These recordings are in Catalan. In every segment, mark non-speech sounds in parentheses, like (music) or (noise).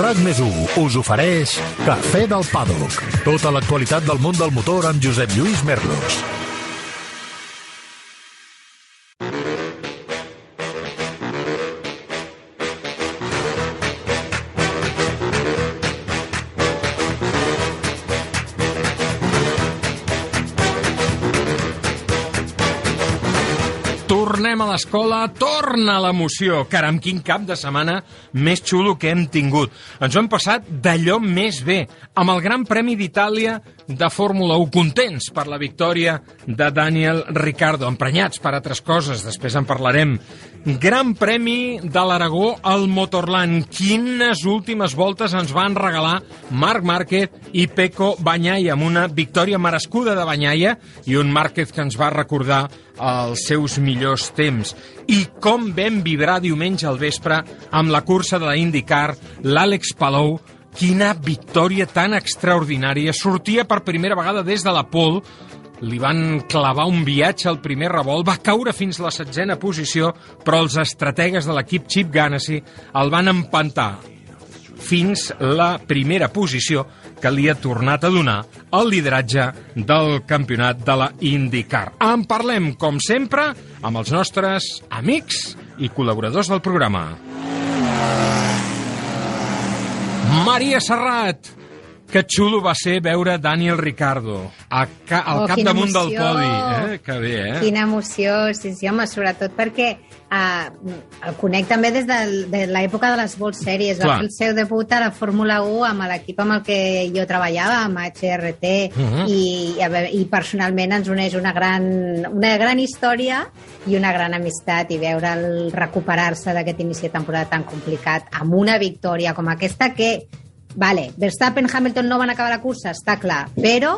RAC més us ofereix Cafè del Paddock. Tota l'actualitat del món del motor amb Josep Lluís Merlos. Tornem a l'escola, torna l'emoció. Caram, quin cap de setmana més xulo que hem tingut. Ens ho hem passat d'allò més bé, amb el Gran Premi d'Itàlia de Fórmula 1. Contents per la victòria de Daniel Ricciardo, emprenyats per altres coses, després en parlarem. Gran Premi de l'Aragó al Motorland. Quines últimes voltes ens van regalar Marc Márquez i Peco Banyaia, amb una victòria merescuda de Banyaia i un Márquez que ens va recordar els seus millors temps. I com vam vibrar diumenge al vespre amb la cursa de la IndyCar, l'Àlex Palou, quina victòria tan extraordinària. Sortia per primera vegada des de la pole, li van clavar un viatge al primer revolt, va caure fins la setzena posició, però els estrategues de l'equip Chip Ganassi el van empantar fins la primera posició que li ha tornat a donar el lideratge del campionat de la IndyCar. En parlem, com sempre, amb els nostres amics i col·laboradors del programa. Maria Serrat, que xulo va ser veure Daniel Ricardo a ca al Oh, cap quina damunt del podi. Eh? Que bé, eh? Quina emoció, sí, sí, home, sobretot perquè uh, el conec també des de, de l'època de les World Series. Clar. Va fer el seu debut a la Fórmula 1 amb l'equip amb el que jo treballava, amb HRT, Mhm. i, i, veure, i personalment ens uneix una gran, una gran història i una gran amistat, i veure'l recuperar-se d'aquest inici de temporada tan complicat amb una victòria com aquesta que Vale, Verstappen i Hamilton no van acabar la cursa, està clar, però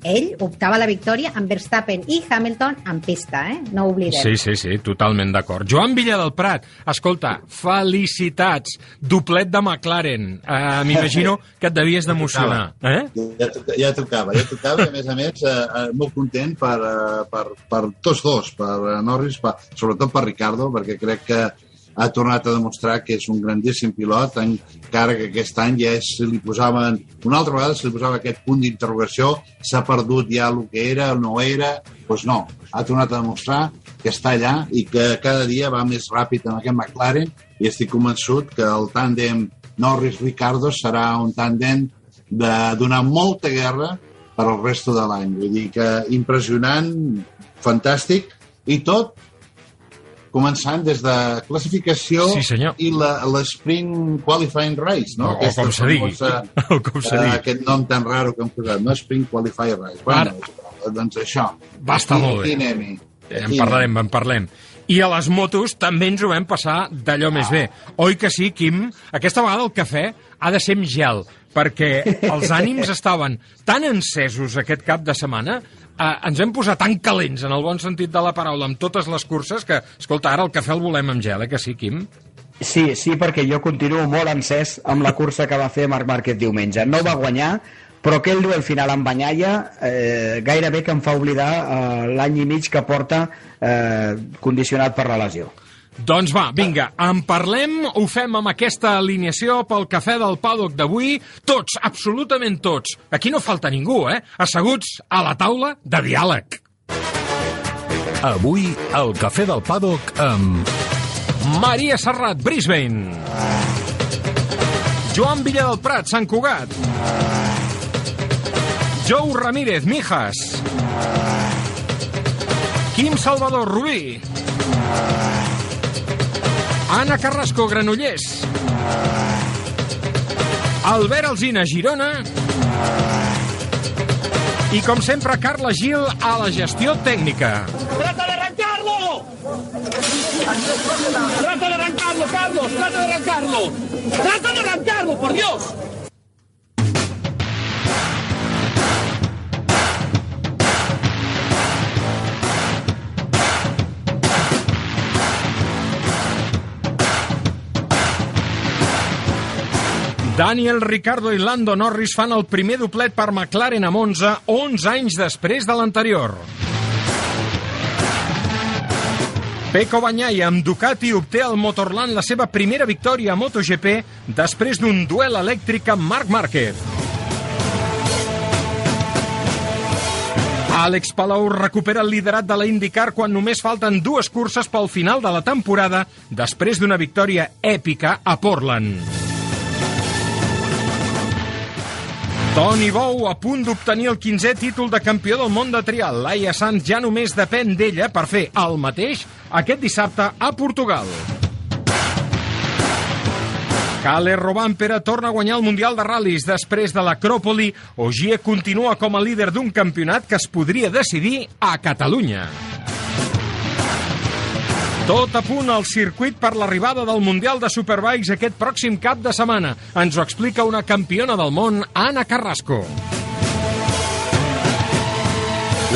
ell optava la victòria amb Verstappen i Hamilton en pista, eh? No ho oblidem. Sí, sí, sí, totalment d'acord. Joan Villa del Prat, escolta, felicitats, doblet de McLaren. Uh, M'imagino (laughs) que et devies d'emocionar. Eh? Ja, ja tocava, ja tocava, i a més a més, eh, eh, molt content per, per, per tots dos, per Norris, per, sobretot per Ricardo, perquè crec que ha tornat a demostrar que és un grandíssim pilot, encara que aquest any ja es, li posaven, una altra vegada se li posava aquest punt d'interrogació, s'ha perdut ja el que era, no era, doncs no, ha tornat a demostrar que està allà i que cada dia va més ràpid amb aquest McLaren i estic convençut que el tàndem Norris-Ricardo serà un tàndem de donar molta guerra per al resto de l'any. Vull dir que impressionant, fantàstic, i tot començant des de classificació Sí, senyor. i la- l'Spring Qualifying Race, no? O- o com se digui. famosa, (laughs) O com se eh, digui. Aquest nom tan raro que hem posat, no? Spring Qualifying Race. Bueno, doncs això. Va estar Aquí- molt bé. aquí anem-hi. En parlarem, en parlem. I a les motos també ens ho vam passar d'allò més bé. Oi que sí, Quim? Aquesta vegada el cafè ha de ser amb gel, perquè els ànims (laughs) estaven tan encesos aquest cap de setmana, eh, ens vam posar tan calents, en el bon sentit de la paraula, amb totes les curses, que, escolta, ara el cafè el volem amb gel, eh, que sí, Quim? Sí, sí, perquè jo continuo molt encès amb la cursa que va fer Marc Márquez diumenge. No va guanyar, però aquell duel final amb Banyaia eh, gairebé que em fa oblidar eh, l'any i mig que porta eh, condicionat per la lesió. Doncs va, vinga, en parlem, ho fem amb aquesta alineació pel cafè del paddock d'avui, tots, absolutament tots. Aquí no falta ningú, eh? Asseguts a la taula de diàleg. Avui, al Cafè del Paddock amb... Maria Serrat, Brisbane. Joan Villa del Prat, Sant Cugat. Jou Ramírez, Mijas. Quim Salvador, Rubí. Anna Carrasco, Granollers. Albert Alzina, Girona. I, com sempre, Carla Gil a la gestió tècnica. ¡Trata de arrancarlo! ¡Trata de arrancarlo, Carlos! ¡Trata de arrancarlo! ¡Trata de arrancarlo, por Dios! Daniel Ricardo i Lando Norris fan el primer doblet per McLaren a Monza 11 anys després de l'anterior. Pecco Bagnaia amb Ducati obté al Motorland la seva primera victòria a MotoGP després d'un duel elèctric amb Marc Márquez. Àlex Palou recupera el liderat de la IndyCar quan només falten dues curses pel final de la temporada després d'una victòria èpica a Portland. Toni Bou a punt d'obtenir el 15è títol de campió del món de trial. Laia Sanz ja només depèn d'ella per fer el mateix aquest dissabte a Portugal. Cale Robampera torna a guanyar el Mundial de Ral·lis després de l'Acròpoli. Ogier continua com a líder d'un campionat que es podria decidir a Catalunya. Tot a punt al circuit per l'arribada del Mundial de Superbikes aquest pròxim cap de setmana. Ens ho explica una campiona del món, Anna Carrasco.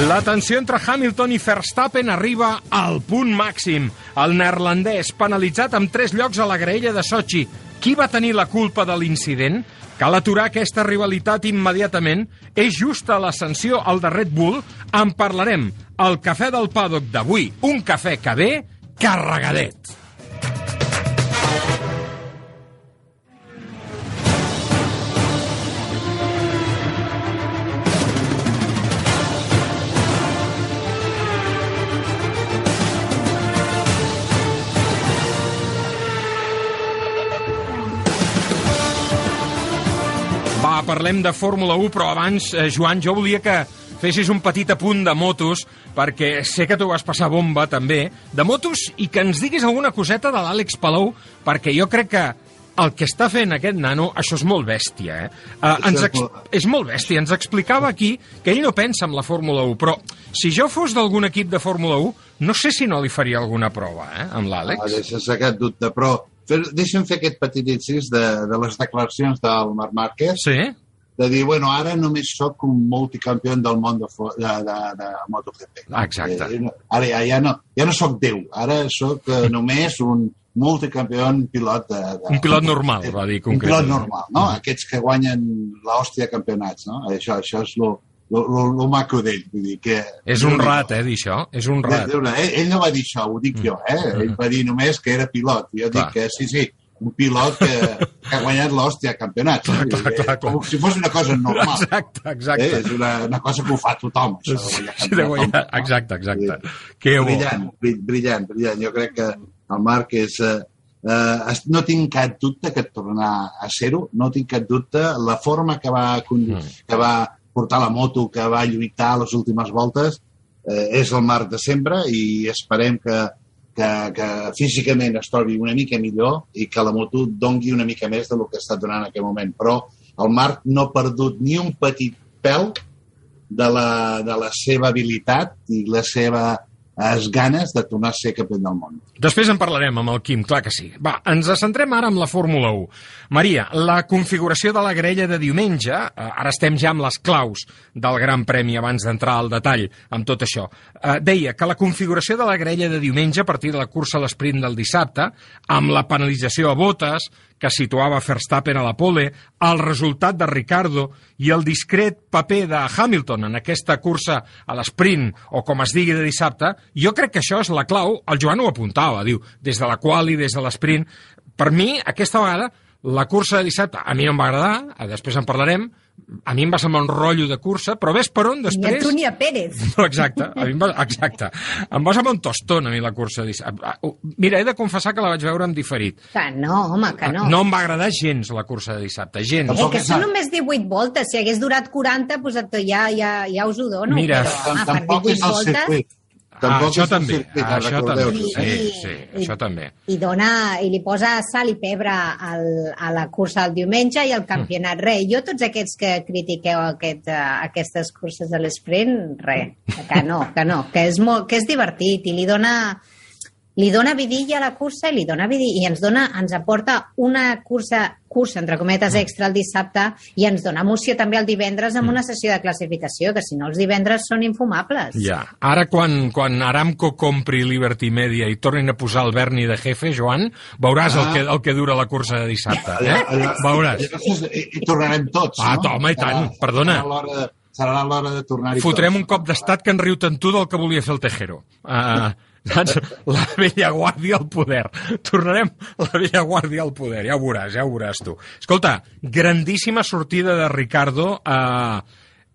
La tensió entre Hamilton i Verstappen arriba al punt màxim. El neerlandès, penalitzat amb tres llocs a la graella de Sochi. Qui va tenir la culpa de l'incident? Cal aturar aquesta rivalitat immediatament. És justa la sanció al de Red Bull? En parlarem. El cafè del paddock d'avui, un cafè que ve carregadet. Va, parlem de Fórmula 1, però abans, eh, Joan, jo volia que fessis un petit apunt de motos, perquè sé que tu vas passar bomba, també, de motos, i que ens diguis alguna coseta de l'Àlex Palou, perquè jo crec que el que està fent aquest nano, això és molt bèstia, eh? Uh, ens és ex... molt- és molt bèstia. Ens explicava aquí que ell no pensa en la Fórmula 1, però si jo fos d'algun equip de Fórmula 1, no sé si no li faria alguna prova, eh, amb Ah, l'Àlex. deixes aquest dubte, però fer, deixa'm fer aquest petit incís de, de les declaracions del Marc Márquez, Sí? De dir, bueno, ara només sóc un multicampió del món de, de, de, de MotoGP. Ah, exacte. Eh, ara ja, ja, no, ja no sóc Déu, ara sóc eh, només un multicampió pilot de, de, Un pilot normal, va dir un pilot concretament. normal, no? Aquests que guanyen l'hòstia de campionats, no? Això, això és lo, lo, lo, lo maco d'ell. Vull dir que... És un rat, eh, dir això. És un rat. Ell, ell no va dir això, ho dic jo, eh? Ell va dir només que era pilot. Jo Clar. dic que sí, sí, un pilot que, (laughs) que ha guanyat l'hòstia a campionats. Clar, clar, clar, clar. Com si fos una cosa normal. Exacte, Eh? exacte. És una, una cosa que ho fa tothom, això de guanyar Sí, de guanyar. campionats. Exacte, exacte. Sí. Que bo. Brillant, brill- brillant, brillant. Jo crec que el Marc és... Eh, eh, no tinc cap dubte que tornarà a ser-ho, no tinc cap dubte. La forma que va, Mm. que va portar la moto, que va lluitar a les últimes voltes, eh, és el Marc de sempre i esperem que, que, que físicament es trobi una mica millor i que la moto dongui una mica més del que està donant en aquest moment. Però el Marc no ha perdut ni un petit pèl de la, de la seva habilitat i la seva eh, ganes de tornar a ser campió del món. Després en parlarem amb el Quim, clar que sí. Va, ens centrem ara en la Fórmula 1. Maria, la configuració de la grella de diumenge, eh, ara estem ja amb les claus del Gran Premi abans d'entrar al detall amb tot això, eh, deia que la configuració de la grella de diumenge a partir de la cursa a l'esprint del dissabte, amb la penalització a botes, que situava Verstappen a la pole, el resultat de Ricardo i el discret paper de Hamilton en aquesta cursa a l'esprint, o com es digui de dissabte, jo crec que això és la clau, el Joan ho apuntava, diu, des de la quali, des de l'esprint, per mi, aquesta vegada, la cursa de dissabte a mi no em va agradar, eh, després en parlarem, a mi em va semblar un rotllo de cursa, però ves per on Ni a després... tu ni a Pérez. (laughs) No, exacte, a mi em va, exacte. Em va semblar un tostón a mi la cursa de dissabte. Ah, oh, Mira, he de confessar que la vaig veure en diferit. Que no, home, que no. No em va agradar gens la cursa de dissabte, gens. Eh, que són només 18 voltes. Si hagués durat 40, doncs et- ja, ja, ja us ho dono. Mira, però, home, Tampoc és 18 el voltes... circuit. Ah, Tampoc això és el també, circuit, ah, això també. Sí, sí, i- això també. I, dona, i li posa sal i pebre al, a la cursa del diumenge i al campionat. Mm. Re, jo tots aquests que critiqueu aquest, uh, aquestes curses de l'esprint, re, que no, que no, que és, molt, que és divertit i li dona li dona vidilla a la cursa i li dona vidilla, i ens dona, ens aporta una cursa, cursa entre cometes extra el dissabte i ens dona emoció també el divendres amb una sessió de classificació, que si no els divendres són infumables. Ja. Ara, quan, quan Aramco compri Liberty Media i tornin a posar el Berni de jefe, Joan, veuràs el, Ah. que, el que dura la cursa de dissabte. Eh? Allà- allà- Veuràs. Hi, hi tornarem tots, Ah, no? home, i tant, Serà- perdona. Serà l'hora de, serà l'hora de tornar-hi Fotrem tots. un cop d'estat que en riu tant tu del que volia fer el Tejero. Uh, Saps? La vella guàrdia al poder. Tornarem a la vella guàrdia al poder, ja ho veuràs, ja ho veuràs tu. Escolta, grandíssima sortida de Ricardo a...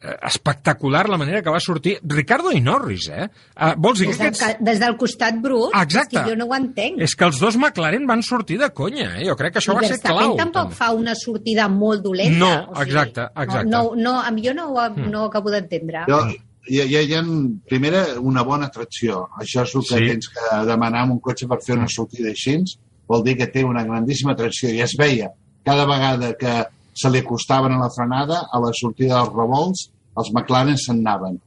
Eh, espectacular la manera que va sortir Ricardo i Norris, eh? Uh, vols dir Des que del, aquests... des del costat brut, Exacte. és que jo no ho entenc. És que els dos McLaren van sortir de conya, eh? Jo crec que això va I ser Verstappen clau. tampoc també. fa una sortida molt dolenta. No, exacte, exacte. Hmm. No, no, no, jo no, ho, no ho acabo d'entendre. Jo, hi, hi, hi ha, primera, una bona tracció. Això és el que Sí. tens que demanar amb un cotxe per fer una sortida així. Vol dir que té una grandíssima tracció. I es veia cada vegada que se li acostaven a la frenada, a la sortida dels revolts, els McLaren se'n anaven.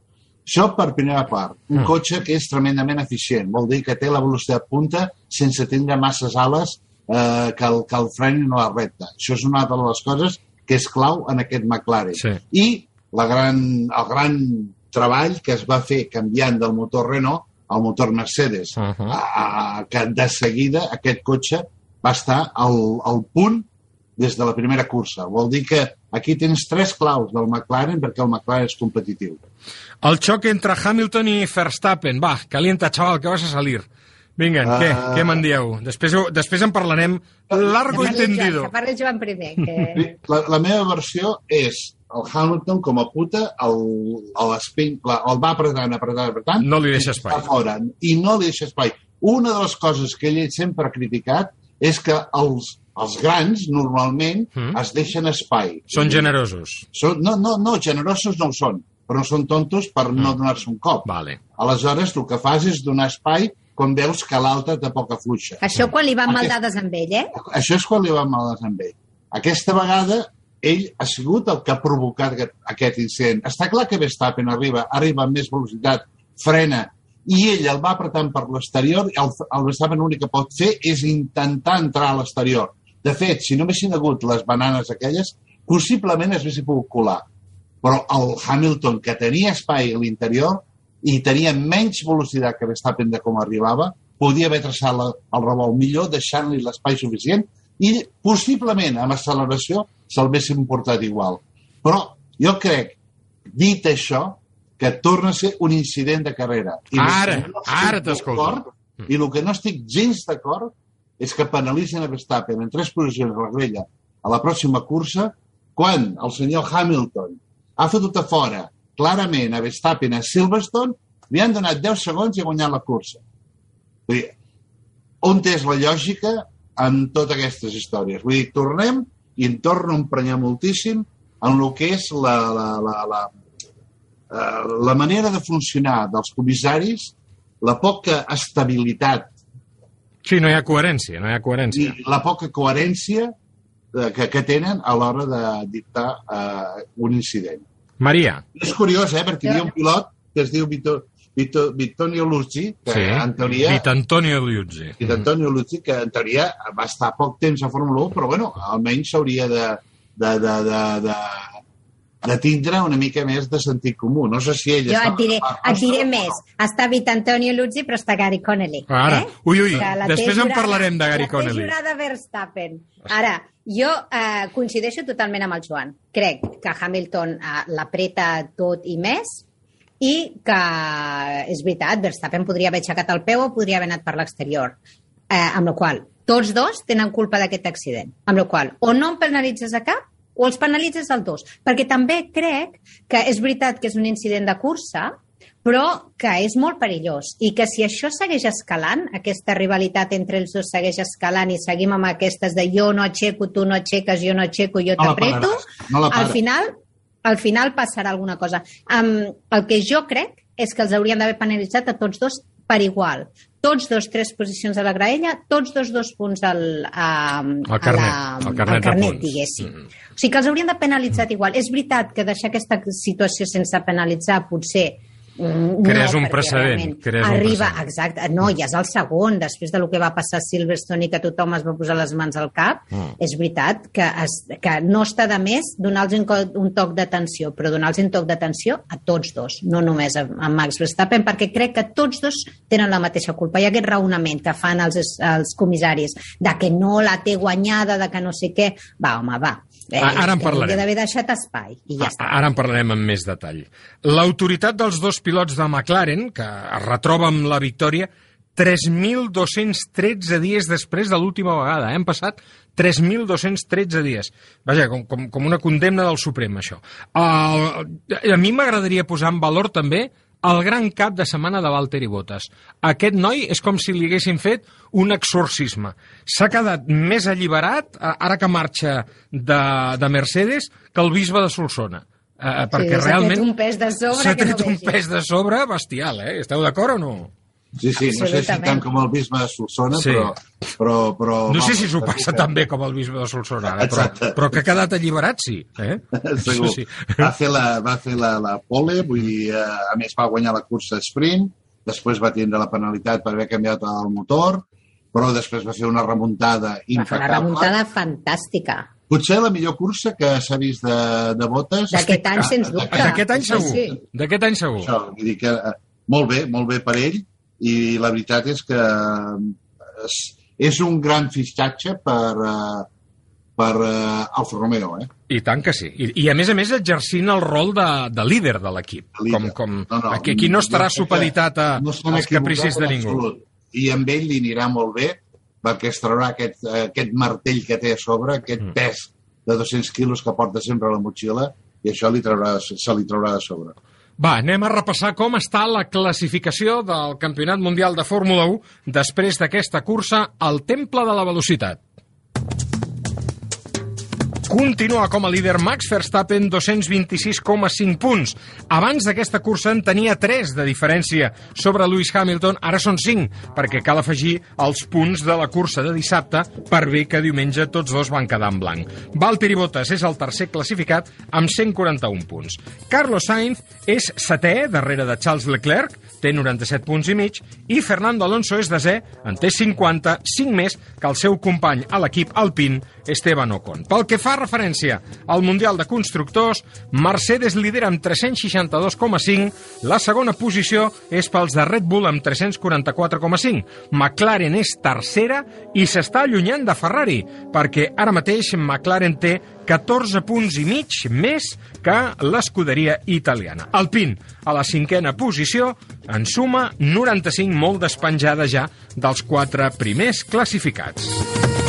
Això per primera part. Un Mm. cotxe que és tremendament eficient. Vol dir que té la velocitat punta sense tindre masses ales eh, que, el, que el frenin a la recta. Això és una de les coses que és clau en aquest McLaren. Sí. I la gran, el gran treball que es va fer canviant del motor Renault al motor Mercedes, Uh -huh. a, a, que de seguida aquest cotxe va estar al, al punt des de la primera cursa. Vol dir que aquí tens tres claus del McLaren perquè el McLaren és competitiu. El xoc entre Hamilton i Verstappen. Va, calienta, xaval, que vas a salir. Vinga, Ah. què, què me'n dieu? Després, després en parlarem largo Que i tendido. que parli Joan primer. (laughs) Que... La, la meva versió és el Hamilton com a puta, el, el, spin, la, el va apretant, apretant, apretant, No li deixa espai. fora, i no li deixa espai. Una de les coses que ell sempre ha criticat és que els, els grans, normalment, Mm. mm. es deixen espai. Són generosos. Són, no, no, no, generosos no ho són, però no són tontos per no donar-se un cop. Vale. Aleshores, el que fas és donar espai quan veus que l'altre té poca fluixa. Això quan li van Aquest- maldades amb ell, eh? Això és quan li va mal amb ell. Aquesta vegada ell ha sigut el que ha provocat aquest, aquest incident. Està clar que Verstappen arriba, arriba amb més velocitat, frena, i ell el va apretant per l'exterior el, el Verstappen l'únic que pot fer és intentar entrar a l'exterior. De fet, si no haguessin hagut les bananes aquelles, possiblement es haguessin pogut colar. Però el Hamilton, que tenia espai a l'interior i tenia menys velocitat que Verstappen de com arribava, podia haver traçat la, el revolt millor, deixant-li l'espai suficient i possiblement amb acceleració se'l haguessin portat igual. Però jo crec, dit això, que torna a ser un incident de carrera. I Ara, no ara t'escolto. d'acord, I el que no estic gens d'acord és que penalitzen a Verstappen en tres posicions a la grella a la pròxima cursa quan el senyor Hamilton ha fotut a fora clarament a Verstappen a Silverstone, li han donat 10 segons i ha guanyat la cursa. Vull dir, on és la lògica en totes aquestes històries? Vull dir, tornem i em torno a emprenyar moltíssim en el que és la, la, la, la, eh, la manera de funcionar dels comissaris, la poca estabilitat Sí, no hi ha coherència, no hi ha i coherència. la poca coherència eh, que, que tenen a l'hora de dictar eh, un incident. Maria, És curiós, eh? perquè hi havia un pilot que es diu Vito, Vito, Vittorio Luzzi, que sí. en teoria... Vit Antonio Liuzzi. Vit Antonio Luzzi, que en teoria va estar poc temps a Fórmula 1, però bueno, almenys s'hauria de, de, de, de, de, de tindre una mica més de sentit comú. No sé si ell Jo està et diré, et diré més. Està Vit Antonio Luzzi, però està Gary Connelly. Ara, eh? ui, ui, la després en parlarem de Gary la té Connelly. jurada Verstappen. Ara, jo eh, coincideixo totalment amb el Joan. Crec que Hamilton eh, l'apreta tot i més i que és veritat, Verstappen podria haver aixecat el peu o podria haver anat per l'exterior. Eh, amb la qual tots dos tenen culpa d'aquest accident. Amb la qual o no em penalitzes a cap o els penalitzes els dos. Perquè també crec que és veritat que és un incident de cursa, però que és molt perillós i que si això segueix escalant, aquesta rivalitat entre els dos segueix escalant i seguim amb aquestes de jo no aixeco, tu no aixeques, jo no aixeco, jo No t'apreto, no al final al final passarà alguna cosa. Um, el que jo crec és que els haurien d'haver penalitzat a tots dos per igual. Tots dos, tres posicions a la graella, tots dos, dos punts al, a, Al carnet, a la, al carnet de carnet diguéssim. Mm. O sigui que els haurien de penalitzar igual. És veritat que deixar aquesta situació sense penalitzar potser Crees no, un precedent, crees un arriba, precedent. exacte, no, ja és el segon, després de lo que va passar a Silverstone i que tothom es va posar les mans al cap, Mm. és veritat que, es, que no està de més donar-los un, un toc d'atenció, però donar-los un toc d'atenció a tots dos, no només a, a Max Verstappen, perquè crec que tots dos tenen la mateixa culpa. Hi ha aquest raonament que fan els, els comissaris de que no la té guanyada, de que no sé què. Va, home, va. Eh, ara en parlarem. hauria d'haver deixat espai i ja està. Ara en parlarem amb més detall. L'autoritat dels dos pilots de McLaren, que es retroba amb la victòria, 3.213 dies després de l'última vegada. Eh? Han passat 3.213 dies. Vaja, com, com, com una condemna del Suprem, això. Uh, a mi m'agradaria posar en valor també el gran cap de setmana de Valtteri Bottas. Aquest noi és com si li haguessin fet un exorcisme. S'ha quedat més alliberat, ara que marxa de, de Mercedes, que el bisbe de Solsona. Uh, perquè sí, realment... un pes de sobre S'ha que no tret un pes de sobre bestial, eh? Esteu d'acord o no? Sí, sí, no sé si tant com el bisbe de Solsona, Sí. però, però, però... No sé si s'ho passa que- tan bé com el bisbe de Solsona, ara, però, Exacte. però que ha quedat alliberat, sí. Eh? (laughs) Segur. Això sí. Va fer la, va fer la, la pole, vull dir, eh, a més va guanyar la cursa sprint, després va tindre la penalitat per haver canviat el motor, però després va fer una remuntada Va fer una impecable. remuntada fantàstica. Potser la millor cursa que s'ha vist de, de botes. D'aquest any, sens dubte. D'aquest any Sí, segur. sí. D'aquest any segur. Això, vull dir que eh, molt bé, molt bé per ell, i la veritat és que és, és un gran fitxatge per, eh, per eh, Alfa Romeo, eh? I tant que sí. I, i a més a més exercint el rol de, de líder de l'equip. Com, com, No, no, aquí, aquí no estarà que supeditat a, no als capricis de ningú. absolut. I amb ell li anirà molt bé perquè es traurà aquest, aquest martell que té a sobre, aquest Mm. pes de 200 quilos que porta sempre a la motxilla, i això li traurà, se li traurà de sobre. Va, anem a repassar com està la classificació del Campionat Mundial de Fórmula 1 després d'aquesta cursa al Temple de la Velocitat. Continua com a líder Max Verstappen, 226,5 punts. Abans d'aquesta cursa en tenia 3 de diferència sobre Lewis Hamilton, ara són 5, perquè cal afegir els punts de la cursa de dissabte per bé que diumenge tots dos van quedar en blanc. Valtteri Bottas és el tercer classificat amb 141 punts. Carlos Sainz és setè, darrere de Charles Leclerc, té 97 punts i mig, i Fernando Alonso és desè, en té 50, 5 més que el seu company a l'equip Alpine, Esteban Ocon. Pel que fa referència al Mundial de Constructors, Mercedes lidera amb 362,5, la segona posició és pels de Red Bull amb 344,5. McLaren és tercera i s'està allunyant de Ferrari, perquè ara mateix McLaren té 14 punts i mig més que l'escuderia italiana. Alpine, a la cinquena posició, en suma 95 molt despenjada ja dels quatre primers classificats.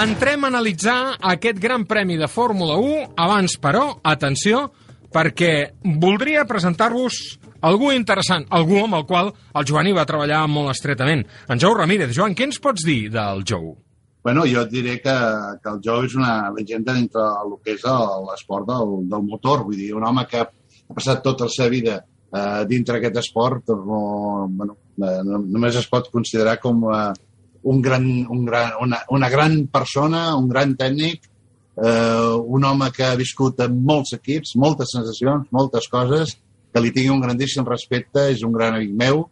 Entrem a analitzar aquest gran premi de Fórmula 1. Abans, però, atenció, perquè voldria presentar-vos algú interessant, algú amb el qual el Joan hi va treballar molt estretament. En Jou Ramírez. Joan, què ens pots dir del Jou? Bueno, jo et diré que, que el Joe és una llegenda dintre el que és l'esport del, del motor. Vull dir, un home que ha passat tota la seva vida eh, dintre aquest esport, no, bueno, eh, no, només es pot considerar com eh, un gran, un gran, una, una gran persona, un gran tècnic, eh, un home que ha viscut en molts equips, moltes sensacions, moltes coses, que li tingui un grandíssim respecte, és un gran amic meu,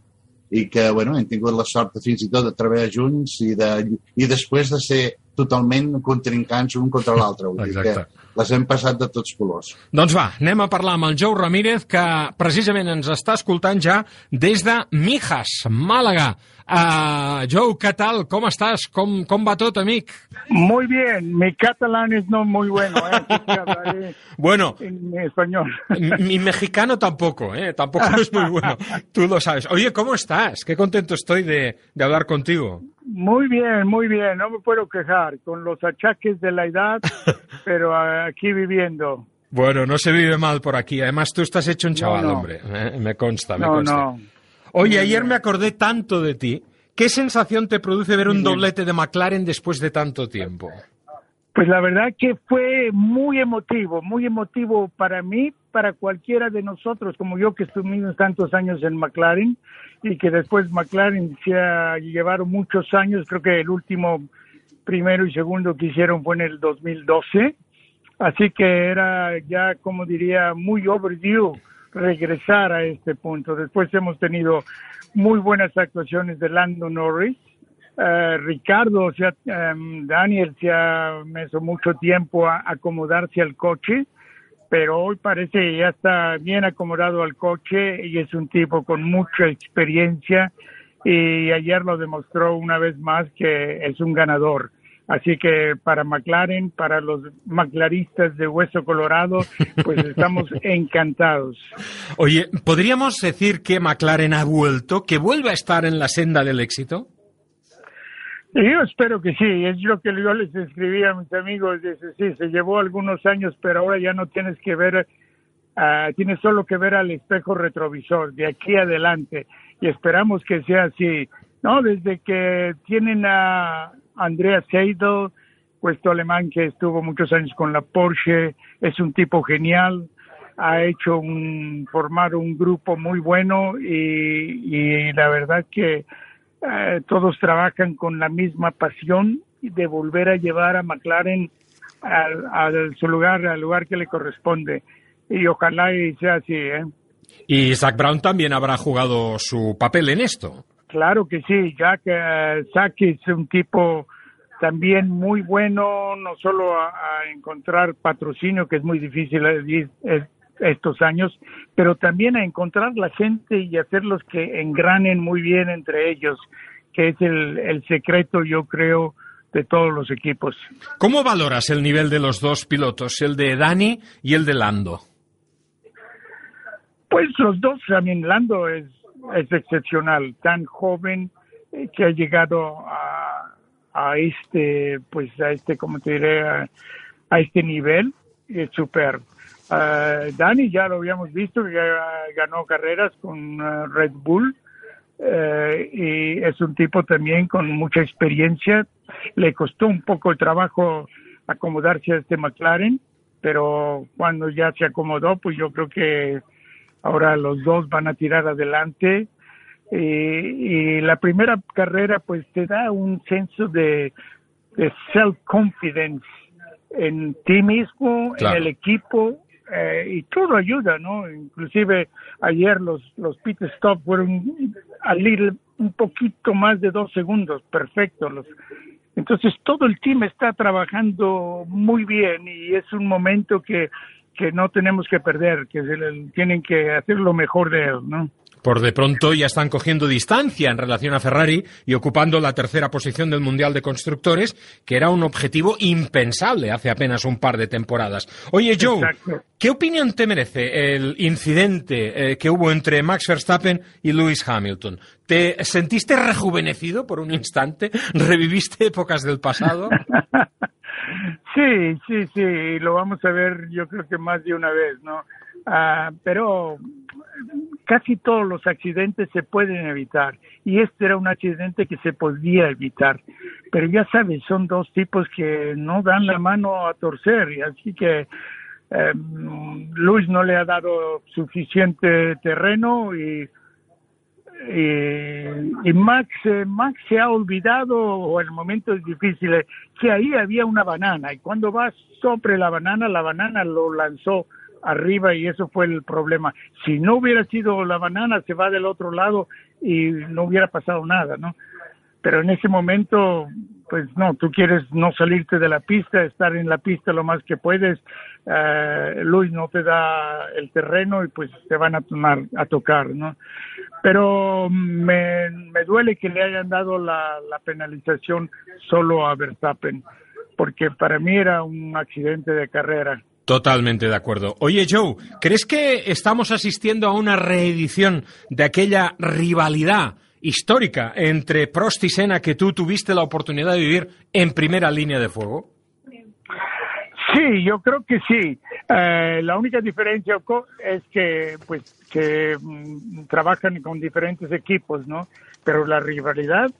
i que bueno, hem tingut la sort de, fins i tot de treballar junts i, de, i després de ser totalment contrincants un contra l'altre. Vull dir Exacte. que les hem passat de tots colors. Doncs va, anem a parlar amb el Jou Ramírez, que precisament ens està escoltant ja des de Mijas, Màlaga. Uh, Jou, què tal? Com estàs? Com, com va tot, amic? Muy bien, mi catalán es no muy bueno, ¿eh? (laughs) Bueno, en español. mi mexicano tampoco, ¿eh? Tampoco es muy bueno. Tú lo sabes. Oye, ¿cómo estás? Qué contento estoy de, de hablar contigo. Muy bien, muy bien, no me puedo quejar con los achaques de la edad, (laughs) pero aquí viviendo. Bueno, no se vive mal por aquí. Además, tú estás hecho un chaval, no. hombre. ¿eh? Me consta, me No, consta. no. Oye, ayer me acordé tanto de ti. ¿Qué sensación te produce ver un doblete de McLaren después de tanto tiempo? Pues la verdad que fue muy emotivo, muy emotivo para mí, para cualquiera de nosotros, como yo que estuvimos tantos años en McLaren y que después McLaren se ha llevaron muchos años, creo que el último primero y segundo que hicieron fue en el 2012, así que era ya, como diría, muy overdue regresar a este punto. Después hemos tenido muy buenas actuaciones de Lando Norris, eh, Ricardo, se ha- em, Daniel se ha hecho mucho tiempo a acomodarse al coche, pero hoy parece que ya está bien acomodado al coche y es un tipo con mucha experiencia y ayer lo demostró una vez más que es un ganador. Así que para McLaren, para los McLaristas de Hueso Colorado, pues (laughs) estamos encantados. Oye, ¿podríamos decir que McLaren ha vuelto, que vuelve a estar en la senda del éxito? Yo espero que sí, es lo que yo les escribí a mis amigos, dice, sí, se llevó algunos años, pero ahora ya no tienes que ver, uh, tienes solo que ver al espejo retrovisor de aquí adelante y esperamos que sea así. No, desde que tienen a Andrea Seidel, puesto alemán que estuvo muchos años con la Porsche, es un tipo genial, ha hecho un, formar un grupo muy bueno y, la verdad que eh, todos trabajan con la misma pasión de volver a llevar a McLaren a, su lugar, al lugar que le corresponde. Y ojalá y sea así, ¿eh? Y Zach Brown también habrá jugado su papel en esto. Claro que sí, Jack uh, Zach es un tipo también muy bueno, no solo a, a, encontrar patrocinio, que es muy difícil estos años, pero también a encontrar la gente y hacerlos que engranen muy bien entre ellos, que es el, el secreto, yo creo, de todos los equipos. ¿Cómo valoras el nivel de los dos pilotos, el de Dani y el de Lando? Pues los dos, también Lando es, es excepcional, tan joven eh, que ha llegado a, a este, pues a este, como te diré, a, este nivel, es súper. Uh, Dani ya lo habíamos visto, que ganó carreras con uh, Red Bull uh, y es un tipo también con mucha experiencia. Le costó un poco el trabajo acomodarse a este McLaren, pero cuando ya se acomodó, pues yo creo que ahora los dos van a tirar adelante. Y, y la primera carrera pues te da un senso de, de self-confidence en ti mismo, claro. en el equipo, eh, y todo ayuda, ¿no? Inclusive ayer los, los pit stop fueron a little, un poquito más de dos segundos, perfecto. Los, entonces todo el team está trabajando muy bien y es un momento que, que no tenemos que perder, que se le, tienen que hacer lo mejor de él, ¿no? Por de pronto ya están cogiendo distancia en relación a Ferrari y ocupando la tercera posición del Mundial de Constructores, que era un objetivo impensable hace apenas un par de temporadas. Oye, Joe, Exacto. ¿qué opinión te merece el incidente eh, que hubo entre Max Verstappen y Lewis Hamilton? ¿Te sentiste rejuvenecido por un instante? ¿Reviviste épocas del pasado? (laughs) sí, sí, sí, lo vamos a ver yo creo que más de una vez, ¿no? Uh, pero casi todos los accidentes se pueden evitar y este era un accidente que se podía evitar pero ya sabes son dos tipos que no dan la mano a torcer y así que eh, Luis no le ha dado suficiente terreno y y, y Max eh, Max se ha olvidado o el momento es difícil que ahí había una banana y cuando vas sobre la banana la banana lo lanzó arriba y eso fue el problema. Si no hubiera sido la banana, se va del otro lado y no hubiera pasado nada, ¿no? Pero en ese momento, pues no, tú quieres no salirte de la pista, estar en la pista lo más que puedes. Uh, Luis no te da el terreno y pues te van a, tomar, a tocar, ¿no? Pero me, me duele que le hayan dado la, la penalización solo a Verstappen, porque para mí era un accidente de carrera. Totalmente de acuerdo. Oye, Joe, ¿crees que estamos asistiendo a una reedición de aquella rivalidad histórica entre Prost y Senna que tú tuviste la oportunidad de vivir en primera línea de fuego? Sí, yo creo que sí. Eh, la única diferencia es que, pues, que mm, trabajan con diferentes equipos, ¿no? Pero la rivalidad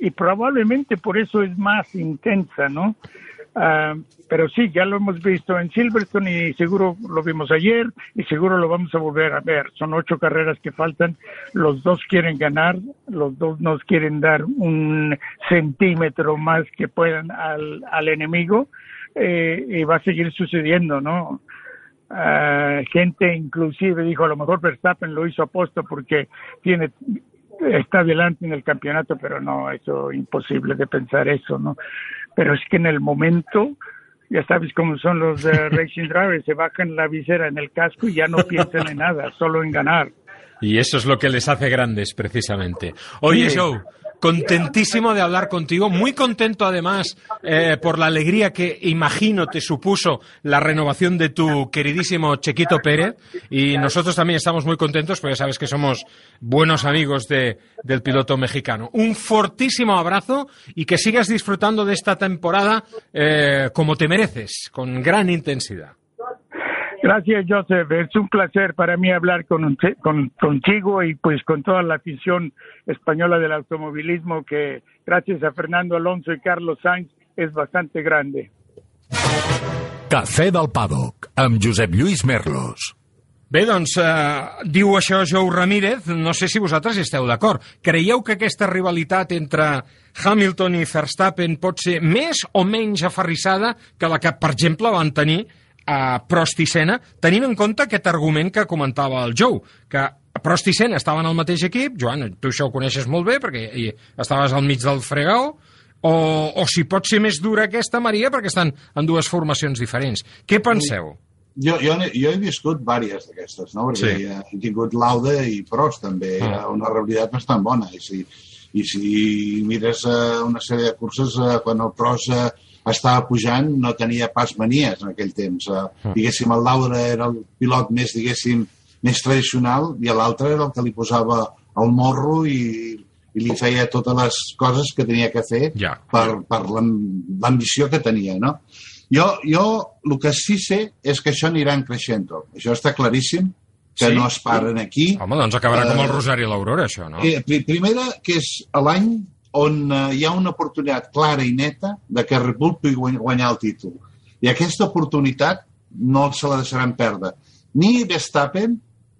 y probablemente por eso es más intensa, ¿no? Uh, pero sí, ya lo hemos visto en Silverstone y seguro lo vimos ayer y seguro lo vamos a volver a ver. Son ocho carreras que faltan, los dos quieren ganar, los dos nos quieren dar un centímetro más que puedan al, al enemigo eh, y va a seguir sucediendo, ¿no? Uh, gente inclusive dijo a lo mejor Verstappen lo hizo aposto porque tiene está adelante en el campeonato, pero no, eso imposible de pensar eso, ¿no? Pero es que en el momento, ya sabes cómo son los uh, (laughs) racing drivers, se bajan la visera en el casco y ya no piensan en nada, solo en ganar. Y eso es lo que les hace grandes, precisamente. Oye. Joe, contentísimo de hablar contigo, muy contento además eh, por la alegría que imagino te supuso la renovación de tu queridísimo Chequito Pérez y nosotros también estamos muy contentos porque sabes que somos buenos amigos de, del piloto mexicano. Un fortísimo abrazo y que sigas disfrutando de esta temporada eh, como te mereces, con gran intensidad. Gracias, Joseph. Es un placer para mí hablar con, con, contigo y pues con toda la afición española del automovilismo que gracias a Fernando Alonso y Carlos Sainz es bastante grande. Cafè del Paddock, amb Josep Lluís Merlos. Bé, doncs, eh, diu això Jou Ramírez, no sé si vosaltres esteu d'acord. Creieu que aquesta rivalitat entre Hamilton i Verstappen pot ser més o menys aferrissada que la que, per exemple, van tenir a Prost i Senna, tenint en compte aquest argument que comentava el Joe, que Prost i Senna estaven al mateix equip, Joan, tu això ho coneixes molt bé, perquè hi estaves al mig del fregau, o, o si pot ser més dura aquesta, Maria, perquè estan en dues formacions diferents. Què penseu? Jo, jo, jo he viscut diverses d'aquestes, no? perquè sí. he tingut Lauda i Prost també, ah. era una realitat bastant bona, i si, i si mires uh, una sèrie de curses, uh, quan el Prost uh, estava pujant no tenia pas manies en aquell temps. Eh, mm. Diguéssim, el Laura era el pilot més, diguéssim, més tradicional i l'altre era el que li posava el morro i, i li feia totes les coses que tenia que fer ja. per, per l'ambició que tenia, no? Jo, jo el que sí sé és que això anirà creixent. Això està claríssim, que sí? no es paren aquí. Home, doncs acabarà uh, com el eh, Rosari i l'Aurora, això, no? Eh, primera, que és l'any on eh, hi ha una oportunitat clara i neta de que Red Bull pugui guanyar el títol. I aquesta oportunitat no se la deixaran perdre. Ni Verstappen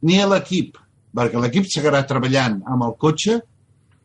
ni l'equip, perquè l'equip seguirà treballant amb el cotxe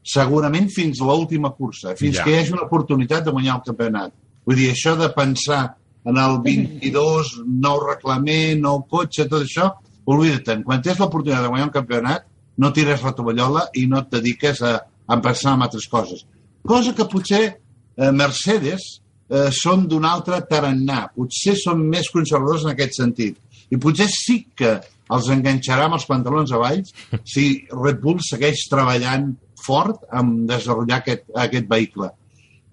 segurament fins a l'última cursa, fins ja. que hi hagi una oportunitat de guanyar el campionat. Vull dir, això de pensar en el 22, nou reclament, nou cotxe, tot això, oblida-te'n. Quan tens l'oportunitat de guanyar un campionat, no tires la tovallola i no et dediques a, en pensar en altres coses. Cosa que potser eh, Mercedes eh, són d'un altre tarannà, potser són més conservadors en aquest sentit. I potser sí que els enganxarà amb els pantalons avall si Red Bull segueix treballant fort en desenvolupar aquest, aquest vehicle.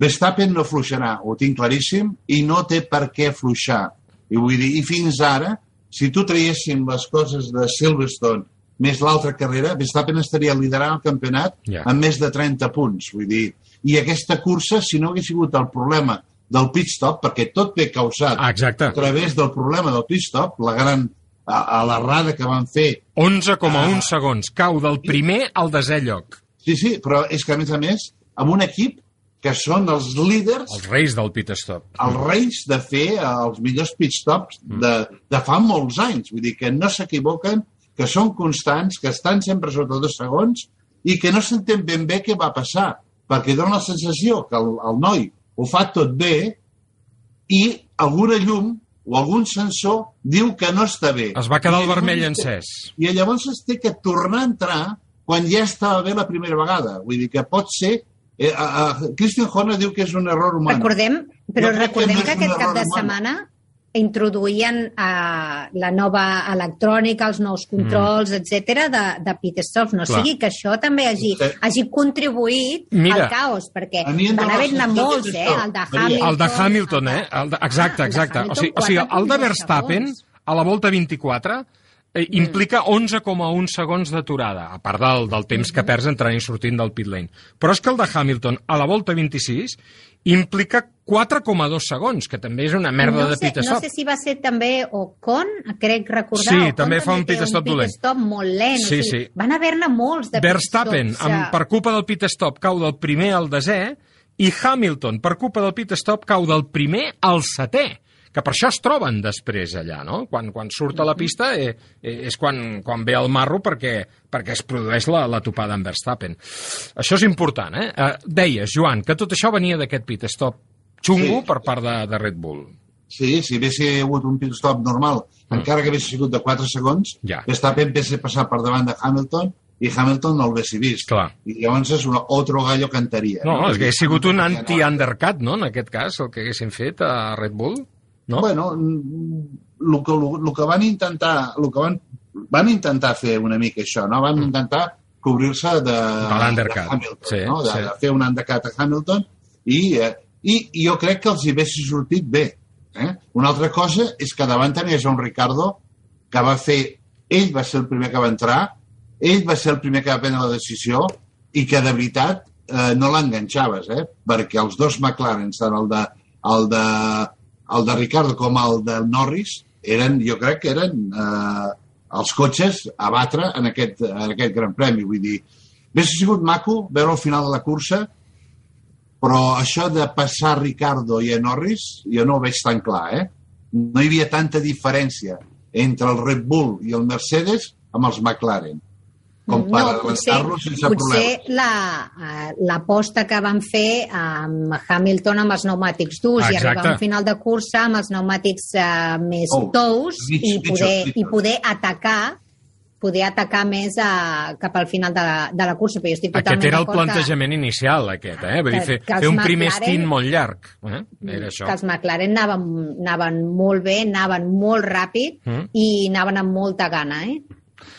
Verstappen no fluixarà, ho tinc claríssim, i no té per què fluixar. I vull dir, i fins ara, si tu traiéssim les coses de Silverstone més l'altra carrera, Verstappen estaria liderant el campionat yeah. amb més de 30 punts. Vull dir, i aquesta cursa, si no hagués sigut el problema del pit stop, perquè tot ve causat ah, Exacte. a través del problema del pit stop, la gran a, a l'errada que van fer... 11,1 ah, segons, cau del primer al desè lloc. Sí, sí, però és que a més a més, amb un equip que són els líders... Els reis del pit stop. Els reis de fer els millors pit stops de, de fa molts anys. Vull dir que no s'equivoquen que són constants, que estan sempre sota dos segons i que no s'entén ben bé què va passar, perquè dona la sensació que el, el noi ho fa tot bé i alguna llum o algun sensor diu que no està bé. Es va quedar el vermell encès. I llavors es té que tornar a entrar quan ja estava bé la primera vegada. Vull dir que pot ser... Eh, a, a, Christian Horner diu que és un error humà. Recordem, però recordem que, que aquest cap de setmana introduïen uh, la nova electrònica, els nous controls, mm. etc de, de pit. No Clar. sigui que això també hagi, hagi contribuït Mira, al caos, perquè van haver-ne molts, eh? El de Hamilton. El de Hamilton, eh? El de, exacte, exacte. El o sigui, o sigui, el de Verstappen, a la volta 24, eh, mm. implica 11,1 segons d'aturada, a part del, del temps que perds entrant i sortint del pit lane. Però és que el de Hamilton, a la volta 26, implica 4,2 segons, que també és una merda no de pit stop. No sé si va ser també Ocon, crec recordar. Sí, Ocon també fa un pit stop dolent. Un pit stop molt lent. Sí, o sigui, sí. Van haver-ne molts de Verstappen, pit stops. Amb, per culpa del pit stop, cau del primer al desè, i Hamilton, per culpa del pit stop, cau del primer al setè que per això es troben després allà, no? Quan, quan surt a la pista eh, eh, és quan, quan ve el marro perquè, perquè es produeix la, la topada amb Verstappen. Això és important, eh? eh deies, Joan, que tot això venia d'aquest pit stop xungo sí. per part de, de Red Bull. Sí, si hagués hagut un pit stop normal, mm. encara que hagués sigut de 4 segons, ja. Verstappen hagués passar per davant de Hamilton i Hamilton no el hagués vist. Clar. I llavors és un altre gallo cantaria. No, no? és que sigut un anti-undercut, no?, en aquest cas, el que haguessin fet a Red Bull. No? Bueno, el que, el que van intentar, el que van, van intentar fer una mica això, no? Van mm. intentar cobrir-se de, De de Hamilton, sí, no? de, sí. de fer un undercut a Hamilton i, eh, i, i jo crec que els hi hagués sortit bé. Eh? Una altra cosa és que davant tenies un Ricardo que va fer... Ell va ser el primer que va entrar, ell va ser el primer que va prendre la decisió i que de veritat eh, no l'enganxaves, eh? perquè els dos McLaren, tant el de, el de, el de Ricardo com el de Norris, eren, jo crec que eren eh, els cotxes a batre en aquest, en aquest Gran Premi. Vull dir, hauria sigut maco veure al final de la cursa, però això de passar Ricardo i a Norris jo no ho veig tan clar, eh? No hi havia tanta diferència entre el Red Bull i el Mercedes amb els McLaren com per no, potser, avançar-los sense potser problemes. la, eh, l'aposta que van fer amb Hamilton amb els pneumàtics durs i arribar a un final de cursa amb els pneumàtics eh, més Oh, tous mig- i, poder, mitjos. i poder atacar poder atacar més a, cap al final de la, de la cursa. Però jo estic Aquest era el d'acord que- plantejament inicial, aquest, eh? Vull dir, fer, fer un primer stint molt llarg. Eh? Era això. que els McLaren anaven, anaven molt bé, anaven molt ràpid Mm. i anaven amb molta gana, eh?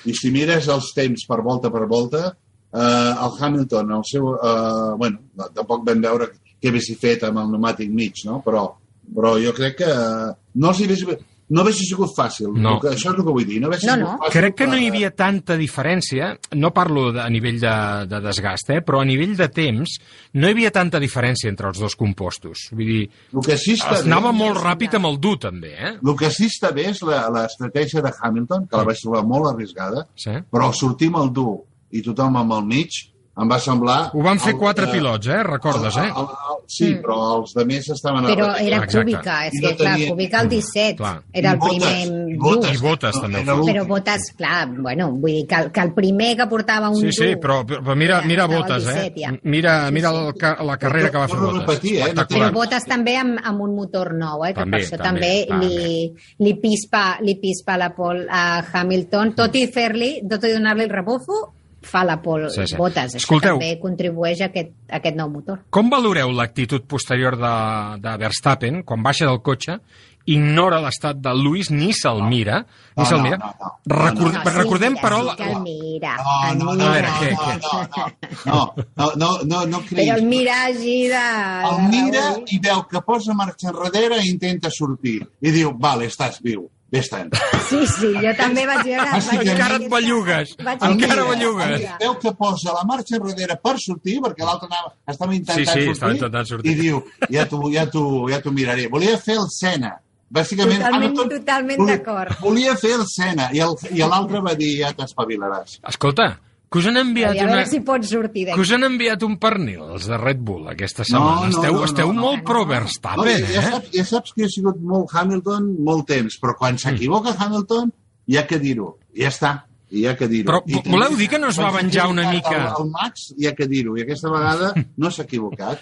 I si mires els temps per volta per volta, eh, el Hamilton, el seu... Eh, bueno, tampoc vam veure què hagués fet amb el pneumàtic mig, no? Però, però jo crec que eh, no els hi hagués, no hagués sigut fàcil. No. Que, això és el que vull dir. No, No, no. fàcil Crec que no hi havia tanta diferència, no parlo de, a nivell de, de desgast, eh? però a nivell de temps no hi havia tanta diferència entre els dos compostos. Vull dir, El que sí està es anava bé, molt ràpid amb el dur, també, eh? el que sí està bé és la- l'estratègia de Hamilton, que la vaig trobar molt arriscada, Sí. però sortir amb el dur i tothom amb el mig em va semblar... Ho van fer el- quatre eh, pilots, eh? Recordes, eh? el- el- sí, Mm. però els de més estaven a Però darrere. era Exacte. Cúbica, és que no clar, tenia- Cúbica el 17 Clar. era el I Bottas, primer. Bottas. I Bottas No, també fa. Però Botas, clar, bueno, vull dir que, el- que el primer que portava un Sí, sí, però, però mira, era- mira Botes, 17 eh? ja. Mira, mira el, la carrera que va fer a Botes. repetir, eh? No Però Espectacular. Botas també amb, amb un motor nou, eh? que També, per això també, també, li, li, pispa, li pispa la pol a Hamilton, tot i fer-li, tot i donar-li el rebufo, fa la pol Sí, sí. Botas. Això Escolteu. també contribueix a aquest, a aquest nou motor. Com valoreu l'actitud posterior de, de Verstappen quan baixa del cotxe, ignora l'estat de Lewis, ni se'l mira, ni No, se'l no, mira? no, no. Record, No, sí, recordem, mira, però... sí la- que el mira, No, el no, no, veure, no, què, no, què? no, no, no, no, no Però cridis. el mira així de... El mira i veu que posa marxa enrere i intenta sortir. I diu, vale, estàs viu. Vés-te'n. Sí, sí, jo també vaig veure... Ah, sí, vaig encara et bellugues, vaig encara bellugues. Veu que posa la marxa enrere per sortir, perquè l'altre anava, estava intentant Sí, sí, sortir, estava intentant sortir. i diu, ja t'ho ja ja miraré. Volia fer el Sena. Bàsicament, Totalment- Hamilton totalment d'acord. Volia fer el Sena, i el- i l'altre va dir, ja t'espavilaràs. Escolta, que us han enviat una... si pots sortir Que d'aquí. us han enviat un pernil, els de Red Bull, aquesta No, setmana. no, esteu no, no, esteu no, molt no. pro No, Verstappen, ja, ja, eh? saps, ja saps que ha sigut molt Hamilton molt temps, però quan s'equivoca Hamilton hi ha que dir-ho. Ja està. Hi ha que dir-ho. Però I també, voleu dir que no es va venjar una mica? El, el Max hi ha que dir-ho, i aquesta vegada no s'ha equivocat.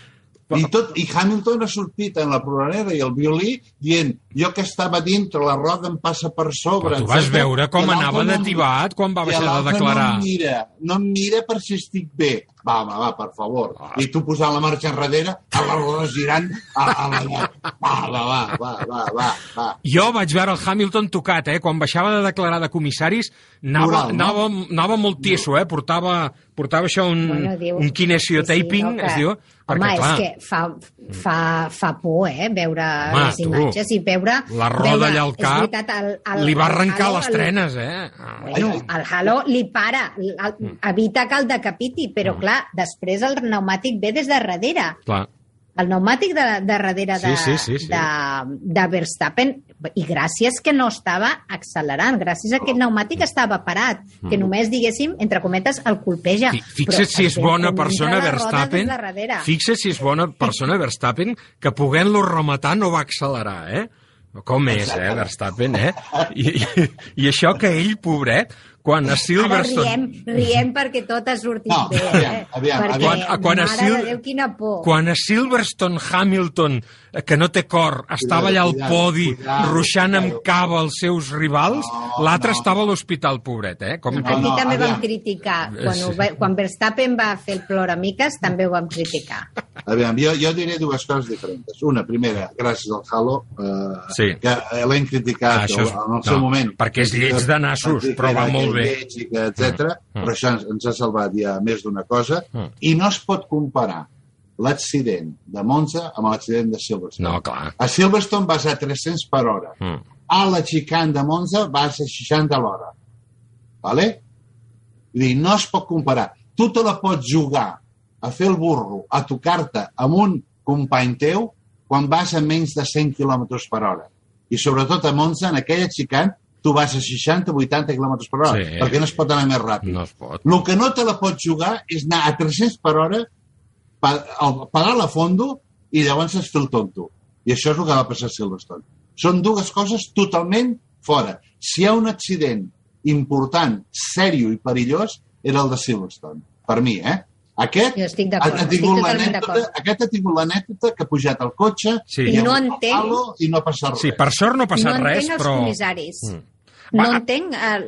I, tot, I Hamilton ha sortit en la programera i el violí dient jo que estava dintre, la roda em passa per sobre. Però tu vas veure com anava no em- d'ativat quan va baixar de declarar. No em mira, no em mira per si estic bé. Va, home, va, per favor. Ah. I tu posant la marxa enrere, a la roda girant, a, a la... Va, va, va, va, va, va, va. Jo vaig veure el Hamilton tocat, eh? Quan baixava de declarar de comissaris, anava, Moral, no? anava, anava molt tieso, eh? Portava, portava això un, Bueno, diu- un kinesiotaping, Sí, sí, no, que- es diu. Home, perquè, clar, és que fa, fa, fa por, eh, veure Home, les tu, imatges i veure... la roda veure, allà al cap veritat, el, el, li va arrencar halo, les trenes, eh? Bueno, el halo li para, el, Mm. evita que el decapiti, però clar, després el pneumàtic ve des de darrere. Clar. El pneumàtic de, de darrere de, Sí, sí, sí, sí. de, de Verstappen, i gràcies que no estava accelerant, gràcies a que el pneumàtic estava parat, que només, diguéssim, entre cometes, el colpeja. Mm. Fi- Fixa't si és bona persona Verstappen, fixa't si és bona persona Verstappen, que podent-lo rematar no va accelerar, eh? Com és, eh, Verstappen, eh? I, i, i això que ell, pobret, quan a Ara Silverstone... riem, riem perquè tot ha sortit No, bé, aviam, eh? aviam, perquè, aviam. Quan- quan a mare Sil- de Déu, quina por. Quan a Silverstone Hamilton, eh, que no té cor, estava allà al podi cuidado, ruixant amb cuidado. cava els seus rivals, No, l'altre no. estava a l'hospital, pobret, eh? Com, No, Aquí no, també aviam. vam criticar. Quan, Sí. ho, va- quan Verstappen va fer el ploramiques, també ho vam criticar. Aviam, jo, jo diré dues coses diferents. Una, primera, gràcies al Halo, eh, Sí. que eh, l'hem criticat Ah, és- en el seu no, moment. perquè és lleig de nassos, però va molt bé. Lleig etc. Mm. Però això ens, ens ha salvat ja més d'una cosa. Mm. I no es pot comparar l'accident de Monza amb l'accident de Silverstone. No, clar. A Silverstone vas a 300 per hora. Mm. A la xicana de Monza vas a 60 a l'hora. Vale? Vull dir, no es pot comparar. Tu te la pots jugar a fer el burro, a tocar-te amb un company teu quan vas a menys de 100 km per hora. I sobretot a Monza, en aquella xicana, tu vas a 60-80 km per hora, Sí. perquè no es pot anar més ràpid. No es pot. El que no te la pots jugar és anar a 300 per hora, pagar la fondo i llavors es fer el tonto. I això és el que va passar a Silverstone. Són dues coses totalment fora. Si hi ha un accident important, sèrio i perillós, era el de Silverstone. Per mi, eh? Aquest Jo estic ha, d'acord, ha tingut aquest ha tingut l'anècdota que ha pujat al cotxe Sí. i no entenc- palo i no ha passat res. Sí, per sort no ha passat no res, entenc els però... comissaris. Mm. No Va. entenc el,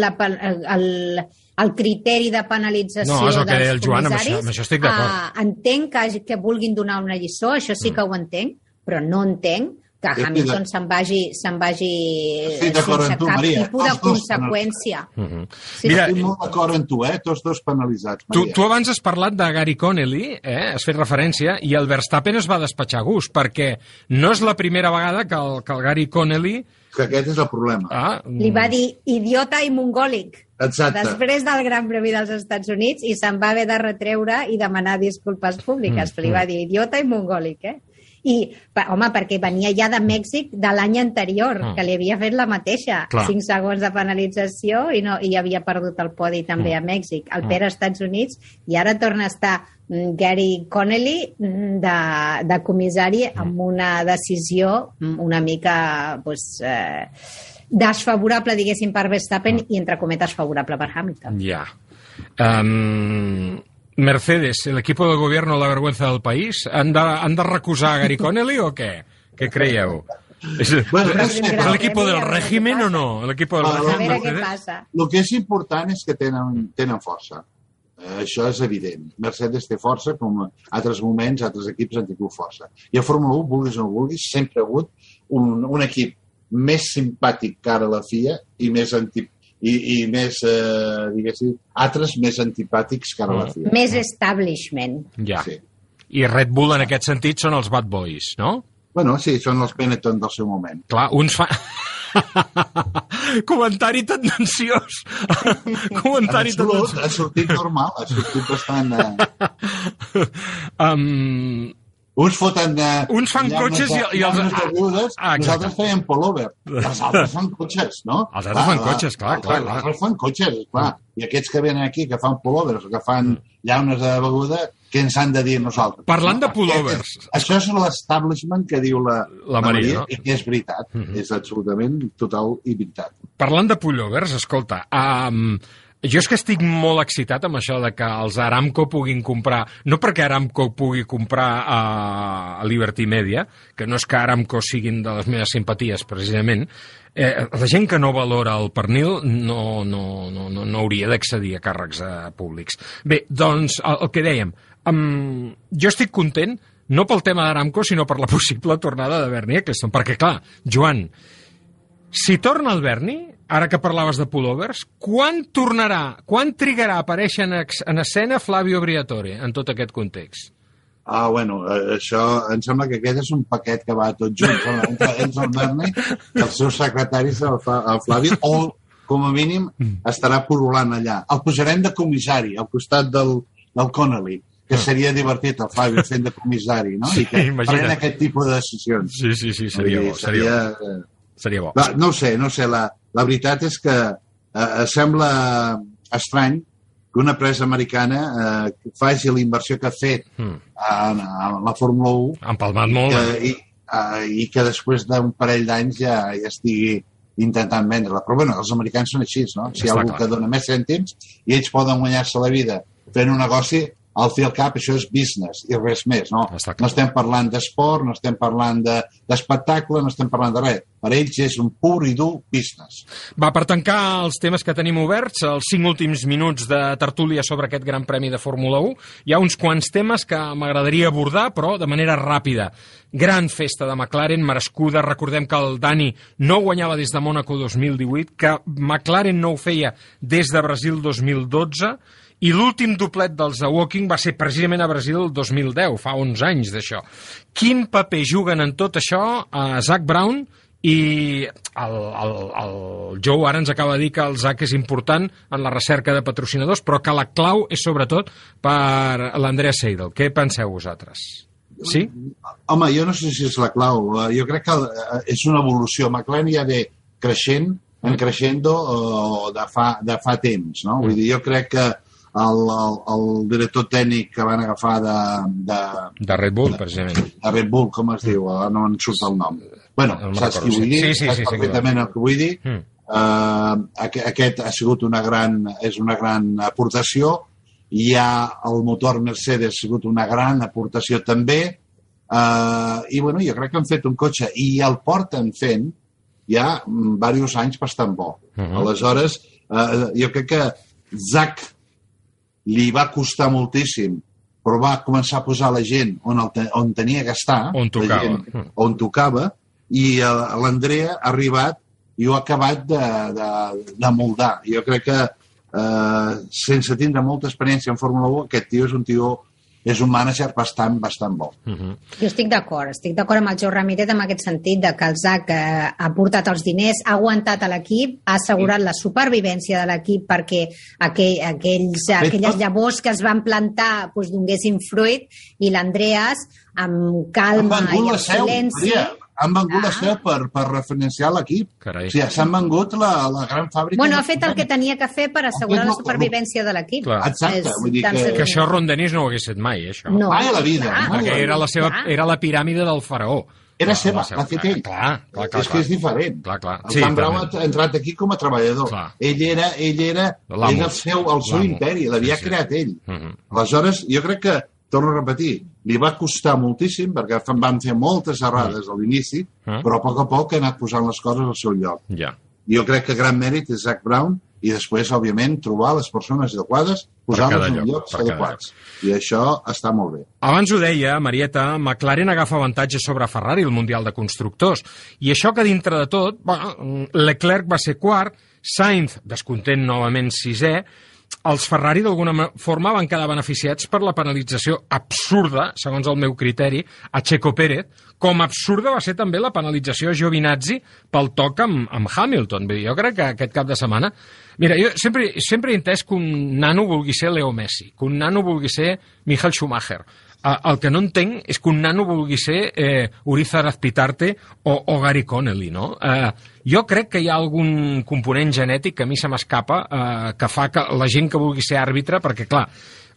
la, el, el, el criteri de penalització No, és el que dels el Joan, amb comissaris. això- amb això estic d'acord. Ah, entenc que, que vulguin donar una lliçó, això sí que ho entenc, però no entenc que Hamilton se'n vagi, se'n vagi d'acord sense tu, cap Maria. tipus de conseqüència. Mhm. Sí, Mira, Estic molt d'acord amb tu, eh? Tots dos penalitzats, Tu, Maria. tu abans has parlat de Gary Connelly, eh? has fet referència, i el Verstappen es va despatxar a gust, perquè no és la primera vegada que el, que el Gary Connelly... Que aquest és el problema. Ah, Li va dir idiota i mongòlic. Exacte. després del Gran Premi dels Estats Units i se'n va haver de retreure i demanar disculpes públiques, Mm, però li va dir idiota i mongòlic, eh? I, home, perquè venia ja de Mèxic de l'any anterior, Mm. que li havia fet la mateixa. Clar. 5 segons de penalització i, no, i havia perdut el podi també a Mèxic. El Pere als Estats Units i ara torna a estar mm, Gary Connelly de, de comissari amb una decisió una mica pues, eh, desfavorable, diguéssim, per Verstappen i, entre cometes, favorable per Hamilton. Ya. Am, Mercedes, el equipo de gobierno la vergüenza del país, ¿han de, han de recusar a Gary (laughs) Connelly o qué? ¿Qué creíeu? ¿Es, Bueno, ¿es és- el equipo del a régimen o no? El equipo del A régimen veure què Mercedes? passa. El que és important és que tenen, tenen força. Eh, això és evident. Mercedes té força, com a altres moments, altres equips han tingut força. I a Fórmula 1, vulguis o no vulguis, sempre ha hagut un, un equip més simpàtic que ara la FIA i més anti, i, i més, eh, diguéssim, altres més antipàtics que ara la FIA. Més establishment. Ja. Sí. I Red Bull en aquest sentit són els bad boys, no? Bueno, sí, són els Benetton del seu moment. Clar, uns fa... (laughs) Comentari tendenciós. En (laughs) Comentari absolut, tendenciós. ha sortit normal, ha sortit bastant... Eh... (laughs) Um, Uns foten... Eh, Uns fan cotxes de- i- i els- de viudes, Ah, exacte. nosaltres fèiem pullover. (laughs) Els altres fan cotxes, no? Els altres fan cotxes, clar, els clar, altres clar. fan cotxes, clar. I aquests que venen aquí, que fan pullovers que fan llaunes de beguda, què ens han de dir nosaltres? Parlant de pullovers. Això és l'establishment que diu la, La Maria, no? i que és veritat. És absolutament total i veritat. Parlant de pullovers, escolta, um, jo és que estic molt excitat amb això de que els Aramco puguin comprar, no perquè Aramco pugui comprar a, a Liberty Media, que no és que Aramco siguin de les meves simpaties, precisament, eh, la gent que no valora el pernil no, no, no, no, no hauria d'accedir a càrrecs eh, públics. Bé, doncs, el, el que dèiem, um, jo estic content no pel tema d'Aramco, sinó per la possible tornada de Bernie Eccleston, perquè, clar, Joan, si torna el Berni, ara que parlaves de pullovers, quan tornarà, quan trigarà a aparèixer en, en escena Flavio Briatore en tot aquest context? Ah, bueno, eh, això em sembla que aquest és un paquet que va tot junt no? entre, entre el Berni i els seus secretaris, el, el Flavi, o com a mínim estarà pululant allà. El posarem de comissari al costat del, del Connolly, que seria divertit el Flavi fent de comissari, no? I que imagina't. pren aquest tipus de decisions. Sí, sí, sí, seria Vull bo, dir, seria bo. eh, Seria bo. Va, no ho sé, no ho sé. La, la veritat és que eh, sembla estrany que una empresa americana eh, faci la inversió que ha fet Mm. en, en la Fórmula 1 Han palmat molt. que, eh? i, uh, i que després d'un parell d'anys ja, ja estigui intentant vendre-la. Però bueno, els americans són així, no? Si hi ha algú clar. que dona més cèntims i ells poden guanyar-se la vida fent un negoci, al fi al cap això és business i res més, no? No estem parlant d'esport, no estem parlant de- d'espectacle, no estem parlant de res. Per ells és un pur i dur business. Va, per tancar els temes que tenim oberts, els cinc últims minuts de tertúlia sobre aquest Gran Premi de Fórmula 1, hi ha uns quants temes que m'agradaria abordar, però de manera ràpida. Gran festa de McLaren, merescuda. Recordem que el Dani no guanyava des de Mònaco 2018, que McLaren no ho feia des de Brasil 2012, i l'últim doblet dels The Walking va ser precisament a Brasil el 2010, fa 11 anys d'això. Quin paper juguen en tot això a Zach Brown i el, el, el Joe ara ens acaba de dir que el Zach és important en la recerca de patrocinadors, però que la clau és sobretot per l'Andrea Seidel. Què penseu vosaltres? Sí? Home, jo no sé si és la clau. Eh, Jo crec que eh, és una evolució. McLaren ja ve creixent, en creixendo eh, de, fa, de fa temps. No? Vull dir, jo crec que el, el, el director tècnic que van agafar de, de, De Red Bull, precisament. de Red Bull, com es diu? No em surt el nom. Bueno, No saps qui vull dir? Sí, sí, saps sí, sí, perfectament el que vull dir. Mm. Uh, aquest ha sigut una gran, és una gran aportació. Hi ha el motor Mercedes ha sigut una gran aportació també. Uh, I bueno, jo crec que han fet un cotxe i el porten fent ja mm, diversos anys bastant bo. Uh Mhm. -huh. Aleshores, uh, jo crec que Zach li va costar moltíssim però va començar a posar la gent on, el te, on tenia que estar, On tocava. gent, on tocava, i eh, l'Andrea ha arribat i ho ha acabat de, de, de moldar. Jo crec que, eh, sense tindre molta experiència en Fórmula 1, aquest tio és un tio, és un mànager bastant, bastant bo. Jo estic d'acord, estic d'acord amb el Joe Ramírez en aquest sentit de que el Zach eh, ha portat els diners, ha aguantat a l'equip, ha assegurat la supervivència de l'equip perquè aquell, aquells, aquelles llavors que es van plantar doncs, donguessin fruit i l'Andreas amb calma i amb seu, silenci Maria, han vengut la Ah. seu per, per referenciar l'equip. O sigui, s'han vengut la, la gran fàbrica. Bueno, ha fet el que tenia que fer per assegurar la supervivència de l'equip. Clar. Exacte, És vull dir que-. Que això Ron Dennis no ho hagués fet mai, eh, això. No. Mai a la vida, Clar. mai. Perquè era la, seva, Clar. era la piràmide del faraó. Era La- seva, la seva- l'ha fet ell. Clar, clar, clar. és que és diferent. Clar, clar. El Sí, Brown ha entrat aquí com a treballador. Clar. Ell era, ell era, era el seu, el seu imperi, l'havia Sí, sí. creat ell. Mhm. Aleshores, jo crec que, torno a repetir, li va costar moltíssim, perquè van fer moltes errades a l'inici, Mm. però a poc a poc ha anat posant les coses al seu lloc. Ja. Jo crec que gran mèrit és Zach Brown i després, òbviament, trobar les persones adequades, posar-les en lloc, llocs adequats. I això està molt bé. Abans ho deia, Marieta, McLaren agafa avantatge sobre Ferrari al Mundial de Constructors. I això que dintre de tot, bueno, Leclerc va ser quart, Sainz, descontent novament sisè, els Ferrari d'alguna ma- forma van quedar beneficiats per la penalització absurda, segons el meu criteri, a Checo Pérez, com absurda va ser també la penalització a Giovinazzi pel toc amb, amb Hamilton. Vull dir, jo crec que aquest cap de setmana... Mira, jo sempre, sempre he entès que un nano vulgui ser Leo Messi, que un nano vulgui ser Michael Schumacher. Eh, El que no entenc és que un nano vulgui ser eh, Urizar Azpitarte o, o Gary Connelly, no? Eh, jo crec que hi ha algun component genètic que a mi se m'escapa eh, que fa que la gent que vulgui ser àrbitre, perquè, clar,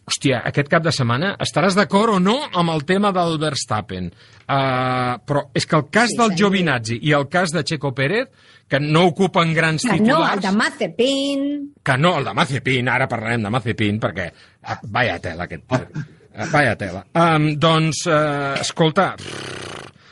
hòstia, aquest cap de setmana estaràs d'acord o no amb el tema del Verstappen. Uh, però és que el cas Sí, del senyor. Giovinazzi i el cas de Checo Pérez, que no ocupen grans Que no, titulars... el de Mazepin... Que no, el de Mazepin, ara parlarem de Mazepin, perquè... ah, Vaya tela, aquest... eh, Vaya tela. Um, doncs, uh, escolta,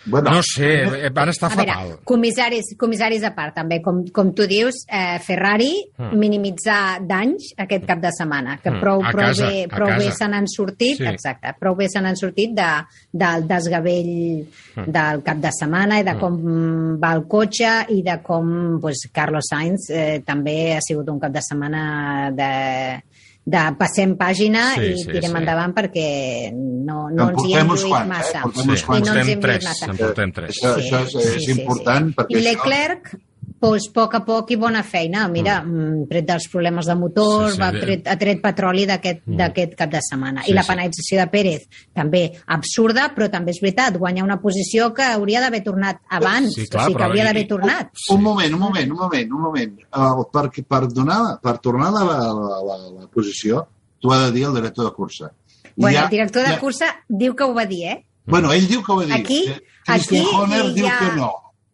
Bueno, no sé, eh, van estar A veure, fatal. comissaris, comissaris a part, també, com, com tu dius, eh, Ferrari Mm. minimitzar danys aquest cap de setmana, que Mm, prou, a prou casa, bé, prou bé se n'han sortit, Sí. exacte, prou bé se n'han sortit de, del desgavell Mm. del cap de setmana i de com va el cotxe i de com pues, Carlos Sainz eh, també ha sigut un cap de setmana de, de passem pàgina Sí, i sí, tirem sí. endavant perquè no, no En ens hi hem lluït quants, eh? massa. Portem Sí, uns quants. I no ens hem lluït massa. en portem tres. Això, això és, és important perquè I Leclerc, doncs, a poc a poc i bona feina. Mira, mm. tret dels problemes de motor, Sí, sí, va tret, ha tret petroli d'aquest d'aquest cap de setmana. Sí, I la sí. penalització de Pérez, també absurda, però també és veritat, guanya una posició que hauria d'haver tornat abans. Sí, clar, o sigui, que hauria d'haver tornat. Sí. Un moment, un moment, un moment, un moment. Uh, per, per, donar, per tornar a la, la, la, la posició, t'ho ha de dir el director de cursa. Bueno, ja- el director de ja- cursa diu que ho va dir, eh? Bueno, ell diu que ho va dir. Aquí- Christian aquí Horner hi diu ha- que no.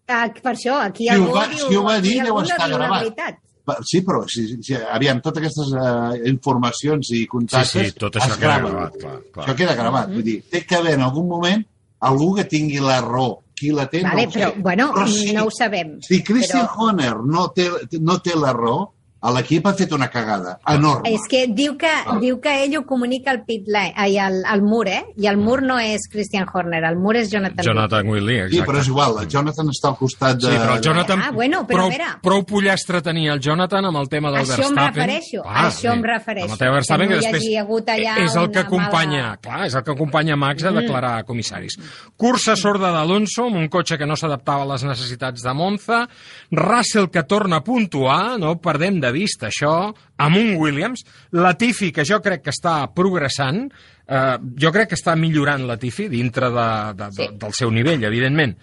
Ah, per això, aquí Si algú ho va- diu... si ho va dir, deu estar gravat. sí, però si, si, aviam, totes aquestes uh, informacions i contactes Sí, sí, tot això queda graven. gravat, clar, clar. Això queda gravat. Vull dir, té que haver en algun moment algú que tingui la raó. Qui la té, Vale, no ho sé. però, bueno, Però si, no ho sabem. Si Christian però- Horner no té, no té la raó, l'equip ha fet una cagada enorme. És que diu que, Ah. diu que ell ho comunica al pit line, ai, al, al mur, eh? I el mur no és Christian Horner, el mur és Jonathan. Jonathan Willy, exacte. Sí, però és igual, el Jonathan està al costat de... Sí, però el Jonathan... Ah, bueno, però prou, a veure. prou pollastre tenia el Jonathan amb el tema del Això em Verstappen. refereixo, a això em refereixo. Amb el tema Verstappen, Que que, no hi després hagi hagut allà és el que acompanya, mala- clar, és el que acompanya Max a declarar comissaris. Cursa sorda d'Alonso, amb un cotxe que no s'adaptava a les necessitats de Monza, Russell que torna a puntuar, no perdem de vista això, amb un Williams, Latifi, que jo crec que està progressant, eh, jo crec que està millorant Latifi dintre de, de, de, Sí. del seu nivell, evidentment.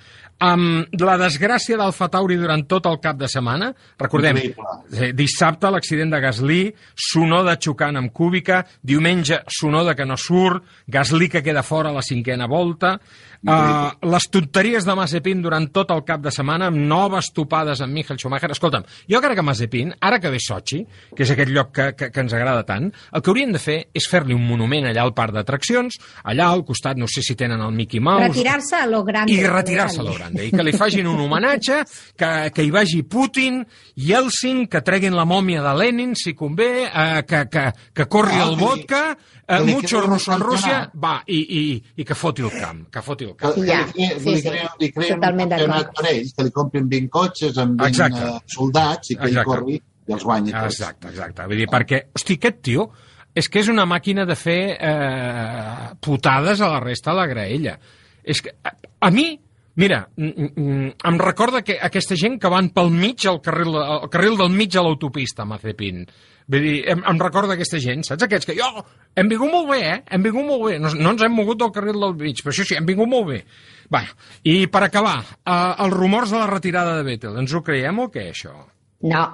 Amb la desgràcia d'Alfa Tauri durant tot el cap de setmana, recordem, eh, dissabte l'accident de Gasly, Sonoda xocant amb Cúbica, diumenge Sonoda que no surt, Gasly que queda fora a la cinquena volta, uh, les tonteries de Mazepin durant tot el cap de setmana, amb noves topades amb Michael Schumacher. Escolta'm, jo crec que Mazepin, ara que ve Sochi, que és aquest lloc que, que, que ens agrada tant, el que haurien de fer és fer-li un monument allà al parc d'atraccions, allà al costat, no sé si tenen el Mickey Mouse... Retirar-se a lo grande. I retirar-se a lo grande. I que li facin un homenatge, que, que hi vagi Putin, Yeltsin, que treguin la mòmia de Lenin, si convé, eh, que, que, que corri Ah, el vodka, eh, mucho russo en Rússia, va, i, i, i que foti el camp, que foti el Que, camp. que Ja, li, crea- sí, li, sí. crea, li crea un campionat per ells, que li comprin 20 cotxes amb 20 Exacte. eh, soldats i que ell Exacte. corri i els guanyi tots. Exacte, exacte. Vull dir, perquè, hosti, aquest tio és que és una màquina de fer eh, putades a la resta de la graella. És que, a, a mi, mira, em recorda que aquesta gent que van pel mig, al carril, al carril del mig a l'autopista, Mazepin. Vull dir, em, em recorda aquesta gent, saps? Aquests que, jo, hem vingut molt bé, eh? Hem vingut molt bé. No, no ens hem mogut del carril del mig, però això sí, hem vingut molt bé. Va, i per acabar, eh, els rumors de la retirada de Vettel, ens ho creiem o què, això? No,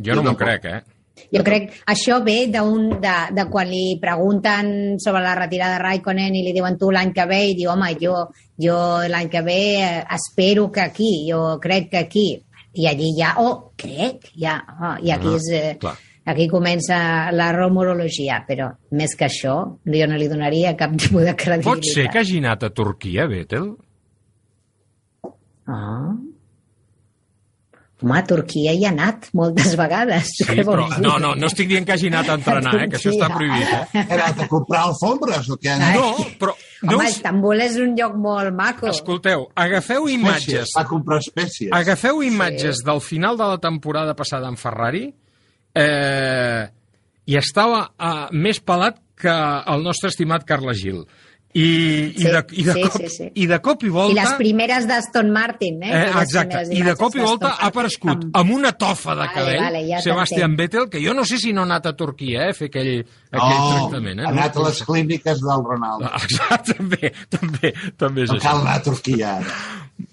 Jo no m'ho crec, eh? Jo crec això ve d'un, de, de quan li pregunten sobre la retirada de Raikkonen i li diuen tu l'any que ve i diu, home, jo, jo l'any que ve eh, espero que aquí, jo crec que aquí. I allí ja, oh, crec, ja, oh, i aquí, Ah, és, eh, clar. Aquí comença la rumorologia, però més que això, jo no li donaria cap tipus de credibilitat. Pot ser que hagi anat a Turquia, Vettel? Ah. Home, a Turquia hi ha anat moltes vegades. Sí, però no, no, no estic dient que hagi anat a entrenar, eh, que això està prohibit. Eh? Ha anat a comprar alfombres o què? No, però... No Home, us... Istanbul és un lloc molt maco. Escolteu, agafeu imatges, Va comprar espècies. agafeu imatges del final de la temporada passada en Ferrari eh, i estava eh, més pelat que el nostre estimat Carles Gil. I, i, Sí, de, i, de sí, cop, sí, sí. I de cop i I volta... les primeres d'Aston Martin, eh? Eh, exacte, i de cop i volta ha aparegut Martin. amb una tofa de Vale, cabell vale, ja Sebastian. Vettel, que jo no sé si no ha anat a Turquia eh, a fer aquell, aquell No, tractament. Eh? ha anat a les clíniques del Ronaldo. (laughs) Exacte, també, també, també és No això. cal anar a Turquia ara.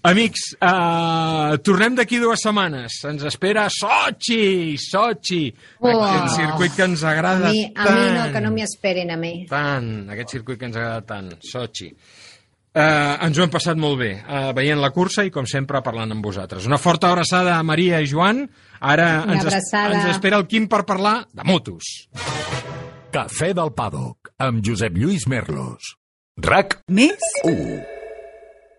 Amics, uh, tornem d'aquí dues setmanes. Ens espera Sochi, Sochi, Oh. aquest circuit que ens A agrada mi, a tant. mi no, que no m'hi esperin a mi. Tant, aquest circuit que ens agrada tant, Sochi. Uh, ens ho hem passat molt bé, uh, veient la cursa i, com sempre, parlant amb vosaltres. Una forta abraçada a Maria i Joan. Ara Una ens, es- ens espera el Quim per parlar de motos. Cafè del Paddock, amb Josep Lluís Merlos. RAC Més? 1.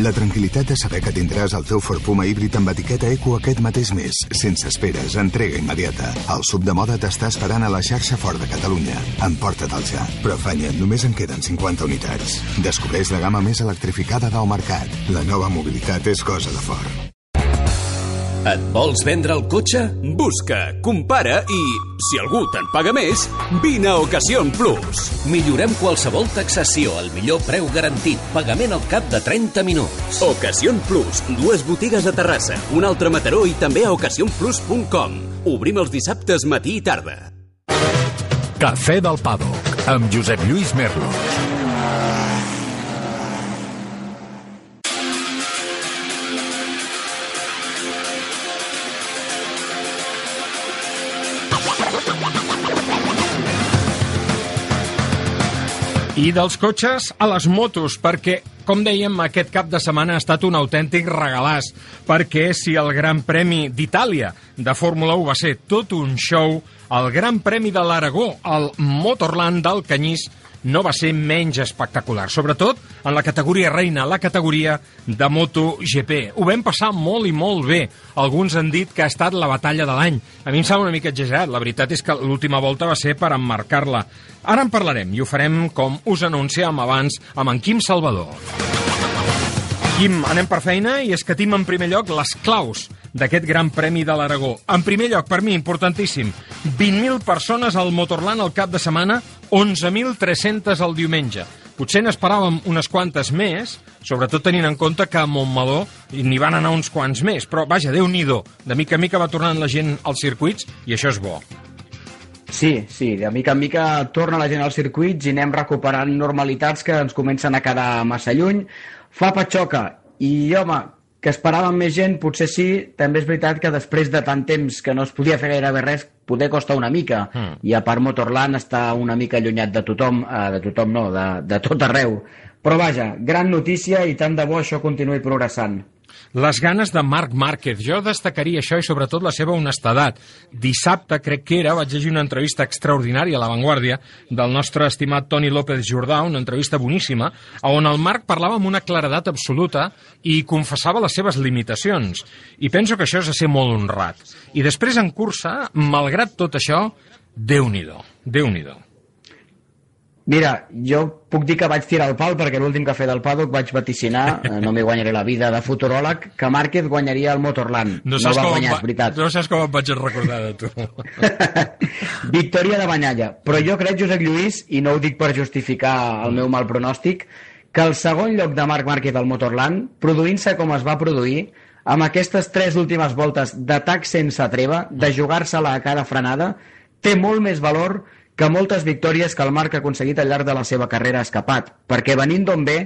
La tranquil·litat de saber que tindràs el teu Ford Puma híbrid amb etiqueta Eco aquest mateix mes, sense esperes, entrega immediata. El sub de moda t'està esperant a la xarxa Ford de Catalunya. Emporta-te'l ja. Però afanya, només en queden 50 unitats. Descobreix la gamma més electrificada del mercat. La nova mobilitat és cosa de Ford. Et vols vendre el cotxe? Busca, compara i, si algú te'n paga més, vine a Ocasión Plus. Millorem qualsevol taxació al millor preu garantit. Pagament al cap de 30 minuts. Ocasión Plus. Dues botigues a Terrassa, un altre a Mataró i també a ocasionplus.com. Obrim els dissabtes matí i tarda. Cafè del Paddock, amb Josep Lluís Merlos. I dels cotxes a les motos, perquè, com dèiem, aquest cap de setmana ha estat un autèntic regalàs, perquè si el Gran Premi d'Itàlia de Fórmula 1 va ser tot un show, el Gran Premi de l'Aragó, el Motorland del Canyís, no va ser menys espectacular, sobretot en la categoria reina, la categoria de MotoGP. Ho vam passar molt i molt bé. Alguns han dit que ha estat la batalla de l'any. A mi em sembla una mica exagerat. La veritat és que l'última volta va ser per emmarcar-la. Ara en parlarem i ho farem, com us anunciàvem abans, amb en Quim Salvador. Quim, anem per feina i escatim en primer lloc les claus d'aquest Gran Premi de l'Aragó. En primer lloc, per mi, importantíssim, 20.000 persones al Motorland al cap de setmana, 11.300 el diumenge. Potser n'esperàvem unes quantes més, sobretot tenint en compte que a Montmeló n'hi van anar uns quants més, però vaja, déu nhi De mica en mica va tornant la gent als circuits i això és bo. Sí, sí, de mica en mica torna la gent als circuits i anem recuperant normalitats que ens comencen a quedar massa lluny fa patxoca i, home, que esperàvem més gent, potser sí, també és veritat que després de tant temps que no es podia fer gairebé res, poder costa una mica, mm. i a part Motorland està una mica allunyat de tothom, eh, de tothom no, de, de tot arreu. Però vaja, gran notícia i tant de bo això continuï progressant. Les ganes de Marc Márquez. Jo destacaria això i sobretot la seva honestedat. Dissabte, crec que era, vaig llegir una entrevista extraordinària a La Vanguardia del nostre estimat Toni López Jordà, una entrevista boníssima, on el Marc parlava amb una claredat absoluta i confessava les seves limitacions. I penso que això és a ser molt honrat. I després en cursa, malgrat tot això, déu nhi déu Mira, jo puc dir que vaig tirar el pal perquè l'últim cafè del paddock vaig vaticinar, eh, no m'hi guanyaré la vida de futuròleg, que Márquez guanyaria el Motorland. No, no va guanyar, és veritat. No saps com em vaig recordar de tu. (laughs) Victòria de Banyalla. Però jo crec, Josep Lluís, i no ho dic per justificar el meu mal pronòstic, que el segon lloc de Marc Márquez al Motorland, produint-se com es va produir, amb aquestes tres últimes voltes d'atac sense treva, de jugar-se-la a cara frenada, té molt més valor que moltes victòries que el Marc ha aconseguit al llarg de la seva carrera ha escapat, perquè venint d'on ve,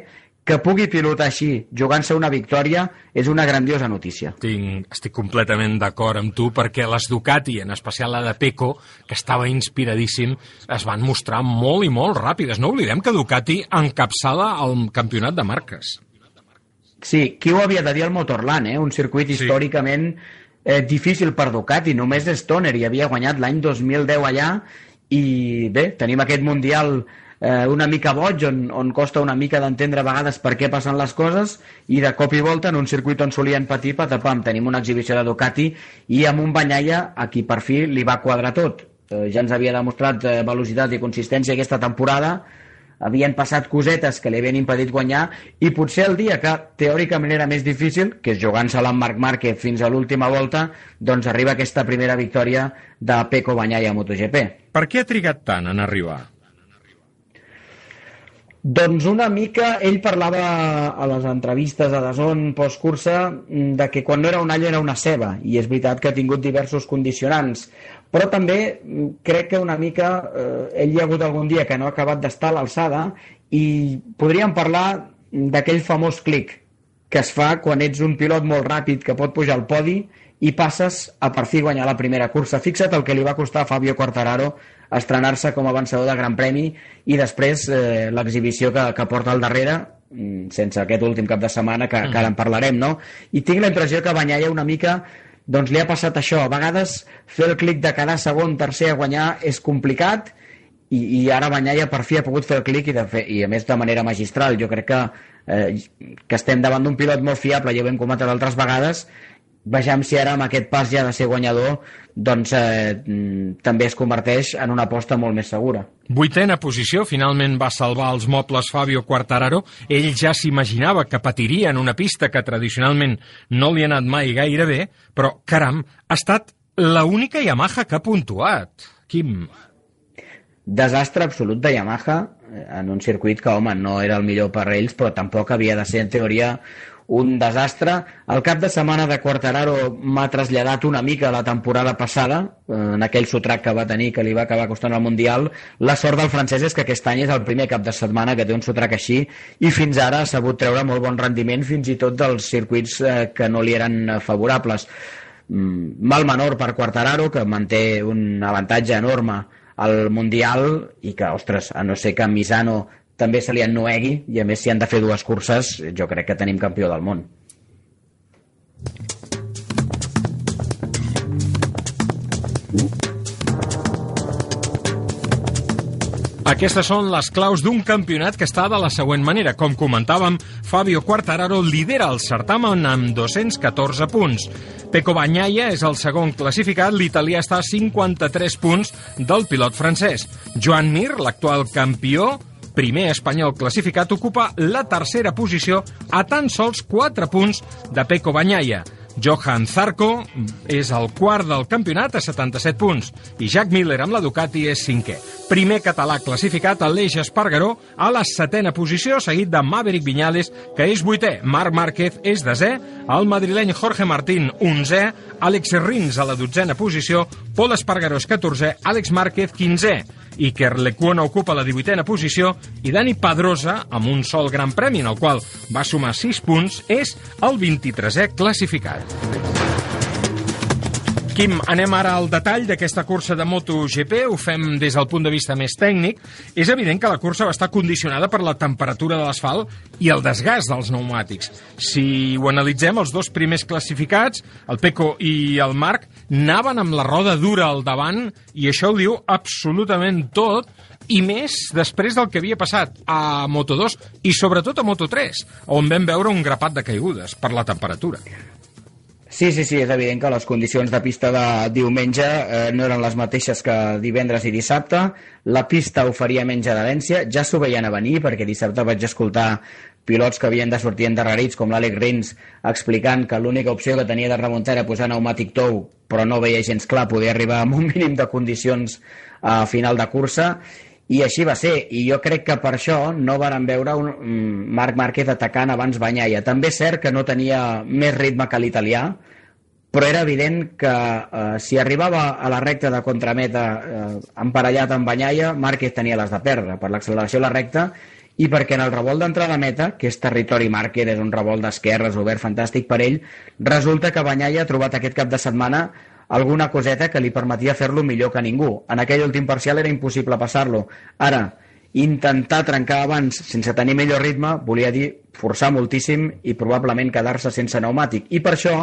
que pugui pilotar així, jugant-se una victòria, és una grandiosa notícia. Tinc, estic completament d'acord amb tu, perquè les Ducati, en especial la de Peco, que estava inspiradíssim, es van mostrar molt i molt ràpides. No oblidem que Ducati encapçala el campionat de marques. Sí, qui ho havia de dir al Motorland, eh? un circuit sí. històricament eh, difícil per Ducati, només Stoner hi havia guanyat l'any 2010 allà i bé, tenim aquest Mundial eh, una mica boig, on, on costa una mica d'entendre a vegades per què passen les coses i de cop i volta en un circuit on solien patir, patapam, tenim una exhibició de Ducati i amb un Banyaia a qui per fi li va quadrar tot. Eh, ja ens havia demostrat eh, velocitat i consistència aquesta temporada, havien passat cosetes que li havien impedit guanyar i potser el dia que teòricament era més difícil, que és jugant-se-la amb Marc Márquez fins a l'última volta, doncs arriba aquesta primera victòria de Peco Banyai a MotoGP. Per què ha trigat tant en arribar? Doncs una mica, ell parlava a les entrevistes a Dazón postcursa de que quan no era un all era una ceba i és veritat que ha tingut diversos condicionants però també mm, crec que una mica eh, ell hi ha hagut algun dia que no ha acabat d'estar a l'alçada i podríem parlar d'aquell famós clic que es fa quan ets un pilot molt ràpid que pot pujar al podi i passes a per fi guanyar la primera cursa. Fixa't el que li va costar a Fabio Quartararo estrenar-se com a vencedor de Gran Premi i després eh, l'exhibició que, que porta al darrere mm, sense aquest últim cap de setmana que, que ara en parlarem, no? I tinc la impressió que Banyalla una mica doncs li ha passat això. A vegades fer el clic de quedar segon, tercer a guanyar és complicat i, i ara Banyaia per fi ha pogut fer el clic i, de fer, i a més de manera magistral. Jo crec que, eh, que estem davant d'un pilot molt fiable, ja ho hem comentat altres vegades, vejam si ara amb aquest pas ja de ser guanyador doncs eh, també es converteix en una aposta molt més segura. Vuitena posició, finalment va salvar els mobles Fabio Quartararo. Ell ja s'imaginava que patiria en una pista que tradicionalment no li ha anat mai gaire bé, però, caram, ha estat l'única Yamaha que ha puntuat. Quim? Desastre absolut de Yamaha eh, en un circuit que, home, no era el millor per ells, però tampoc havia de ser, en teoria, un desastre. El cap de setmana de Quartararo m'ha traslladat una mica la temporada passada, eh, en aquell sotrac que va tenir, que li va acabar costant el Mundial. La sort del francès és que aquest any és el primer cap de setmana que té un sotrac així i fins ara ha sabut treure molt bon rendiment fins i tot dels circuits eh, que no li eren favorables. Mm, mal menor per Quartararo, que manté un avantatge enorme al Mundial i que, ostres, a no ser que Misano també se li ennuegui i a més si han de fer dues curses jo crec que tenim campió del món Aquestes són les claus d'un campionat que està de la següent manera. Com comentàvem, Fabio Quartararo lidera el certamen amb 214 punts. Peco Bagnaia és el segon classificat, l'italià està a 53 punts del pilot francès. Joan Mir, l'actual campió, primer espanyol classificat, ocupa la tercera posició a tan sols 4 punts de Peco Bagnaia. Johan Zarco és el quart del campionat a 77 punts i Jack Miller amb la Ducati és cinquè. Primer català classificat, Aleix Espargaró, a la setena posició, seguit de Maverick Viñales, que és vuitè. Marc Márquez és desè, el madrileny Jorge Martín, onzè, Àlex Rins a la dotzena posició, Pol Espargaró és catorzè, Àlex Márquez, quinzè. Iker Lecuona ocupa la 18a posició i Dani Pedrosa, amb un sol gran premi en el qual va sumar 6 punts, és el 23è classificat. Quim, anem ara al detall d'aquesta cursa de MotoGP, ho fem des del punt de vista més tècnic. És evident que la cursa va estar condicionada per la temperatura de l'asfalt i el desgast dels pneumàtics. Si ho analitzem, els dos primers classificats, el Peco i el Marc, anaven amb la roda dura al davant i això ho diu absolutament tot i més després del que havia passat a Moto2 i sobretot a Moto3, on vam veure un grapat de caigudes per la temperatura. Sí, sí, sí, és evident que les condicions de pista de diumenge eh, no eren les mateixes que divendres i dissabte. La pista oferia menys adherència, ja s'ho veien a venir, perquè dissabte vaig escoltar pilots que havien de sortir endarrerits, com l'Àlex Rins, explicant que l'única opció que tenia de remuntar era posar pneumàtic tou, però no veia gens clar poder arribar amb un mínim de condicions a final de cursa, i així va ser, i jo crec que per això no varen veure un mm, Marc Márquez atacant abans Banyaia. També és cert que no tenia més ritme que l'italià, però era evident que eh, si arribava a la recta de contrameta eh, emparellat amb Banyaia, Márquez tenia les de perdre per l'acceleració a la recta i perquè en el revolt d'entrada meta, que és territori Márquez, és un revolt d'esquerres obert fantàstic per ell, resulta que Banyaia ha trobat aquest cap de setmana alguna coseta que li permetia fer-lo millor que ningú. En aquell últim parcial era impossible passar-lo. Ara, intentar trencar abans sense tenir millor ritme volia dir forçar moltíssim i probablement quedar-se sense pneumàtic. I per això,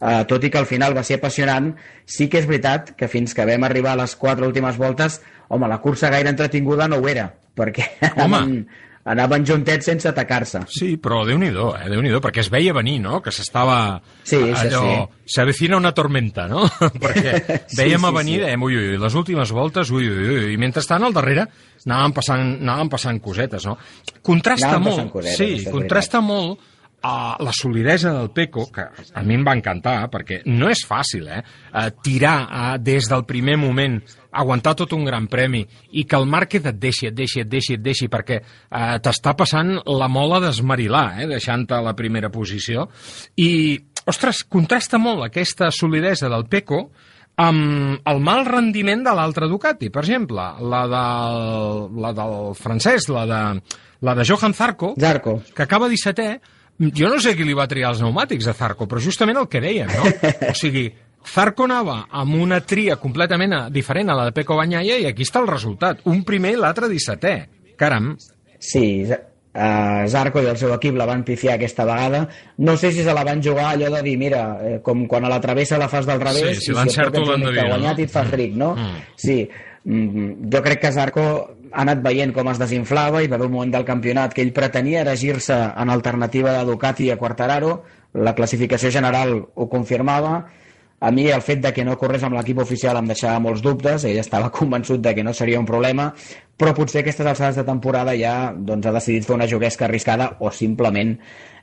eh, tot i que al final va ser apassionant, sí que és veritat que fins que vam arribar a les quatre últimes voltes, home, la cursa gaire entretinguda no ho era, perquè home (laughs) anaven juntets sense atacar-se. Sí, però déu nhi eh? déu nhi perquè es veia venir, no?, que s'estava sí, allò... Sí. S'avecina una tormenta, no? (laughs) perquè veiem sí, sí, a venir, sí. dèiem, ui, ui, les últimes voltes, ui, ui, ui, i mentrestant al darrere anaven passant, anaven passant cosetes, no? Contrasta molt, cosetes, sí, contrasta veritat. molt uh, la solidesa del Peco, que a mi em va encantar, perquè no és fàcil, eh? Uh, tirar uh, des del primer moment, aguantar tot un gran premi, i que el Márquez et deixi, et deixi, et deixi, et deixi, perquè uh, t'està passant la mola d'esmarilar, eh? deixant-te a la primera posició. I, ostres, contrasta molt aquesta solidesa del Peco amb el mal rendiment de l'altre Ducati, per exemple, la, del, la del francès, la de, la de Johan Zarco, Zarco. que acaba 17è, jo no sé qui li va triar els pneumàtics a Zarco, però justament el que deia, no? O sigui, Zarco anava amb una tria completament diferent a la de Peco Banyaia i aquí està el resultat. Un primer i l'altre 17è. Caram. Sí, uh, Zarco i el seu equip la van pifiar aquesta vegada. No sé si se la van jugar allò de dir, mira, eh, com quan a la travessa la fas del revés sí, si l'encerto l'han de dir, guanyat no? i et fas ric, no? Mm. Sí, mm, jo crec que Zarco ha anat veient com es desinflava i va haver un moment del campionat que ell pretenia erigir-se en alternativa de Ducati a Quartararo, la classificació general ho confirmava, a mi el fet de que no corres amb l'equip oficial em deixava molts dubtes, ell estava (laughs) convençut de que no seria un problema, però potser aquestes alçades de temporada ja doncs, ha decidit fer una juguesca arriscada o simplement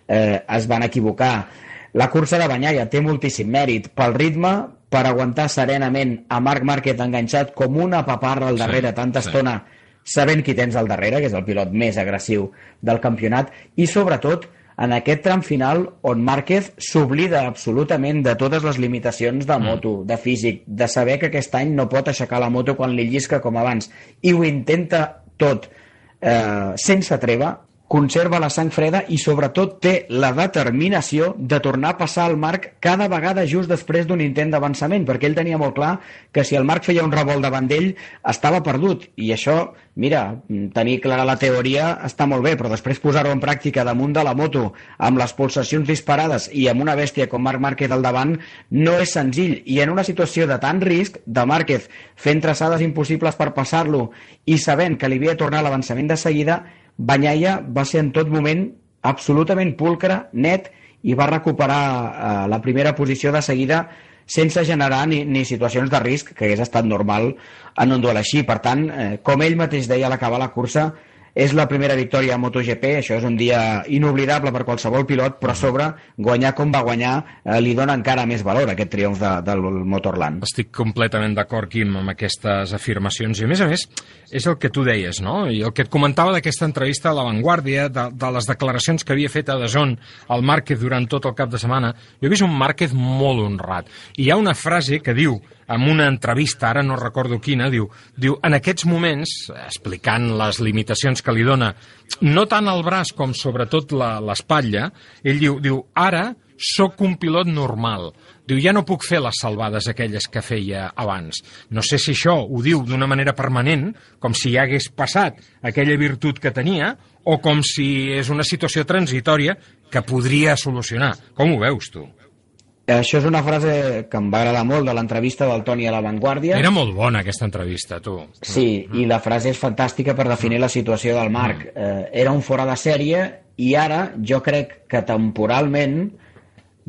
eh, es van equivocar. La cursa de Banyaia té moltíssim mèrit pel ritme, per aguantar serenament a Marc Márquez enganxat com una paparra al darrere sí, tanta sí. estona sabent qui tens al darrere, que és el pilot més agressiu del campionat, i sobretot en aquest tram final on Márquez s'oblida absolutament de totes les limitacions de moto, mm. de físic, de saber que aquest any no pot aixecar la moto quan li llisca com abans, i ho intenta tot eh, sense treva, conserva la sang freda i sobretot té la determinació de tornar a passar al Marc cada vegada just després d'un intent d'avançament, perquè ell tenia molt clar que si el Marc feia un revolt davant d'ell estava perdut, i això, mira, tenir clara la teoria està molt bé, però després posar-ho en pràctica damunt de la moto, amb les pulsacions disparades i amb una bèstia com Marc Márquez al davant, no és senzill, i en una situació de tant risc, de Márquez fent traçades impossibles per passar-lo i sabent que li havia de tornar l'avançament de seguida, Banyaia va ser en tot moment absolutament pulcre, net, i va recuperar eh, la primera posició de seguida sense generar ni, ni situacions de risc que hagués estat normal en un duel així. Per tant, eh, com ell mateix deia a l'acabar la cursa, és la primera victòria a MotoGP, això és un dia inoblidable per qualsevol pilot, però a sobre, guanyar com va guanyar eh, li dona encara més valor aquest triomf de, del Motorland. Estic completament d'acord, Quim, amb aquestes afirmacions. I a més a més, és el que tu deies, no? I el que et comentava d'aquesta entrevista a La Vanguardia, de, de les declaracions que havia fet a Dazón al Márquez durant tot el cap de setmana, jo he vist un Márquez molt honrat. I hi ha una frase que diu, en una entrevista, ara no recordo quina, diu, diu en aquests moments, explicant les limitacions que li dona, no tant el braç com sobretot l'espatlla, ell diu, diu, ara sóc un pilot normal. Diu, ja no puc fer les salvades aquelles que feia abans. No sé si això ho diu d'una manera permanent, com si ja hagués passat aquella virtut que tenia, o com si és una situació transitòria que podria solucionar. Com ho veus, tu? Això és una frase que em va agradar molt de l'entrevista del Toni a La Vanguardia. Era molt bona aquesta entrevista, tu. Sí, i la frase és fantàstica per definir la situació del Marc. Mm. Eh, era un fora de sèrie i ara jo crec que temporalment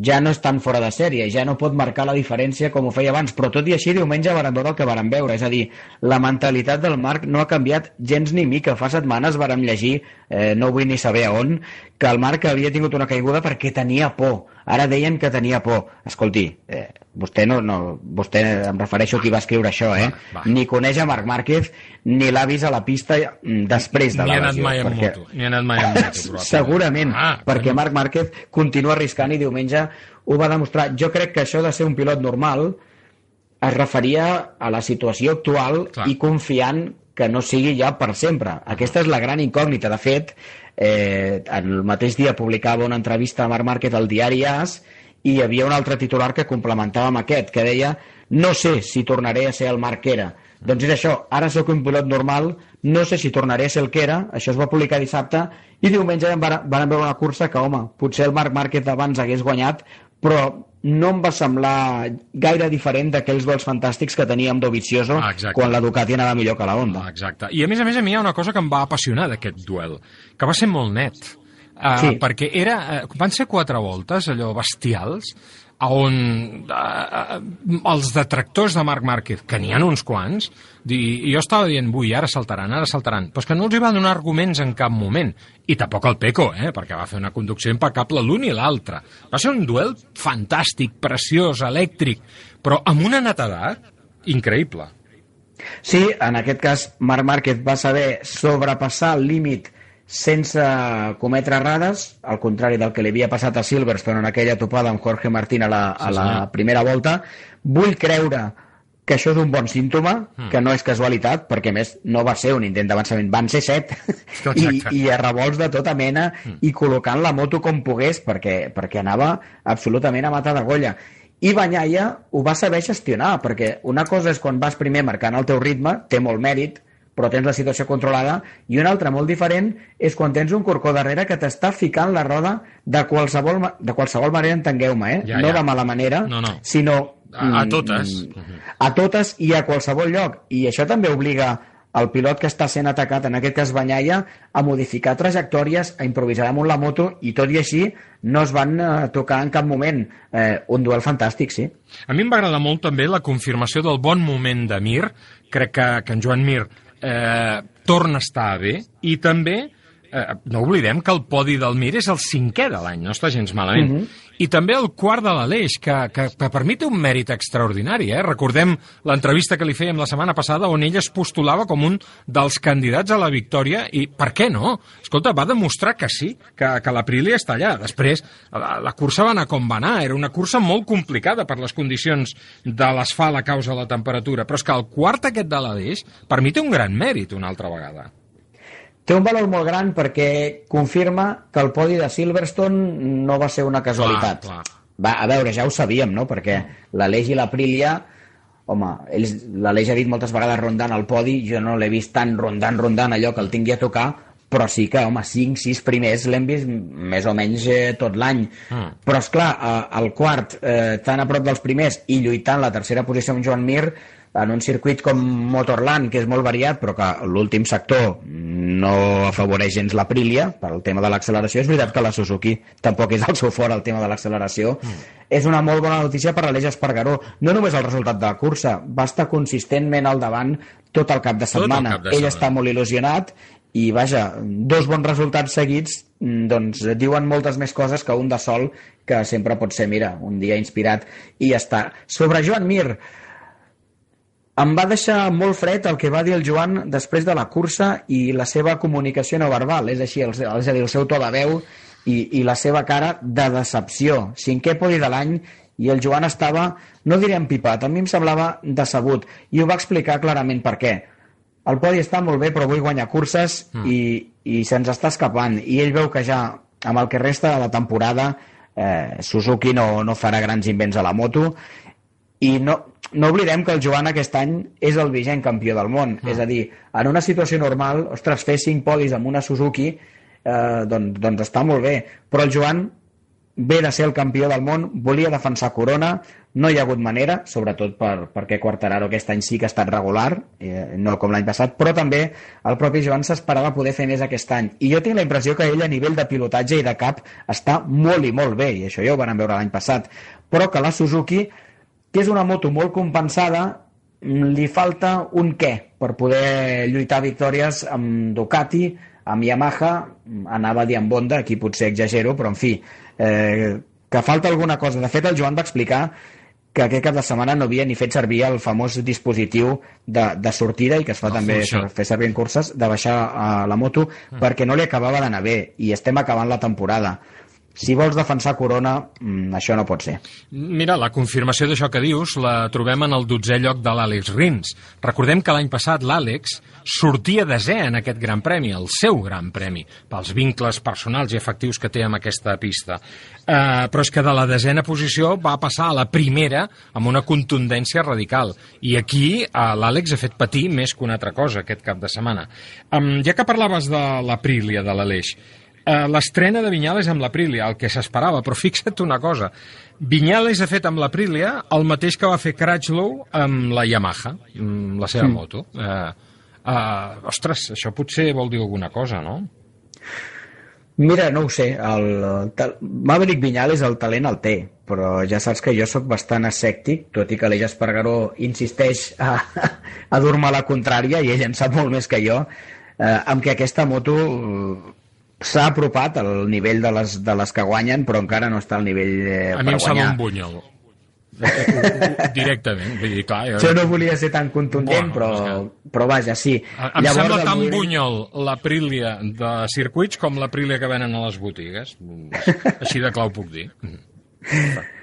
ja no és tan fora de sèrie, ja no pot marcar la diferència com ho feia abans, però tot i així diumenge varen veure el que varen veure, és a dir, la mentalitat del Marc no ha canviat gens ni mica. Fa setmanes vàrem llegir, eh, no vull ni saber on, que el Marc havia tingut una caiguda perquè tenia por. Ara deien que tenia por. Escolti, eh, vostè no, no, vostè em refereixo a qui va escriure això, eh? Va, va. Ni coneix a Marc Márquez, ni l'ha vist a la pista després de la lesió. Ni ha anat mai en perquè... moto. Ni ha anat mai en moto, (laughs) Segurament, ah, perquè Marc Márquez continua arriscant i diumenge ho va demostrar. Jo crec que això de ser un pilot normal es referia a la situació actual Clar. i confiant que no sigui ja per sempre. Aquesta és la gran incògnita. De fet, eh, el mateix dia publicava una entrevista a Marc Márquez al diari AS i hi havia un altre titular que complementava amb aquest, que deia no sé si tornaré a ser el Marc que era. Doncs és això, ara sóc un pilot normal, no sé si tornaré a ser el que era, això es va publicar dissabte, i diumenge van, van veure una cursa que, home, potser el Marc Márquez abans hagués guanyat, però no em va semblar gaire diferent d'aquells duels fantàstics que teníem Dovizioso ah, quan la Ducati anava millor que la Honda. Ah, exacte. I a més a més a mi hi ha una cosa que em va apassionar d'aquest duel, que va ser molt net. Uh, sí. perquè era, uh, van ser quatre voltes allò bestials on uh, els detractors de Marc Márquez, que n'hi ha uns quants, i jo estava dient, ui, ara saltaran, ara saltaran, però que no els hi va donar arguments en cap moment, i tampoc el Peco, eh, perquè va fer una conducció impecable l'un i l'altre. Va ser un duel fantàstic, preciós, elèctric, però amb una netedat increïble. Sí, en aquest cas Marc Márquez va saber sobrepassar el límit sense cometre errades, al contrari del que li havia passat a Silverstone en aquella topada amb Jorge Martín a la, a la primera volta. Vull creure que això és un bon símptoma, mm. que no és casualitat, perquè més no va ser un intent d'avançament, van ser set, (laughs) i, i a revolts de tota mena, mm. i col·locant la moto com pogués, perquè, perquè anava absolutament a matar d'agolla. I Banyaia ho va saber gestionar, perquè una cosa és quan vas primer marcant el teu ritme, té molt mèrit, però tens la situació controlada, i una altra molt diferent és quan tens un corcó darrere que t'està ficant la roda de qualsevol, de qualsevol manera, entengueu-me, eh? Ja, no ja. de mala manera, no, no. sinó... A, a totes. Mm, a totes i a qualsevol lloc. I això també obliga el pilot que està sent atacat, en aquest cas Banyaia, a modificar trajectòries, a improvisar damunt la moto, i tot i així no es van eh, tocar en cap moment. Eh, un duel fantàstic, sí. A mi em va agradar molt també la confirmació del bon moment de Mir. Crec que, que en Joan Mir eh, torna a estar bé i també eh, no oblidem que el podi del Mir és el cinquè de l'any, no està gens malament. Uh mhm. I també el quart de l'Aleix, que, que, que per mi té un mèrit extraordinari. Eh? Recordem l'entrevista que li fèiem la setmana passada on ell es postulava com un dels candidats a la victòria i per què no? Escolta, va demostrar que sí, que, que l'Aprilia està allà. Després, la, la cursa va anar com va anar. Era una cursa molt complicada per les condicions de l'asfalt a causa de la temperatura. Però és que el quart aquest de l'Aleix, per mi té un gran mèrit una altra vegada. Té un valor molt gran perquè confirma que el podi de Silverstone no va ser una casualitat. Clar, clar. Va, a veure, ja ho sabíem, no? Perquè l'Aleix i l'Aprilia home, ells, l'Aleix ha dit moltes vegades rondant al podi, jo no l'he vist tan rondant, rondant allò que el tingui a tocar, però sí que, home, 5, 6 primers l'hem vist més o menys eh, tot l'any. Mm. Però, és clar, eh, el quart, eh, tan a prop dels primers i lluitant la tercera posició amb Joan Mir, en un circuit com Motorland, que és molt variat, però que l'últim sector no afavoreix gens l'Aprilia per al tema de l'acceleració. És veritat que la Suzuki tampoc és el seu fort el tema de l'acceleració. Mm. És una molt bona notícia per a l'Eix Espargaró. No només el resultat de la cursa, va estar consistentment al davant tot el cap de setmana. cap de Ell setmana. està molt il·lusionat i, vaja, dos bons resultats seguits mm, doncs diuen moltes més coses que un de sol que sempre pot ser, mira, un dia inspirat i ja està. Sobre Joan Mir, em va deixar molt fred el que va dir el Joan després de la cursa i la seva comunicació no verbal, és així, el, és a dir, el seu to de veu i, i la seva cara de decepció. Cinquè podi de l'any i el Joan estava, no diré empipat, a mi em semblava decebut i ho va explicar clarament per què. El podi està molt bé, però vull guanyar curses mm. i, i se'ns està escapant. I ell veu que ja, amb el que resta de la temporada, eh, Suzuki no, no farà grans invents a la moto i no, no oblidem que el Joan aquest any és el vigent campió del món. Mm. És a dir, en una situació normal, ostres, fer 5 podis amb una Suzuki eh, doncs, doncs està molt bé. Però el Joan ve de ser el campió del món, volia defensar Corona, no hi ha hagut manera, sobretot per, perquè Quartararo aquest any sí que ha estat regular, eh, no com l'any passat, però també el propi Joan s'esperava poder fer més aquest any. I jo tinc la impressió que ell a nivell de pilotatge i de cap està molt i molt bé, i això ja ho vam veure l'any passat, però que la Suzuki que és una moto molt compensada, li falta un què per poder lluitar victòries amb Ducati, amb Yamaha, mm, anava a dir amb Honda, aquí potser exagero, però en fi, eh, que falta alguna cosa. De fet, el Joan va explicar que aquest cap de setmana no havia ni fet servir el famós dispositiu de, de sortida i que es fa El també shot. fer servir en curses, de baixar a la moto perquè no li acabava d'anar bé i estem acabant la temporada. Si vols defensar Corona, mm, això no pot ser. Mira, la confirmació d'això que dius la trobem en el dotzè lloc de l'Àlex Rins. Recordem que l'any passat l'Àlex sortia desè en aquest gran premi, el seu gran premi, pels vincles personals i efectius que té amb aquesta pista. Uh, però és que de la desena posició va passar a la primera amb una contundència radical. I aquí uh, l'Àlex ha fet patir més que una altra cosa aquest cap de setmana. Um, ja que parlaves de l'Aprilia, de l'Aleix, Uh, L'estrena de Vinyales amb l'Aprilia, el que s'esperava, però fixa't una cosa. Vinyales ha fet amb l'Aprilia el mateix que va fer Crutchlow amb la Yamaha, amb la seva Mm. moto. Uh, uh, ostres, això potser vol dir alguna cosa, no? Mira, no ho sé, el, el Maverick Viñales el talent el té, però ja saps que jo sóc bastant escèptic, tot i que l'Eix Espargaró insisteix a, a dur-me la contrària, i ell en sap molt més que jo, eh, amb que aquesta moto eh, s'ha apropat al nivell de les, de les que guanyen, però encara no està al nivell eh, A mi per em sembla guanyar. un bunyol. Eh, eh, ho- Directament. Vull dir, clar, Jo no volia ser tan contundent, Bueno, però, però vaja, sí. Em sembla el tan bunyol l'Aprilia de circuits com l'Aprilia que venen a les botigues. (laughs) Així de clau puc dir.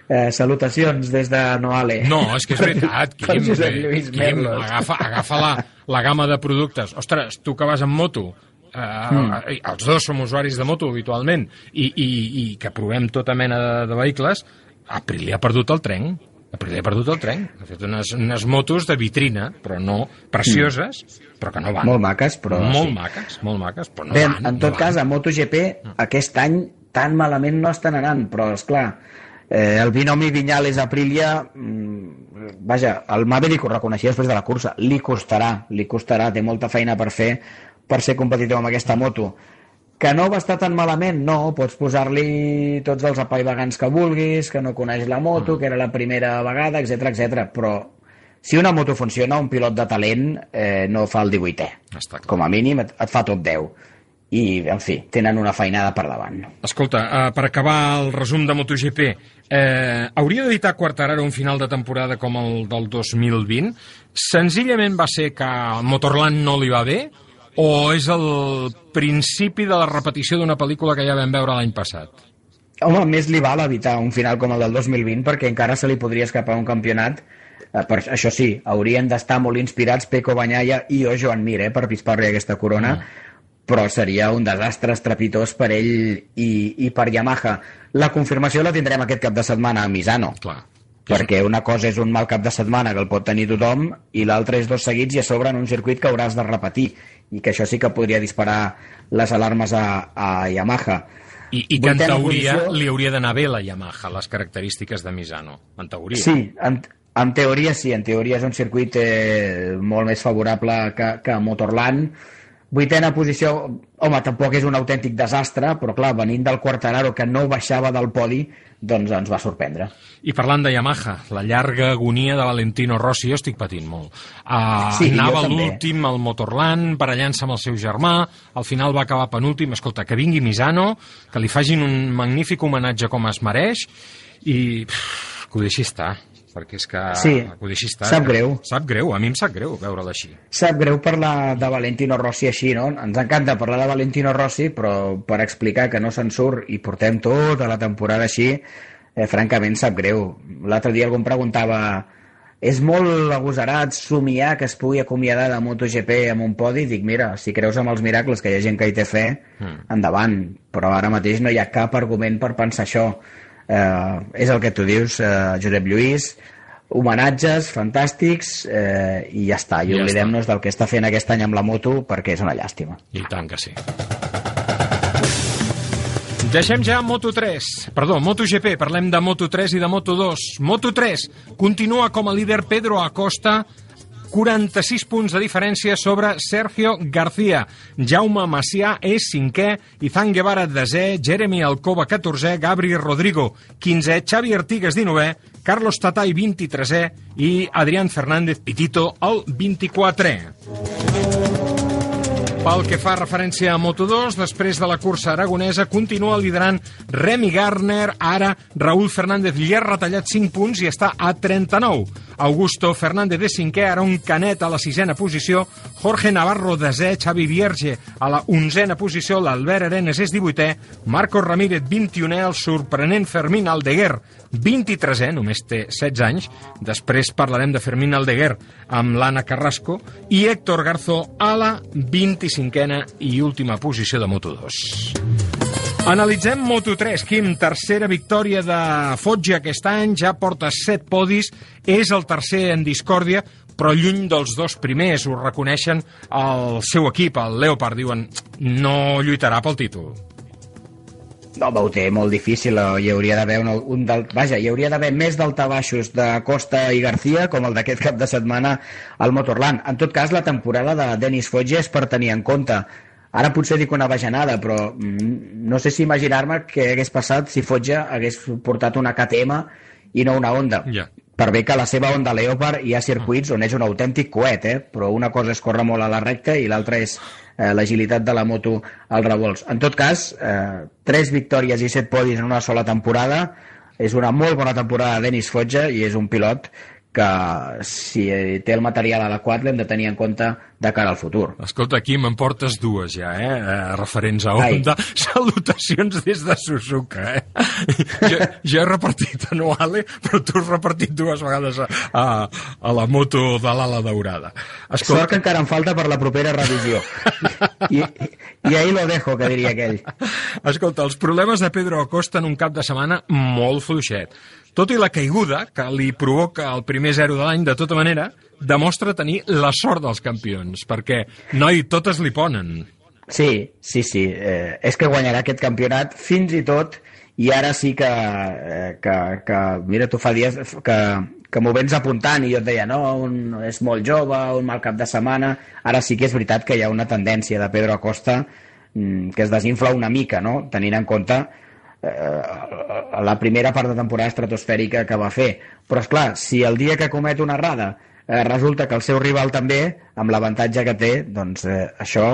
Eh, salutacions des de Noale. No, és que és veritat, Quim. Eh, Quim, Merlos. agafa, agafa la, la gamma de productes. Ostres, tu que vas amb moto, eh, Mm. els dos som usuaris de moto habitualment i, i, i que provem tota mena de, de vehicles, Aprilia ha perdut el tren. Aprilia ha perdut el tren. Ha fet unes, unes motos de vitrina, però no precioses, però que no van. Molt maques, però Molt sí. maques, molt maques, però no Bé, van. en tot no cas, van. a MotoGP aquest any tan malament no estan anant, però és clar, eh, el binomi Vinyales-Aprilia mm, vaja, el Maverick ho reconeixia després de la cursa, li costarà, li costarà, té molta feina per fer per ser competitiu amb aquesta moto. Que no va estar tan malament? No, pots posar-li tots els apaivagants que vulguis, que no coneix la moto, que era la primera vegada, etc etc. però si una moto funciona, un pilot de talent eh, no fa el 18è. Està clar. Com a mínim et, et fa top 10. I, en fi, tenen una feinada per davant. Escolta, uh, per acabar el resum de MotoGP, eh, hauria d'editar Quartararo un final de temporada com el del 2020? Senzillament va ser que Motorland no li va bé? O és el principi de la repetició d'una pel·lícula que ja vam veure l'any passat? Home, més li val evitar un final com el del 2020 perquè encara se li podria escapar un campionat Eh, per, això sí, haurien d'estar molt inspirats Peco Banyaia i o Joan Mir eh, per pispar-li aquesta corona però seria un desastre estrepitós per ell i, i per Yamaha. La confirmació la tindrem aquest cap de setmana a Misano. Clar. Perquè una cosa és un mal cap de setmana que el pot tenir tothom i l'altra és dos seguits i a sobre en un circuit que hauràs de repetir i que això sí que podria disparar les alarmes a, a Yamaha. I, i que en teoria posició. li hauria d'anar bé la Yamaha, les característiques de Misano. En teoria. Sí, en, en teoria sí, en teoria és un circuit eh, molt més favorable que, que Motorland. Vuitena posició, home, tampoc és un autèntic desastre, però clar, venint del Quartararo que no baixava del podi, doncs ens va sorprendre. I parlant de Yamaha, la llarga agonia de Valentino Rossi, jo estic patint molt. Uh, Sí, anava l'últim al Motorland, barallant-se amb el seu germà, al final va acabar penúltim. Escolta, que vingui Misano, que li facin un magnífic homenatge com es mereix, i pff, que ho deixi estar perquè és que Sí, ho deixi estar. sap greu. Sap greu, a mi em sap greu veure-la així. Sap greu parlar de Valentino Rossi així, no? Ens encanta parlar de Valentino Rossi, però per explicar que no se'n surt i portem tota la temporada així, eh, francament sap greu. L'altre dia algú em preguntava és molt agosarat somiar que es pugui acomiadar de MotoGP amb un podi? Dic, mira, si creus en els miracles, que hi ha gent que hi té fe, Mm. endavant. Però ara mateix no hi ha cap argument per pensar això. Eh, és el que tu dius, eh, Josep Lluís, homenatges fantàstics eh, i ja està. I Ja oblidem-nos del que està fent aquest any amb la moto perquè és una llàstima. I tant que sí. Deixem ja Moto3, perdó, MotoGP, parlem de Moto3 i de Moto2. Moto3 continua com a líder Pedro Acosta, 46 punts de diferència sobre Sergio García. Jaume Macià és cinquè, Izan Guevara desè, Jeremy Alcoba 14è, Gabri Rodrigo 15è, Xavi Artigas 19è, Carlos Tatay 23è i Adrián Fernández Pitito el 24è. Pel que fa referència a Moto2, després de la cursa aragonesa, continua liderant Remy Garner, ara Raúl Fernández li ha retallat 5 punts i està a 39. Augusto Fernández de cinquè, un canet a la sisena posició, Jorge Navarro desè, Xavi Vierge a la onzena posició, l'Albert Arenas és 18è, Marcos Ramírez 21è, el sorprenent Fermín Aldeguer 23è, només té 16 anys, després parlarem de Fermín Aldeguer amb l'Anna Carrasco, i Héctor Garzo a la 25a i última posició de Moto2. Analitzem Moto3. Quim, tercera victòria de Foggia aquest any, ja porta 7 podis, és el tercer en discòrdia, però lluny dels dos primers, ho reconeixen el seu equip, el Leopard, diuen no lluitarà pel títol. No, ho té molt difícil, eh, hi hauria d'haver un, un del... Vaja, hi hauria d'haver més daltabaixos de Costa i García com el d'aquest cap de setmana al Motorland. En tot cas, la temporada de Denis Foggia és per tenir en compte. Ara potser dic una bajanada, però mm, no sé si imaginar-me què hagués passat si Foggia hagués portat una KTM i no una Honda. Ja. Per bé que a la seva Honda Leopard hi ha circuits on és un autèntic coet, eh? però una cosa és córrer molt a la recta i l'altra és eh, l'agilitat de la moto als revolts. En tot cas, eh, tres victòries i set podis en una sola temporada és una molt bona temporada de Denis Foggia i és un pilot que si té el material adequat l'hem de tenir en compte de cara al futur. Escolta, aquí me'n portes dues ja, eh? eh referents a Ai. Honda. (laughs) Salutacions des de Suzuka, eh? Jo, jo he repartit a Noale, però tu has repartit dues vegades a, a, a la moto de l'ala daurada. Sort que encara em falta per la propera revisió. (laughs) I, I ahí lo dejo, que diria aquell. Escolta, els problemes de Pedro Acosta en un cap de setmana molt fluixet. Tot i la caiguda que li provoca el primer zero de l'any, de tota manera, demostra tenir la sort dels campions, perquè, noi, totes li ponen. Sí, sí, sí. Eh, és que guanyarà aquest campionat fins i tot i ara sí que, eh, que, que mira, tu fa dies que, que m'ho vens apuntant i jo et deia, no, un, és molt jove, un mal cap de setmana. Ara sí que és veritat que hi ha una tendència de Pedro Acosta mm, que es desinfla una mica, no?, tenint en compte eh, la primera part de temporada estratosfèrica que va fer. Però, és clar, si el dia que comet una errada eh, resulta que el seu rival també, amb l'avantatge que té, doncs eh, això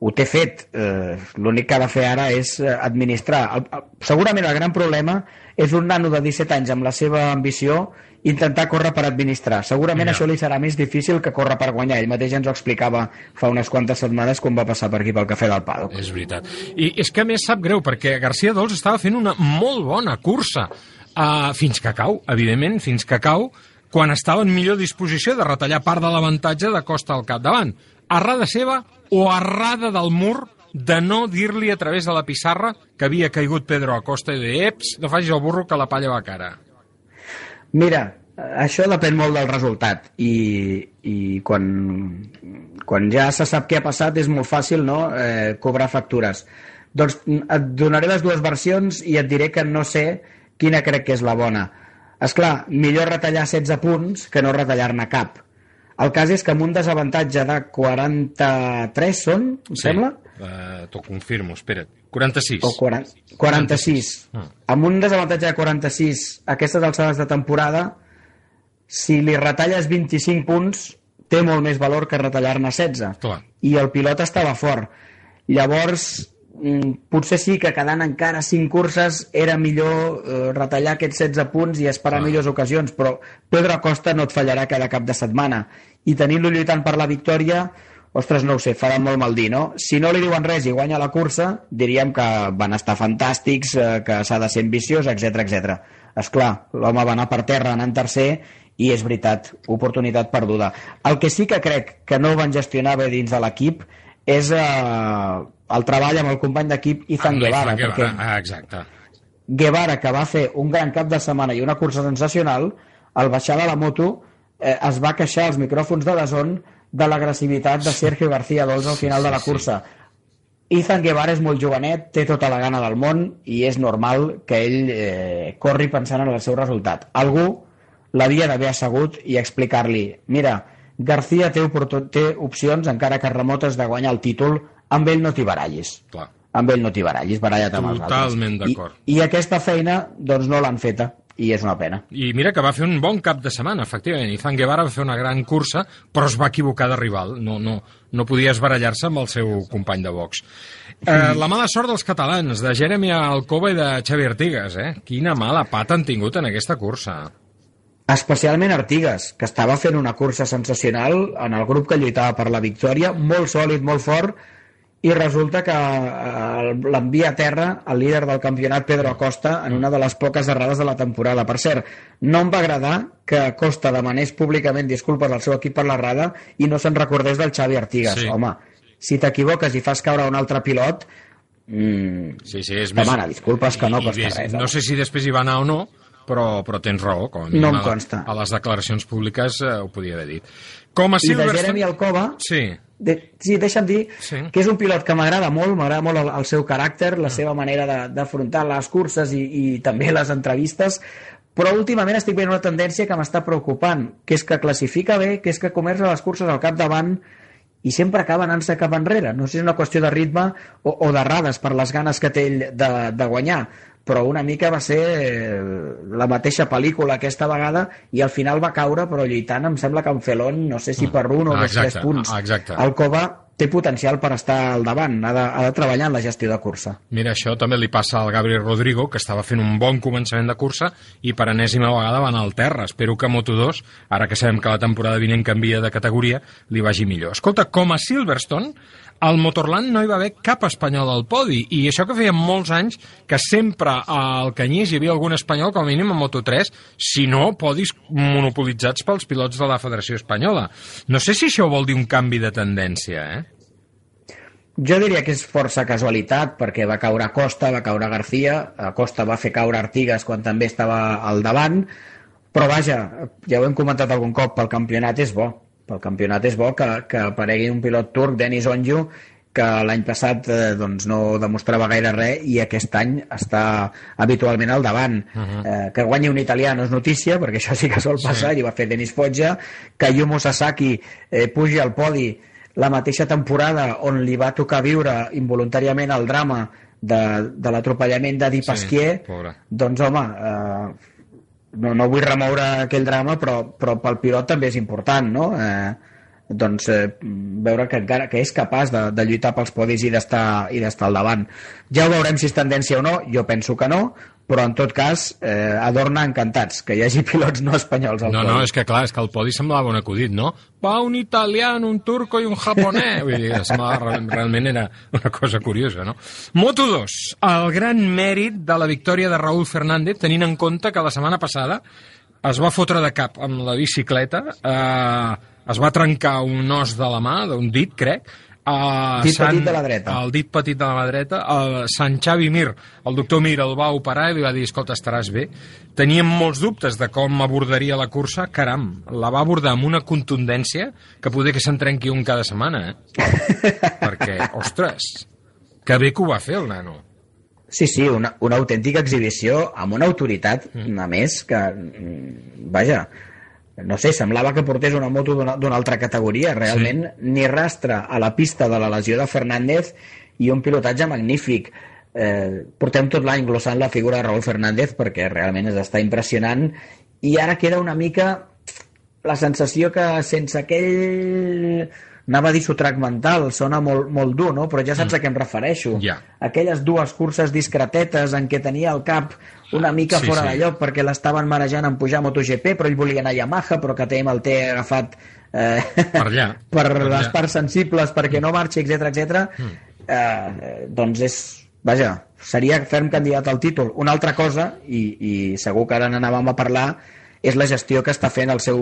ho té fet. Eh, L'únic que ha de fer ara és eh, administrar. El, el, segurament el gran problema és un nano de 17 anys amb la seva ambició intentar córrer per administrar. Segurament Ja. això li serà més difícil que córrer per guanyar. Ell mateix ens ho explicava fa unes quantes setmanes quan va passar per aquí pel Cafè del Paddock. És veritat. I és que a més sap greu, perquè García Dols estava fent una molt bona cursa. Uh, fins que cau, evidentment, fins que cau, quan estava en millor disposició de retallar part de l'avantatge de Costa al capdavant. Errada seva o errada del mur de no dir-li a través de la pissarra que havia caigut Pedro Acosta i de eps, no facis el burro que la palla va cara. Mira, això depèn molt del resultat i, i quan, quan ja se sap què ha passat és molt fàcil no? eh, cobrar factures. Doncs et donaré les dues versions i et diré que no sé quina crec que és la bona. És clar, millor retallar 16 punts que no retallar-ne cap. El cas és que amb un desavantatge de 43 són, em Sí. sembla? Uh, T'ho confirmo, espera't. 46. O 40, 46. Ah. Amb un desavantatge de 46 a aquestes alçades de temporada, si li retalles 25 punts, té molt més valor que retallar-ne 16. Clar. I el pilot estava fort. Llavors, mm, potser sí que quedant encara 5 curses era millor eh, retallar aquests 16 punts i esperar Clar. millors ocasions, però Pedro Acosta no et fallarà cada cap de setmana. I tenint-lo lluitant per la victòria, ostres, no ho sé, farà molt mal dir, no? Si no li diuen res i guanya la cursa, diríem que van estar fantàstics, eh, que s'ha de ser ambiciós, etc etc. És clar, l'home va anar per terra anant tercer i és veritat, oportunitat perduda. El que sí que crec que no van gestionar bé dins de l'equip és eh, el treball amb el company d'equip Ethan Guevara, l'Ethan perquè Ah, exacte. Guevara, que va fer un gran cap de setmana i una cursa sensacional, al baixar de la moto eh, es va queixar als micròfons de Dazón de l'agressivitat de Sergio García Dols al final de la cursa. Ethan Guevara és molt jovenet, té tota la gana del món i és normal que ell eh, corri pensant en el seu resultat. Algú l'havia d'haver assegut i explicar-li mira, García té, té opcions, encara que remotes, de guanyar el títol, amb ell no t'hi barallis. Clar. Amb ell no t'hi barallis, baralla't amb els altres. Totalment d'acord. I, I aquesta feina, doncs, no l'han feta, i és una pena. I mira que va fer un bon cap de setmana, efectivament. Izan Guevara va fer una gran cursa, però es va equivocar de rival. No, no, no podia esbarallar-se amb el seu company de box. Eh, la mala sort dels catalans, de Jeremy Alcoba i de Xavi Artigas, eh? Quina mala pata han tingut en aquesta cursa. Especialment Artigas, que estava fent una cursa sensacional en el grup que lluitava per la victòria, molt sòlid, molt fort, i resulta que eh, l'envia a terra el líder del campionat, Pedro Acosta, en una de les poques errades de la temporada. Per cert, no em va agradar que Acosta demanés públicament disculpes al seu equip per l'errada i no se'n recordés del Xavi Artigas. Sí. Home, si t'equivoques i fas caure un altre pilot, mm, Sí, sí, és demana disculpes que no costa ves, res. No sé si després hi va anar o no, però, però tens raó. Com a No em consta. A les declaracions públiques eh, ho podia haver dit. Com a I de Silverstone... Jeremy Alcoba, Sí. de, sí, deixa'm dir Sí. que és un pilot que m'agrada molt, m'agrada molt el, el seu caràcter, la seva manera de- d'afrontar les curses i, i també les entrevistes, però últimament estic veient una tendència que m'està preocupant, que és que classifica bé, que és que comença les curses al capdavant i sempre acaba anant-se cap enrere. No sé si és una qüestió de ritme o, o d'errades per les ganes que té ell de, de guanyar, però una mica va ser eh, la mateixa pel·lícula aquesta vegada i al final va caure, però lluitant em sembla que en Felon, no sé si per un o Ah, dos tres exacte, punts. ah, exacte. El Cova té potencial per estar al davant, ha de, ha de treballar en la gestió de cursa. Mira, això també li passa al Gabriel Rodrigo, que estava fent un bon començament de cursa i per enèsima vegada va anar al terra. Espero que a Moto2, ara que sabem que la temporada vinent canvia de categoria, li vagi millor. Escolta, com a Silverstone, al Motorland no hi va haver cap espanyol al podi, i això que feia molts anys que sempre al Canyís hi havia algun espanyol, com a mínim a Moto3, si no, podis monopolitzats pels pilots de la Federació Espanyola. No sé si això vol dir un canvi de tendència, eh? Jo diria que és força casualitat, perquè va caure Costa, va caure García, Costa va fer caure Artigas quan també estava al davant, però vaja, ja ho hem comentat algun cop, pel campionat és bo. Pel campionat és bo que, que aparegui un pilot turc, Denis Onju, que l'any passat eh, doncs no demostrava gaire res i aquest any està habitualment al davant. Uh -huh. eh, que guanyi un italià no és notícia, perquè això sí que sol passar, sí. i va fer Denis Foggia, que Yumo Sasaki eh, pugi al podi la mateixa temporada on li va tocar viure involuntàriament el drama de, de l'atropellament de Di Pasquier, pobre. doncs home, eh, no, no vull remoure aquell drama, però, però pel pilot també és important, no? Eh, doncs eh, veure que encara que és capaç de, de lluitar pels podis i d'estar i d'estar al davant. Ja ho veurem si és tendència o no, jo penso que no, però en tot cas eh, adorna encantats que hi hagi (laughs) pilots no espanyols al No, podi. no, és que clar, és que el podi semblava un acudit, no? Va un italiano, un turco i un japonès. Vull dir, semblava, re- realment era una cosa curiosa, no? Moto2, el gran mèrit de la victòria de Raúl Fernández, tenint en compte que la setmana passada es va fotre de cap amb la bicicleta, eh, es va trencar un os de la mà, d'un dit, crec, Uh, Dit petit de la dreta. El dit petit de la dreta. El Sant Xavi Mir, el doctor Mir el va operar i li va dir, escolta, estaràs bé. Teníem molts dubtes de com abordaria la cursa. Caram, la va abordar amb una contundència que poder que se'n trenqui un cada setmana, eh? (laughs) Perquè, ostres, que bé que ho va fer el nano. Sí, sí, una, una autèntica exhibició amb una autoritat, mm. a més, que, mm, vaja, no sé, semblava que portés una moto d'una altra categoria. Realment, sí. ni rastre a la pista de la lesió de Fernández i un pilotatge magnífic. Eh, portem tot l'any glossant la figura de Raúl Fernández perquè realment és està impressionant i ara queda una mica la sensació que sense aquell anava a dir sotrac mental, sona molt, molt dur, no? però ja saps Mm. a què em refereixo. Ja. Aquelles dues curses discretetes en què tenia el cap una mica Sí, fora sí. de lloc perquè l'estaven marejant en pujar a MotoGP, però ell volia anar a Yamaha, però KTM el té agafat eh, Per allà. (laughs) per, Per allà. les parts sensibles perquè no marxi, etc etc. Mm. Eh, doncs és, vaja, seria ferm candidat al títol. Una altra cosa, i, i segur que ara n'anàvem a parlar, és la gestió que està fent el seu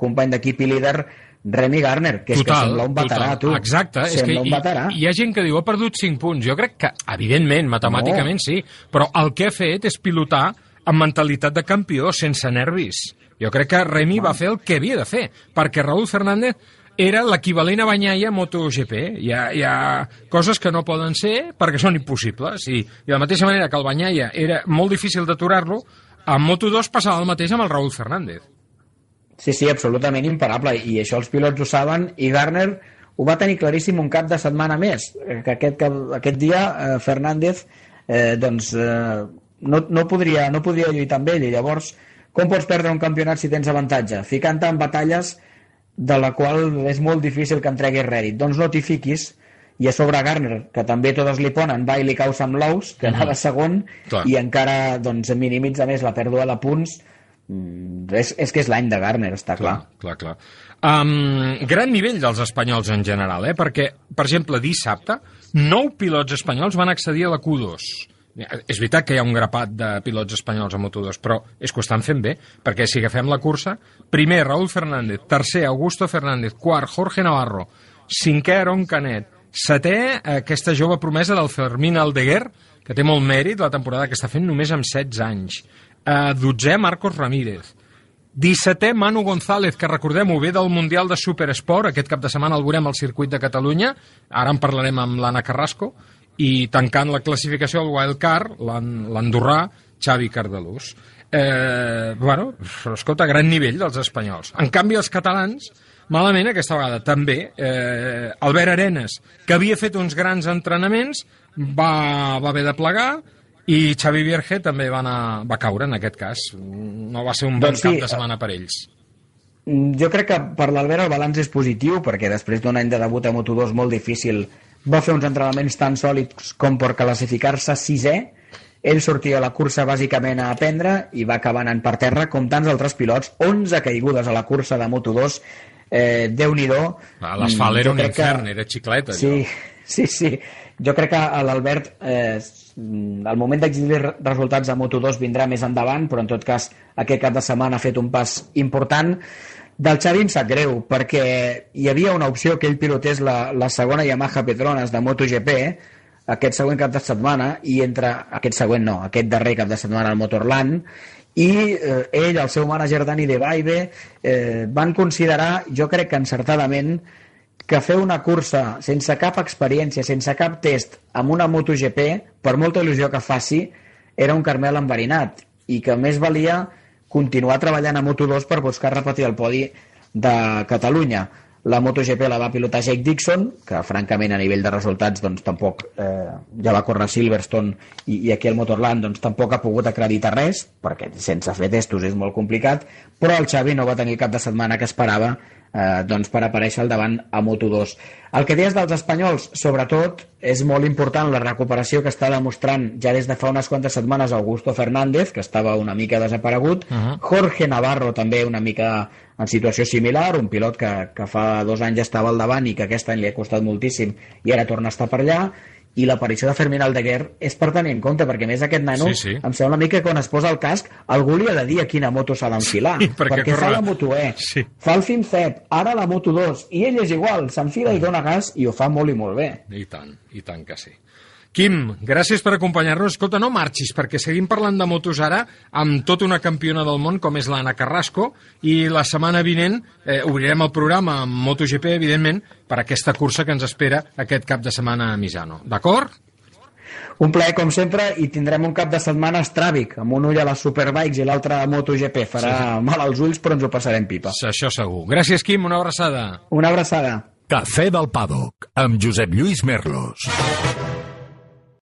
company d'equip i líder, Remy Garner, que és que sembla un veterà, tu. Exacte, és que un hi, veterà. hi ha gent que diu ha perdut 5 punts. Jo crec que, evidentment, matemàticament No. sí, però el que ha fet és pilotar amb mentalitat de campió, sense nervis. Jo crec que Remy va fer el que havia de fer, perquè Raúl Fernández era l'equivalent a Banyaia a MotoGP. Hi ha, hi ha coses que no poden ser perquè són impossibles. I, i de la mateixa manera que el Banyaia era molt difícil d'aturar-lo, amb Moto2 passava el mateix amb el Raúl Fernández. Sí, sí, absolutament imparable, i això els pilots ho saben, i Garner ho va tenir claríssim un cap de setmana més, eh, que aquest, cap- aquest dia eh, Fernández eh, doncs, eh, no, no, podria, no podria lluitar amb ell, i llavors com pots perdre un campionat si tens avantatge? Ficant-te en batalles de la qual és molt difícil que en treguis rèdit. Doncs no t'hi fiquis, i a sobre Garner, que també totes li ponen, va i li cau amb l'ous, que anava segon, Clar. i encara doncs, minimitza més la pèrdua de punts, és, és que és l'any de Garner, està clar. Clar, clar. Um, gran nivell dels espanyols en general, eh? perquè, per exemple, dissabte, nou pilots espanyols van accedir a la Q2. És veritat que hi ha un grapat de pilots espanyols a Moto2, però és que ho estan fent bé, perquè si agafem la cursa, primer Raúl Fernández, tercer Augusto Fernández, quart Jorge Navarro, cinquè Aaron Canet, setè aquesta jove promesa del Fermín Aldeguer, que té molt mèrit la temporada que està fent només amb 16 anys. Uh, 12è Marcos Ramírez. 17è Manu González, que recordem-ho bé del Mundial de Superesport, aquest cap de setmana el veurem al circuit de Catalunya, ara en parlarem amb l'Anna Carrasco, i tancant la classificació del Wildcard, l'an- l'andorrà Xavi Cardalús. Eh, bueno, escolta, gran nivell dels espanyols. En canvi, els catalans, malament aquesta vegada també. Eh, Albert Arenas, que havia fet uns grans entrenaments, va, va haver de plegar, i Xavi Vierge també va, anar, va caure en aquest cas. No va ser un bon Doncs sí, cap de setmana per ells. Mm, Jo crec que per l'Albert el balanç és positiu, perquè després d'un any de debut a Moto2 molt difícil, va fer uns entrenaments tan sòlids com per classificar-se sisè, ell sortia a la cursa bàsicament a aprendre i va acabar anant per terra, com tants altres pilots, 11 caigudes a la cursa de Moto2, eh, Déu-n'hi-do. Ah, L'asfalt Mm, era jo un que- infern, era xicleta. Sí, allò. (laughs) sí, sí. Jo crec que l'Albert eh, el moment d'exhibir re- resultats a Moto2 vindrà més endavant, però en tot cas aquest cap de setmana ha fet un pas important. Del Xavi em sap greu, perquè hi havia una opció que ell pilotés la, la segona Yamaha Petronas de MotoGP aquest següent cap de setmana i entre aquest següent no, aquest darrer cap de setmana al Motorland i eh, ell, el seu mànager Dani De Baibe eh, van considerar, jo crec que encertadament que fer una cursa sense cap experiència, sense cap test amb una MotoGP, per molta il·lusió que faci, era un Carmel enverinat i que més valia continuar treballant a Moto2 per buscar repetir el podi de Catalunya. La MotoGP la va pilotar Jake Dixon, que francament a nivell de resultats doncs, tampoc eh, ja va córrer Silverstone i, i aquí al Motorland doncs, tampoc ha pogut acreditar res, perquè sense fer testos és molt complicat, però el Xavi no va tenir cap de setmana que esperava eh, doncs per aparèixer al davant a Moto2. El que deies dels espanyols, sobretot, és molt important la recuperació que està demostrant ja des de fa unes quantes setmanes Augusto Fernández, que estava una mica desaparegut, Uh -huh. Jorge Navarro també una mica en situació similar, un pilot que, que fa dos anys estava al davant i que aquest any li ha costat moltíssim i ara torna a estar per allà, i l'aparició de Fermín Aldeguer és per tenir en compte, perquè més aquest nano Sí, sí. em sembla a mi que quan es posa el casc algú li ha de dir a quina moto s'ha d'enfilar, (laughs) Sí, perquè perquè, corre- fa la Moto E, Sí. fa el FinCEP, ara la Moto 2, i ell és igual, s'enfila i dona gas i ho fa molt i molt bé. I tant, i tant que sí. Quim, gràcies per acompanyar-nos. Escolta, no marxis, perquè seguim parlant de motos ara amb tota una campiona del món com és l'Anna Carrasco i la setmana vinent eh, obrirem el programa amb MotoGP, evidentment, per aquesta cursa que ens espera aquest cap de setmana a Misano. D'acord? Un plaer, com sempre, i tindrem un cap de setmana estràbic, amb un ull a les Superbikes i l'altre a MotoGP. Farà Sí. mal als ulls, però ens ho passarem pipa. Això segur. Gràcies, Quim, una abraçada. Una abraçada. Cafè del Paddock, amb Josep Lluís Merlos.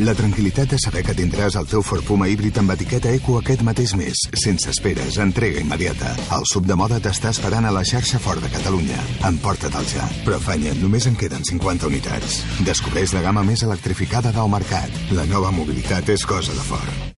La tranquil·litat de saber que tindràs el teu Ford Puma híbrid amb etiqueta Eco aquest mateix mes, sense esperes, entrega immediata. El sub de moda t'està esperant a la xarxa Ford de Catalunya. Emporta-te'l ja. Però afanya, només en queden 50 unitats. Descobreix la gamma més electrificada del mercat. La nova mobilitat és cosa de Ford.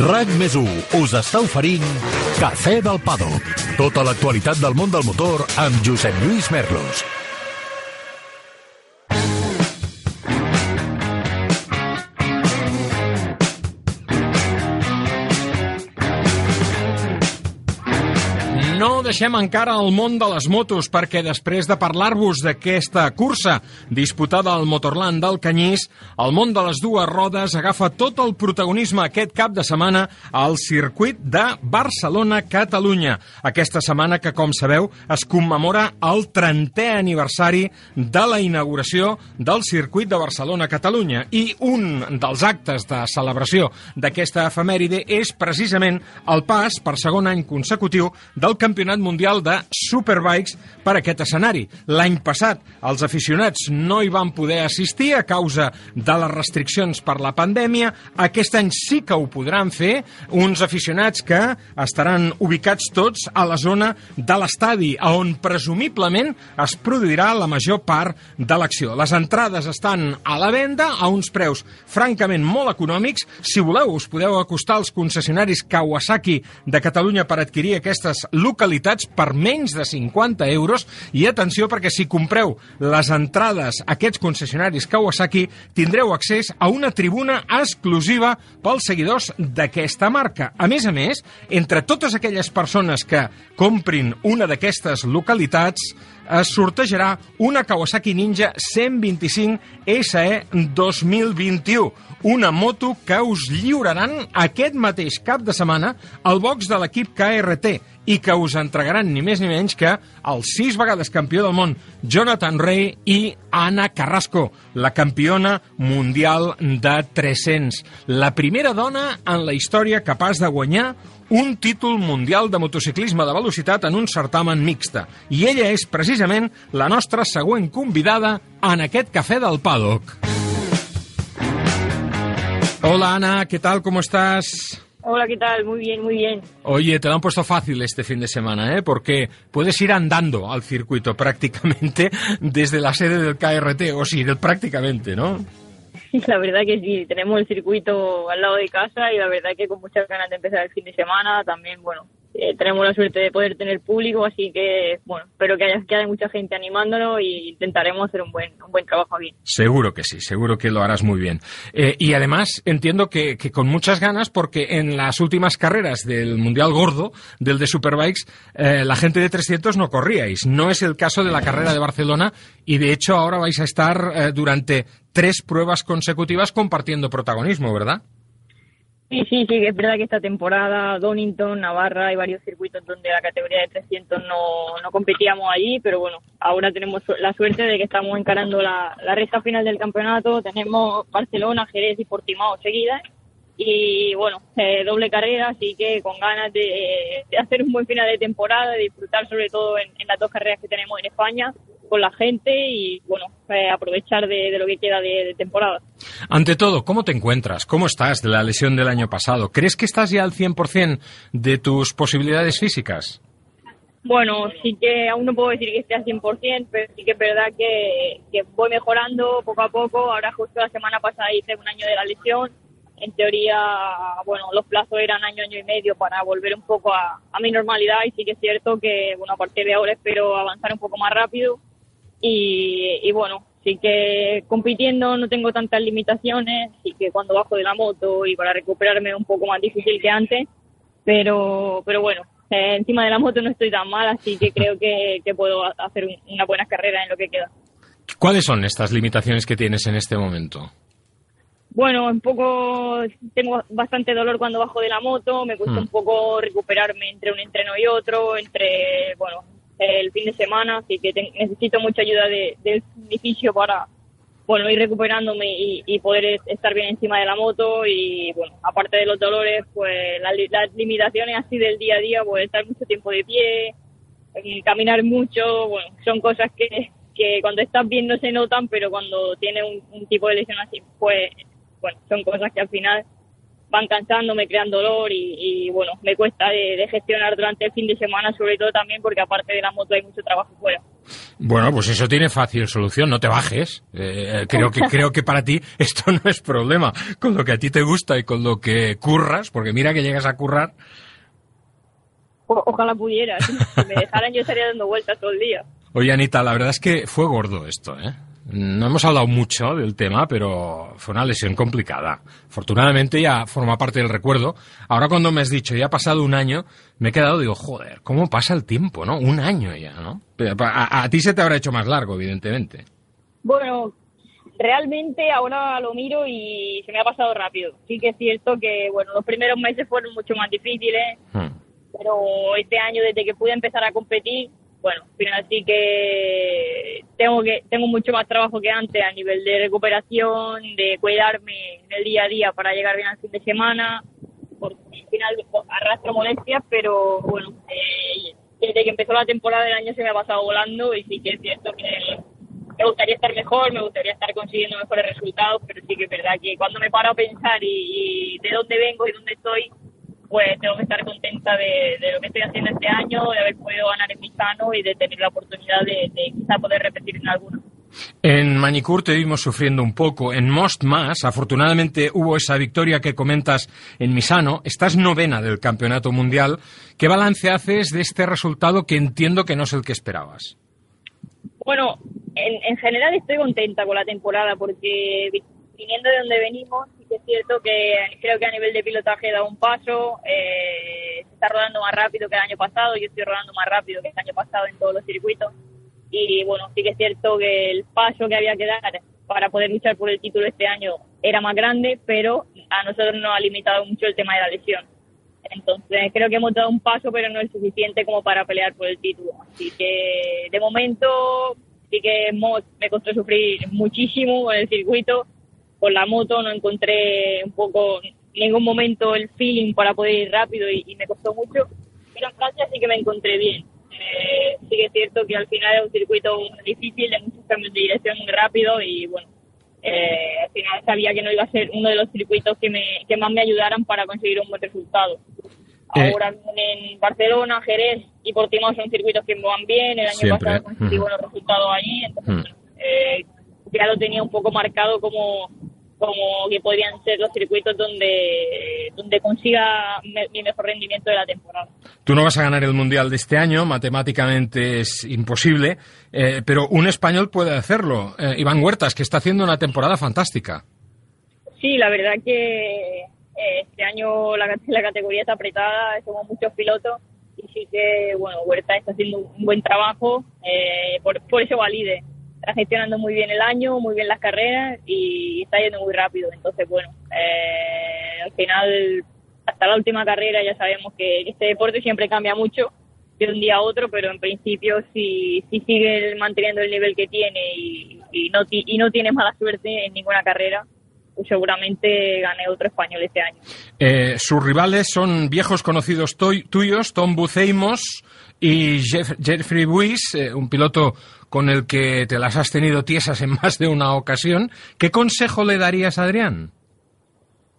RAC més 1 us està oferint Cafè del Paddock. Tota l'actualitat del món del motor amb Josep Lluís Merlos. Deixem encara el món de les motos perquè després de parlar-vos d'aquesta cursa disputada al Motorland del Canyís, el món de les dues rodes agafa tot el protagonisme aquest cap de setmana al circuit de Barcelona-Catalunya. Aquesta setmana que, com sabeu, es commemora el 30è aniversari de la inauguració del circuit de Barcelona-Catalunya i un dels actes de celebració d'aquesta efemèride és precisament el pas per segon any consecutiu del Campionat Mundial de Superbikes per aquest escenari. L'any passat els aficionats no hi van poder assistir a causa de les restriccions per la pandèmia. Aquest any sí que ho podran fer uns aficionats que estaran ubicats tots a la zona de l'estadi, on presumiblement es produirà la major part de l'acció. Les entrades estan a la venda a uns preus francament molt econòmics. Si voleu, us podeu acostar als concessionaris Kawasaki de Catalunya per adquirir aquestes localitats per menys de 50 euros i atenció perquè si compreu les entrades a aquests concessionaris Kawasaki tindreu accés a una tribuna exclusiva pels seguidors d'aquesta marca. A més a més, entre totes aquelles persones que comprin una d'aquestes localitats es sortejarà una Kawasaki Ninja 125 SE 2021, una moto que us lliuraran aquest mateix cap de setmana al box de l'equip KRT i que us entregaran ni més ni menys que el sis vegades campió del món Jonathan Ray i Anna Carrasco, la campiona mundial de 300. La primera dona en la història capaç de guanyar un títol mundial de motociclisme de velocitat en un certamen mixta. I ella és precisament la nostra següent convidada en aquest cafè del paddock. Hola Ana, ¿qué tal? ¿Cómo estás? Hola, ¿qué tal? Muy bien, muy bien. Oye, te lo han puesto fácil este fin de semana, ¿eh? Porque puedes ir andando al circuito prácticamente (laughs) desde la sede del KRT, o sí, prácticamente, ¿no? (laughs) La verdad que sí, tenemos el circuito al lado de casa y la verdad que con muchas ganas de empezar el fin de semana. También, bueno, eh, tenemos la suerte de poder tener público, así que, bueno, espero que haya, que haya mucha gente animándolo y intentaremos hacer un buen, un buen trabajo aquí. Seguro que sí, seguro que lo harás muy bien. Eh, y además entiendo que, que, con muchas ganas, porque en las últimas carreras del Mundial Gordo, del de Superbikes, eh, la gente de 300 no corríais. No es el caso de la carrera de Barcelona y de hecho ahora vais a estar durante tres pruebas consecutivas compartiendo protagonismo, ¿verdad? Sí, sí, sí, es verdad que esta temporada Donington, Navarra, hay varios circuitos donde la categoría de 300 no, no competíamos allí, pero bueno, ahora tenemos la suerte de que estamos encarando la, la recta final del campeonato, tenemos Barcelona, Jerez y Portimao seguidas y bueno, eh, doble carrera, así que con ganas de, de hacer un buen final de temporada, de disfrutar sobre todo en, en las dos carreras que tenemos en España con la gente y bueno, eh, aprovechar de, de lo que queda de, de temporada. Ante todo, ¿cómo te encuentras? ¿Cómo estás de la lesión del año pasado? ¿Crees que estás ya al 100% de tus posibilidades físicas? Bueno, sí que aún no puedo decir que esté al 100%, pero sí que es verdad que, que voy mejorando poco a poco. Ahora justo la semana pasada hice un año de la lesión. En teoría, bueno, los plazos eran año, año y medio para volver un poco a, mi normalidad y sí que es cierto que, bueno, a partir de ahora espero avanzar un poco más rápido y, y bueno, sí que compitiendo no tengo tantas limitaciones y que cuando bajo de la moto y para recuperarme es un poco más difícil que antes, pero, pero bueno, eh, encima de la moto no estoy tan mal, así que creo que, que puedo hacer un- una buena carrera en lo que queda. ¿Cuáles son estas limitaciones que tienes en este momento? Bueno, un poco tengo bastante dolor cuando bajo de la moto, me cuesta Mm. un poco recuperarme entre un entreno y otro, entre, bueno, el fin de semana, así que te- necesito mucha ayuda de, del edificio para, bueno, ir recuperándome y, y poder es- estar bien encima de la moto y, bueno, aparte de los dolores, pues las, las limitaciones así del día a día, pues estar mucho tiempo de pie, caminar mucho, bueno, son cosas que, que cuando estás bien no se notan, pero cuando tienes un, un tipo de lesión así, pues, bueno, son cosas que al final van cansando, me crean dolor y, y, bueno, me cuesta de, de gestionar durante el fin de semana, sobre todo también porque aparte de la moto hay mucho trabajo fuera. Bueno, pues eso tiene fácil solución, no te bajes. Eh, creo, que, (laughs) creo que para ti esto no es problema. Con lo que a ti te gusta y con lo que curras, porque mira que llegas a currar. O- ojalá pudiera, si me dejaran yo estaría dando vueltas todo el día. Oye, Anita, la verdad es que fue gordo esto, ¿eh? No hemos hablado mucho del tema, pero fue una lesión complicada. Afortunadamente ya forma parte del recuerdo. Ahora cuando me has dicho, ya ha pasado un año, me he quedado, digo, joder, ¿cómo pasa el tiempo, no? Un año ya, ¿no? Pero A, a ti se te habrá hecho más largo, evidentemente. Bueno, realmente ahora lo miro y se me ha pasado rápido. Sí que es cierto que, bueno, los primeros meses fueron mucho más difíciles, pero este año desde que pude empezar a competir, bueno, al final sí que tengo que tengo mucho más trabajo que antes a nivel de recuperación, de cuidarme en el día a día para llegar bien al fin de semana, porque al final arrastro molestias, pero bueno, eh, desde que empezó la temporada del año se me ha pasado volando y sí que es cierto que me gustaría estar mejor, me gustaría estar consiguiendo mejores resultados, pero sí que es verdad que cuando me paro a pensar y, y de dónde vengo y dónde estoy, pues tengo que estar contenta de, de lo que estoy haciendo este año, de haber podido ganar en Misano y de tener la oportunidad de, de quizá poder repetir en alguno. En Manicur te vimos sufriendo un poco. En Most más, afortunadamente hubo esa victoria que comentas en Misano. Estás novena del campeonato mundial. ¿Qué balance haces de este resultado que entiendo que no es el que esperabas? Bueno, en, en general estoy contenta con la temporada porque viniendo de donde venimos, sí que es cierto que creo que a nivel de pilotaje he dado un paso, eh, se está rodando más rápido que el año pasado, yo estoy rodando más rápido que el año pasado en todos los circuitos y bueno, sí que es cierto que el paso que había que dar para poder luchar por el título este año era más grande, pero a nosotros nos ha limitado mucho el tema de la lesión. Entonces creo que hemos dado un paso, pero no es suficiente como para pelear por el título. Así que de momento sí que me costó sufrir muchísimo en el circuito. Con la moto no encontré un poco en ningún momento el feeling para poder ir rápido y, y me costó mucho. Pero en Francia sí que me encontré bien. Eh, sí que es cierto que al final es un circuito difícil, de muchos cambios de dirección muy rápido y bueno, eh, al final sabía que no iba a ser uno de los circuitos que, me, que más me ayudaran para conseguir un buen resultado. Eh. Ahora en Barcelona, Jerez y Portimao son circuitos que me van bien. El año Siempre. pasado conseguí buenos resultados allí, entonces eh, ya lo tenía un poco marcado como como que podrían ser los circuitos donde donde consiga me- mi mejor rendimiento de la temporada. Tú no vas a ganar el Mundial de este año, matemáticamente es imposible, eh, pero un español puede hacerlo. Eh, Iván Huertas, que está haciendo una temporada fantástica. Sí, la verdad que eh, este año la, la categoría está apretada, somos muchos pilotos y sí que, bueno, Huerta está haciendo un buen trabajo, eh, por, por eso valide. Está gestionando muy bien el año, muy bien las carreras y está yendo muy rápido. Entonces, bueno, eh, al final, hasta la última carrera ya sabemos que este deporte siempre cambia mucho de un día a otro, pero en principio si, si sigue manteniendo el nivel que tiene y, y no, y no tiene mala suerte en ninguna carrera, pues seguramente gane otro español este año. Eh, sus rivales son viejos conocidos tuyos, Tom Buceimos y Jeff- Jeffrey Buis, eh, un piloto con el que te las has tenido tiesas en más de una ocasión. ¿Qué consejo le darías Adrián?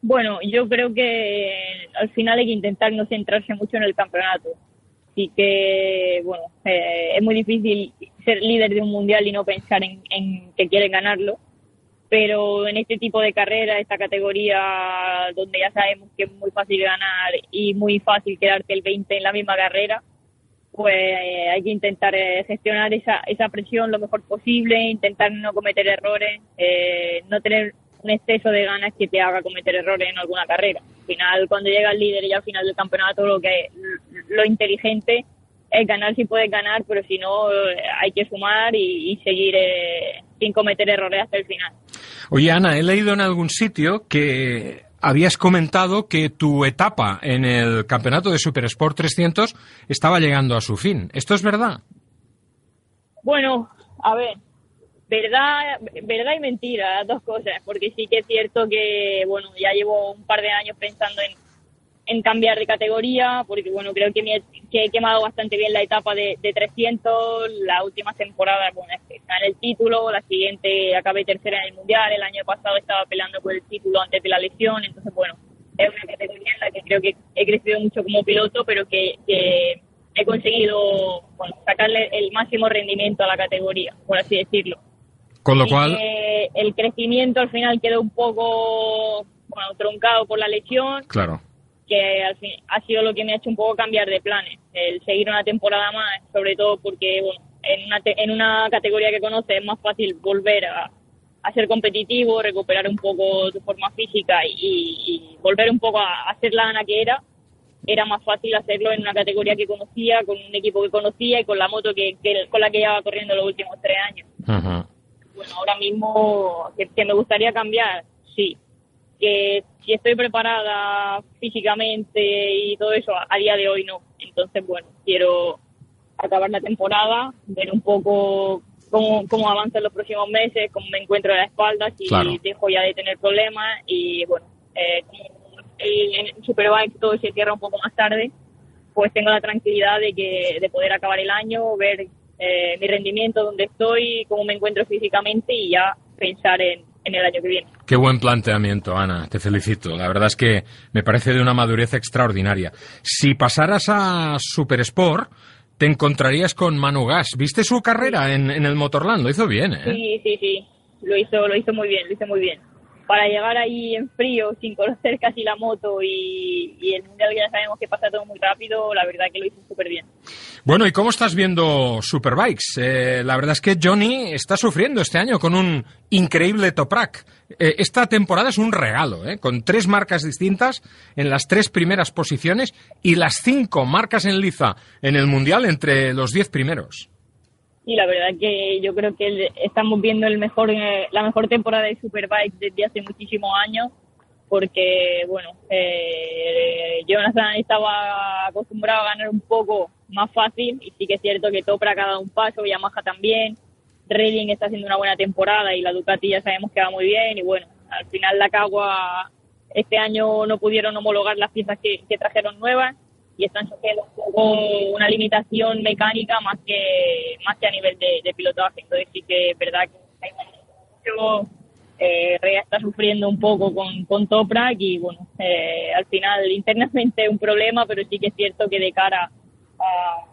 Bueno, yo creo que al final hay que intentar no centrarse mucho en el campeonato. Así que, bueno, eh, es muy difícil ser líder de un mundial y no pensar en, en que quieren ganarlo. Pero en este tipo de carrera, esta categoría donde ya sabemos que es muy fácil ganar y muy fácil quedarte el 20 en la misma carrera, pues eh, hay que intentar eh, gestionar esa, esa presión lo mejor posible, intentar no cometer errores, eh, no tener un exceso de ganas que te haga cometer errores en alguna carrera. Al final, cuando llega el líder y al final del campeonato, lo que lo inteligente es ganar si puedes ganar, pero si no, eh, hay que sumar y, y seguir eh, sin cometer errores hasta el final. Oye, Ana, he leído en algún sitio que habías comentado que tu etapa en el campeonato de Super Sport 300 estaba llegando a su fin. ¿Esto es verdad? Bueno, a ver, verdad, verdad y mentira, dos cosas, porque sí que es cierto que, bueno, ya llevo un par de años pensando en, en cambiar de categoría, porque, bueno, creo que, me he, que he quemado bastante bien la etapa de, de 300, la última temporada, bueno, que gané el título, la siguiente acabé tercera en el Mundial, el año pasado estaba peleando por el título antes de la lesión, entonces, bueno, es una categoría en la que creo que he crecido mucho como piloto, pero que, que he conseguido bueno, sacarle el máximo rendimiento a la categoría, por así decirlo. Con lo Y cual, el crecimiento al final quedó un poco bueno, truncado por la lesión, claro. Que al fin ha sido lo que me ha hecho un poco cambiar de planes, el seguir una temporada más, sobre todo porque bueno, en, una te- en una categoría que conoces es más fácil volver a, a ser competitivo, recuperar un poco tu forma física y, y volver un poco a, a ser la Ana que era. Era más fácil hacerlo en una categoría que conocía, con un equipo que conocía y con la moto que, que- con la que llevaba corriendo los últimos tres años bueno, ahora mismo que, que me gustaría cambiar, sí. Que si estoy preparada físicamente y todo eso, a, a día de hoy no. Entonces, bueno, quiero acabar la temporada, ver un poco cómo, cómo avanzan los próximos meses, cómo me encuentro de la espalda, si Claro. dejo ya de tener problemas y, bueno, eh, el, en Superbike todo se cierra un poco más tarde, pues tengo la tranquilidad de que de poder acabar el año, ver eh, mi rendimiento, dónde estoy, cómo me encuentro físicamente y ya pensar en, en el año que viene. Qué buen planteamiento, Ana. Te felicito. La verdad es que me parece de una madurez extraordinaria. Si pasaras a Super Sport, te encontrarías con Manu Gas. ¿Viste su carrera en, en el Motorland? Lo hizo bien, ¿eh? Sí, sí, sí, lo hizo, lo hizo muy bien, lo hizo muy bien. Para llegar ahí en frío, sin conocer casi la moto y, el mundial ya sabemos que pasa todo muy rápido, la verdad que lo hizo súper bien. Bueno, ¿y cómo estás viendo Superbikes? Eh, la verdad es que Johnny está sufriendo este año con un increíble Toprak. Eh, esta temporada es un regalo, ¿eh? con tres marcas distintas en las tres primeras posiciones y las cinco marcas en liza en el Mundial entre los diez primeros. Y la verdad que yo creo que estamos viendo el mejor, eh, la mejor temporada de Superbike desde hace muchísimos años, porque, bueno, eh, Jonathan estaba acostumbrado a ganar un poco más fácil, y sí que es cierto que Toprak ha dado un paso, Yamaha también, Redding está haciendo una buena temporada y la Ducati ya sabemos que va muy bien, y bueno, al final la Cagua este año no pudieron homologar las piezas que trajeron nuevas, y están sufriendo poco una limitación mecánica más que más que a nivel de, de pilotaje. Entonces sí que es verdad que mucho, eh, Rea está sufriendo un poco con, con Toprak y bueno, eh, al final (laughs) internamente un problema, pero sí que es cierto que de cara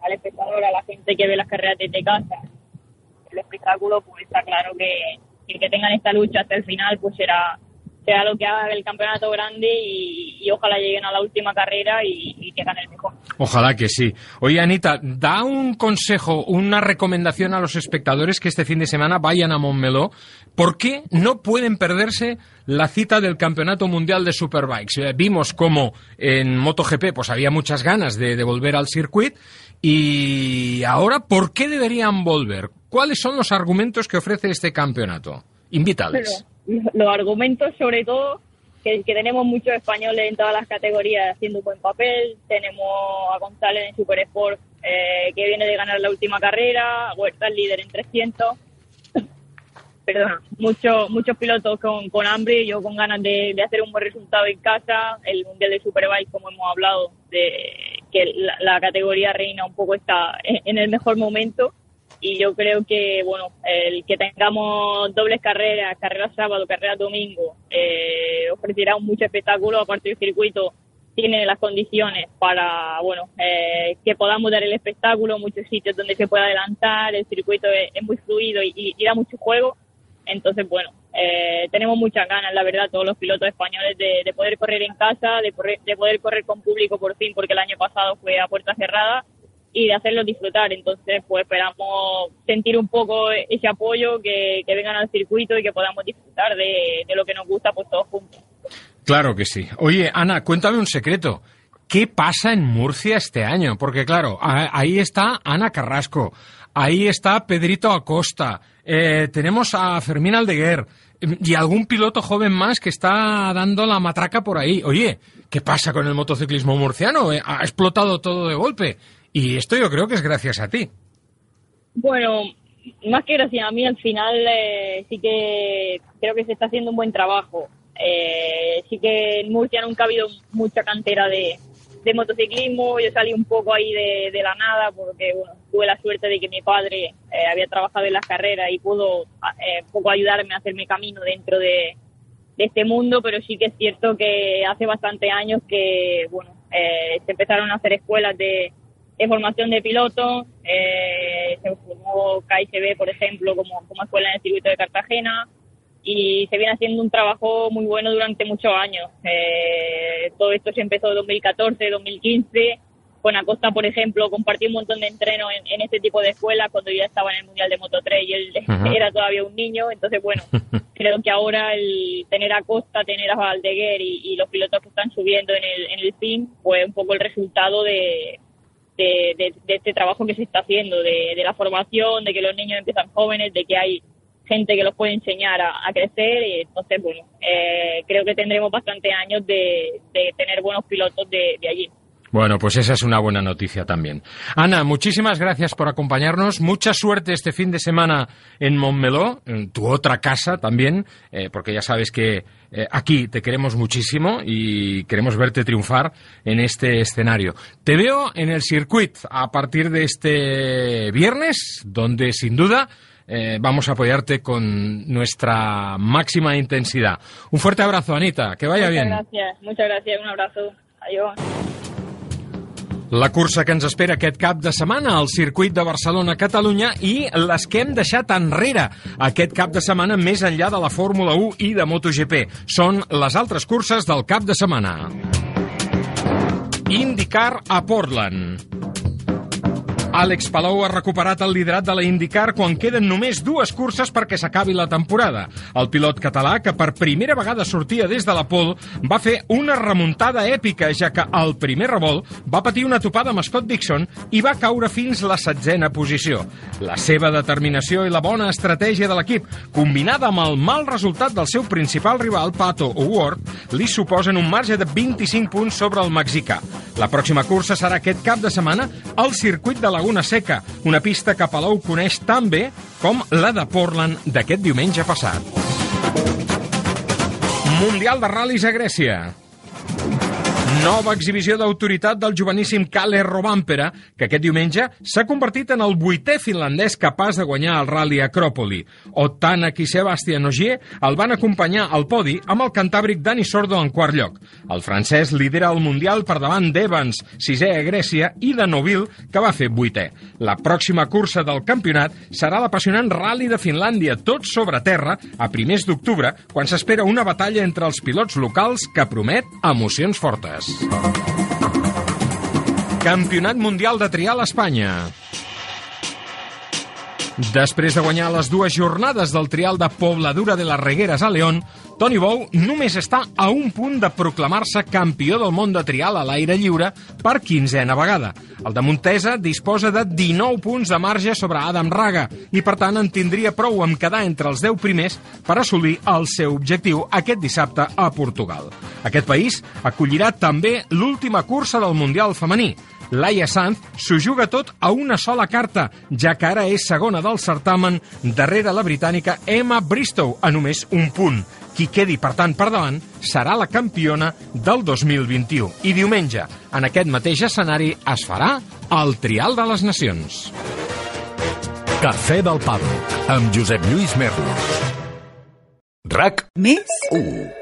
al espectador, a la gente que ve las carreras desde casa, el espectáculo, pues está claro que el que tengan esta lucha hasta el final, pues será será lo que haga el campeonato grande y, y ojalá lleguen a la última carrera y, y que gane el mejor. Ojalá que sí. Oye, Anita, da un consejo, una recomendación a los espectadores que este fin de semana vayan a Montmeló. ¿Por qué no pueden perderse la cita del Campeonato Mundial de Superbikes? Eh, vimos como en MotoGP pues había muchas ganas de, de volver al circuito y ahora, ¿por qué deberían volver? ¿Cuáles son los argumentos que ofrece este campeonato? Invítales. Pero los argumentos, sobre todo, que, tenemos muchos españoles en todas las categorías haciendo buen papel. Tenemos a González en Super Sport, eh, que viene de ganar la última carrera, Huerta el líder en 300. Perdona, muchos muchos pilotos con, con hambre, yo con ganas de, de hacer un buen resultado en casa. El Mundial de Superbike, como hemos hablado, de que la, la categoría reina un poco está en, en el mejor momento y yo creo que bueno el que tengamos dobles carreras carrera sábado carrera domingo eh, ofrecerá mucho espectáculo aparte del circuito tiene las condiciones para bueno eh, que podamos dar el espectáculo muchos sitios donde se pueda adelantar el circuito es, muy fluido y, da mucho juego. Entonces bueno eh, tenemos muchas ganas la verdad todos los pilotos españoles de, de poder correr en casa de, correr, de poder correr con público por fin porque el año pasado fue a puerta cerrada y de hacerlos disfrutar. Entonces, pues esperamos sentir un poco ese apoyo, que, que vengan al circuito y que podamos disfrutar de, de, lo que nos gusta pues todos juntos. Claro que sí. Oye, Ana, cuéntame un secreto. ¿Qué pasa en Murcia este año? Porque claro, ahí está Ana Carrasco, ahí está Pedrito Acosta, eh, tenemos a Fermín Aldeguer y algún piloto joven más que está dando la matraca por ahí. Oye, ¿qué pasa con el motociclismo murciano? Eh, ha explotado todo de golpe. Y esto yo creo que es gracias a ti. Bueno, más que gracias a mí, al final eh, sí que creo que se está haciendo un buen trabajo. Eh, sí que en Murcia nunca ha habido mucha cantera de, de motociclismo. Yo salí un poco ahí de, la nada porque bueno, tuve la suerte de que mi padre eh, había trabajado en las carreras y pudo eh, poco ayudarme a hacerme camino dentro de, de, este mundo, pero sí que es cierto que hace bastante años que bueno, eh, se empezaron a hacer escuelas de, de formación de pilotos, eh, se formó KICB, por ejemplo, como, como escuela en el circuito de Cartagena, y se viene haciendo un trabajo muy bueno durante muchos años. Eh, todo esto se empezó en 2014, 2015. Con Acosta, por ejemplo, compartí un montón de entrenos en, en, este tipo de escuelas cuando yo ya estaba en el Mundial de Moto 3 y él (laughs) -huh. era todavía un niño. Entonces, bueno, (laughs) creo que ahora el tener a Acosta, tener a Valdeguer y, y, los pilotos que están subiendo en el, en el PIN, fue un poco el resultado de, de, de, de, este trabajo que se está haciendo, de, de, la formación, de que los niños empiezan jóvenes, de que hay gente que los puede enseñar a, crecer y entonces, bueno, eh, creo que tendremos bastante años de, tener buenos pilotos de, de allí. Bueno, pues esa es una buena noticia también. Ana, muchísimas gracias por acompañarnos. Mucha suerte este fin de semana en Montmeló, en tu otra casa también, eh, porque ya sabes que eh, aquí te queremos muchísimo y queremos verte triunfar en este escenario. Te veo en el circuit a partir de este viernes, donde sin duda eh, vamos a apoyarte con nuestra máxima intensidad. Un fuerte abrazo, Anita. Que vaya muchas bien. Muchas gracias, muchas gracias. Un abrazo. Adiós. La cursa que ens espera aquest cap de setmana al circuit de Barcelona-Catalunya i les que hem deixat enrere aquest cap de setmana més enllà de la Fórmula 1 i de MotoGP. Són les altres curses del cap de setmana. IndyCar a Portland. Àlex Palou ha recuperat el liderat de la IndyCar quan queden només dues curses perquè s'acabi la temporada. El pilot català, que per primera vegada sortia des de la pol, va fer una remuntada èpica, ja que al primer revolt va patir una topada amb Scott Dixon i va caure fins la setzena posició. La seva determinació i la bona estratègia de l'equip, combinada amb el mal resultat del seu principal rival, Pato O'Ward, li suposen un marge de 25 punts sobre el mexicà. La pròxima cursa serà aquest cap de setmana al circuit de la Laguna Seca, una pista que Palou coneix tan bé com la de Portland d'aquest diumenge passat. Mundial de ral·lis a Grècia. Nova exhibició d'autoritat del joveníssim Kalle Robampera, que aquest diumenge s'ha convertit en el vuitè finlandès capaç de guanyar el Rally Acròpoli. Otanak i Sebastian Ogier el van acompanyar al podi amb el cantàbric Dani Sordo en quart lloc. El francès lidera el Mundial per davant d'Evans, sisè a Grècia, i de Novil, que va fer vuitè. La pròxima cursa del campionat serà l'apassionant Rally de Finlàndia, tot sobre terra, a primers d'octubre, quan s'espera una batalla entre els pilots locals que promet emocions fortes. Campionat Mundial de Trial a Espanya. Després de guanyar les dues jornades del trial de Pobladura de les Regueres a León, Toni Bou només està a un punt de proclamar-se campió del món de trial a l'aire lliure per quinzena vegada. El de Montesa disposa de 19 punts de marge sobre Adam Raga i, per tant, en tindria prou amb quedar entre els 10 primers per assolir el seu objectiu aquest dissabte a Portugal. Aquest país acollirà també l'última cursa del Mundial femení, Laia Sanz s'ho juga tot a una sola carta, ja que ara és segona del certamen darrere la britànica Emma Bristow, a només un punt. Qui quedi, per tant, per davant serà la campiona del 2021. I diumenge, en aquest mateix escenari, es farà el Trial de les Nacions. Cafè del Pado, amb Josep Lluís Merlos. RAC Més? 1.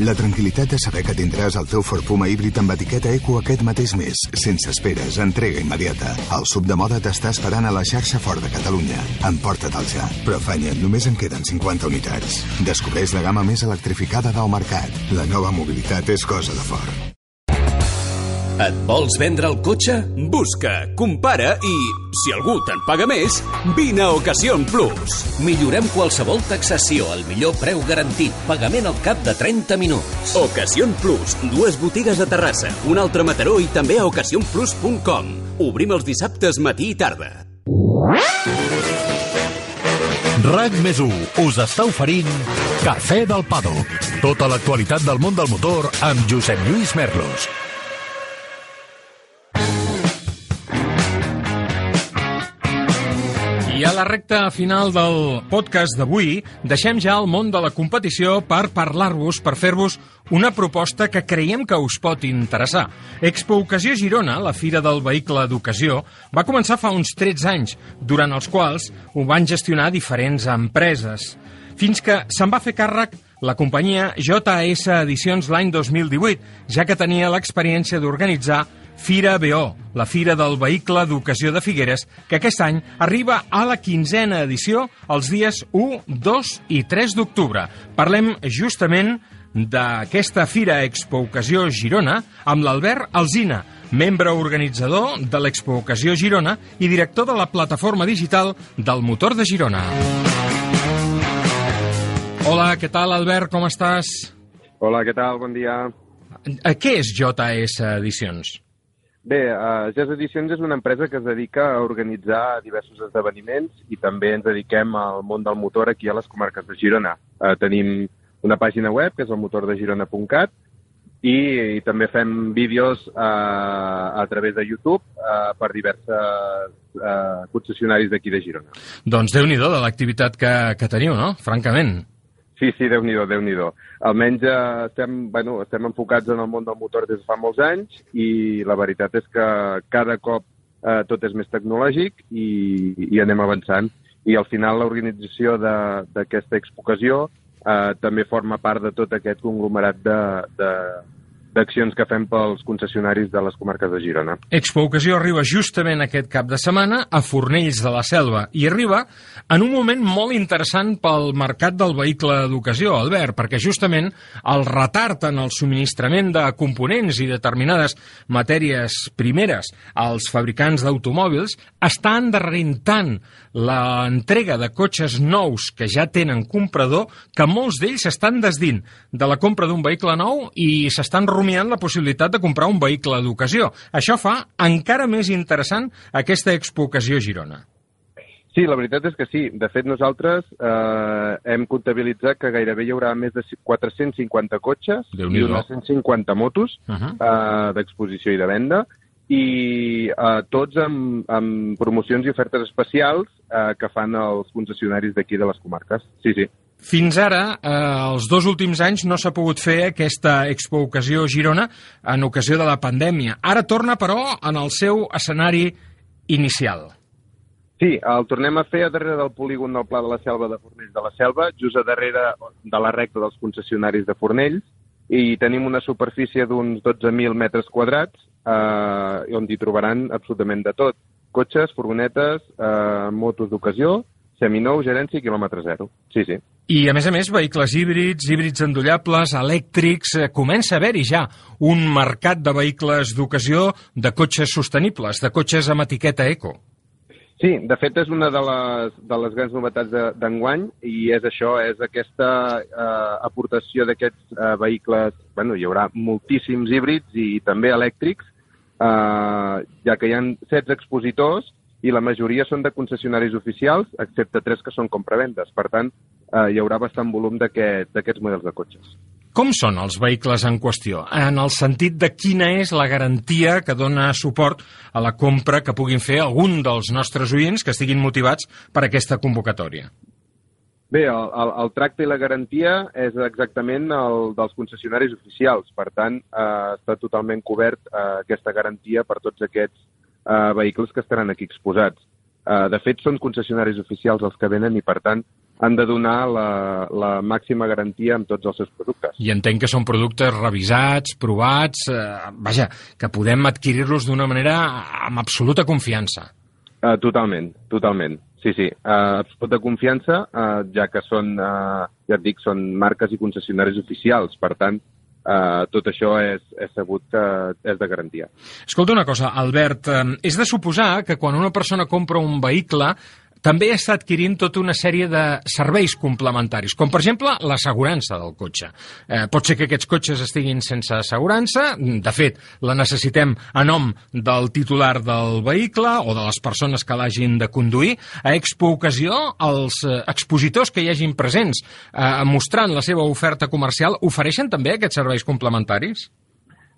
La tranquil·litat de saber que tindràs el teu Ford Puma híbrid amb etiqueta Eco aquest mateix mes, sense esperes, entrega immediata. El sub de moda t'està esperant a la xarxa Ford de Catalunya. Emporta-te'l ja. Però afanya, només en queden 50 unitats. Descobreix la gamma més electrificada del mercat. La nova mobilitat és cosa de Ford. Et vols vendre el cotxe? Busca, compara i, si algú te'n paga més, vine a Ocasión Plus. Millorem qualsevol taxació al millor preu garantit, pagament al cap de 30 minuts. Ocasión Plus, dues botigues a Terrassa, un altre Mataró i també a ocasionplus.com. Obrim els dissabtes matí i tarda. RAC més us està oferint Cafè del Pado. Tota l'actualitat del món del motor amb Josep Lluís Merlos. I a la recta final del podcast d'avui deixem ja el món de la competició per parlar-vos, per fer-vos una proposta que creiem que us pot interessar. Expo Ocasió Girona, la fira del vehicle d'ocasió, va començar fa uns 13 anys, durant els quals ho van gestionar diferents empreses. Fins que se'n va fer càrrec la companyia JS Edicions l'any 2018, ja que tenia l'experiència d'organitzar Fira BO, la Fira del Vehicle d'Ocasió de Figueres, que aquest any arriba a la quinzena edició els dies 1, 2 i 3 d'octubre. Parlem justament d'aquesta Fira Expo Ocasió Girona amb l'Albert Alzina, membre organitzador de l'Expo Ocasió Girona i director de la plataforma digital del Motor de Girona. Hola, què tal, Albert? Com estàs? Hola, què tal? Bon dia. Eh, Què és JS Edicions? Bé, uh, Jazz Edicions és una empresa que es dedica a organitzar diversos esdeveniments i també ens dediquem al món del motor aquí a les comarques de Girona. Uh, tenim una pàgina web, que és el motordegirona.cat, i, i també fem vídeos uh, a través de YouTube uh, per diverses uh, concessionaris d'aquí de Girona. Doncs déu nhi de l'activitat que, que teniu, no? Francament. Sí, sí, déu nhi déu Almenys eh, estem, bueno, estem enfocats en el món del motor des de fa molts anys i la veritat és que cada cop eh, tot és més tecnològic i, i anem avançant. I al final l'organització d'aquesta expocació eh, també forma part de tot aquest conglomerat de, de, d'accions que fem pels concessionaris de les comarques de Girona. Expo Ocasió arriba justament aquest cap de setmana a Fornells de la Selva i arriba en un moment molt interessant pel mercat del vehicle d'ocasió, Albert, perquè justament el retard en el subministrament de components i determinades matèries primeres als fabricants d'automòbils està endarrerint tant l'entrega de cotxes nous que ja tenen comprador que molts d'ells s'estan desdint de la compra d'un vehicle nou i s'estan rumiant la possibilitat de comprar un vehicle d'ocasió. Això fa encara més interessant aquesta Expo Ocasió Girona. Sí, la veritat és que sí. De fet, nosaltres eh, hem comptabilitzat que gairebé hi haurà més de 450 cotxes i unes 150 motos Uh -huh. eh, d'exposició i de venda i eh, tots amb, amb promocions i ofertes especials eh, que fan els concessionaris d'aquí de les comarques. Sí, sí. Fins ara, eh, els dos últims anys, no s'ha pogut fer aquesta Expo Ocasió Girona en ocasió de la pandèmia. Ara torna, però, en el seu escenari inicial. Sí, el tornem a fer a darrere del polígon del Pla de la Selva de Fornells de la Selva, just a darrere de la recta dels concessionaris de Fornells, i tenim una superfície d'uns 12.000 metres quadrats eh, on hi trobaran absolutament de tot. Cotxes, furgonetes, eh, motos d'ocasió, seminou, gerència i quilòmetre zero. Sí, sí. I, a més a més, vehicles híbrids, híbrids endollables, elèctrics... Eh, comença a haver-hi ja un mercat de vehicles d'ocasió de cotxes sostenibles, de cotxes amb etiqueta eco. Sí, de fet és una de les, de les grans novetats d'enguany i és això, és aquesta eh, aportació d'aquests eh, vehicles, bueno, hi haurà moltíssims híbrids i també elèctrics, eh, ja que hi ha 16 expositors i la majoria són de concessionaris oficials, excepte tres que són compravendes. Per tant, eh, hi haurà bastant volum d'aquests aquest, models de cotxes. Com són els vehicles en qüestió? En el sentit de quina és la garantia que dona suport a la compra que puguin fer algun dels nostres oients que estiguin motivats per aquesta convocatòria? Bé, el, el, el tracte i la garantia és exactament el dels concessionaris oficials. Per tant, eh, està totalment cobert eh, aquesta garantia per tots aquests eh, vehicles que estaran aquí exposats. Eh, de fet, són concessionaris oficials els que venen i, per tant, han de donar la, la màxima garantia amb tots els seus productes. I entenc que són productes revisats, provats, eh, vaja, que podem adquirir-los d'una manera amb absoluta confiança. Uh, totalment, totalment. Sí, sí, uh, absoluta confiança, uh, ja que són, uh, ja et dic, són marques i concessionaris oficials. Per tant, Uh, tot això és, és sabut que és de garantia. Escolta una cosa, Albert, és de suposar que quan una persona compra un vehicle també està adquirint tota una sèrie de serveis complementaris, com per exemple l'assegurança del cotxe. Eh, pot ser que aquests cotxes estiguin sense assegurança, de fet, la necessitem a nom del titular del vehicle o de les persones que l'hagin de conduir. A Expo Ocasió, els eh, expositors que hi hagin presents eh, mostrant la seva oferta comercial ofereixen també aquests serveis complementaris?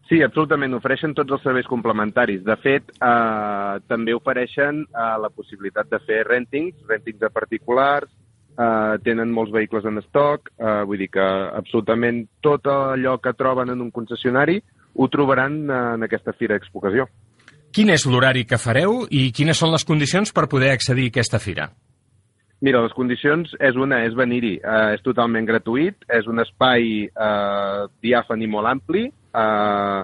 Sí, absolutament. Ofereixen tots els serveis complementaris. De fet, eh, també ofereixen eh, la possibilitat de fer rentings, rentings de particulars, eh, tenen molts vehicles en estoc, eh, vull dir que absolutament tot allò que troben en un concessionari ho trobaran eh, en aquesta Fira Expocació. Quin és l'horari que fareu i quines són les condicions per poder accedir a aquesta fira? Mira, les condicions és una, és venir-hi. Eh, és totalment gratuït, és un espai eh, diàfan i molt ampli, eh,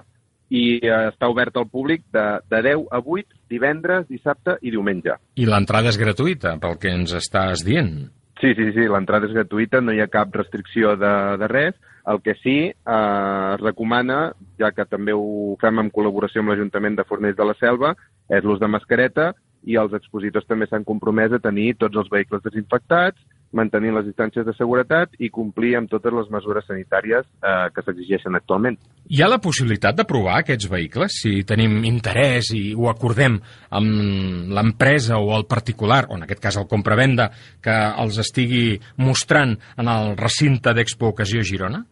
i eh, està obert al públic de, de 10 a 8, divendres, dissabte i diumenge. I l'entrada és gratuïta, pel que ens estàs dient. Sí, sí, sí, l'entrada és gratuïta, no hi ha cap restricció de, de res. El que sí eh, es recomana, ja que també ho fem en col·laboració amb l'Ajuntament de Fornells de la Selva, és l'ús de mascareta i els expositors també s'han compromès a tenir tots els vehicles desinfectats, mantenir les distàncies de seguretat i complir amb totes les mesures sanitàries eh, que s'exigeixen actualment. Hi ha la possibilitat de provar aquests vehicles si tenim interès i ho acordem amb l'empresa o el particular, o en aquest cas el compravenda, que els estigui mostrant en el recinte d'Expo Ocasió Girona?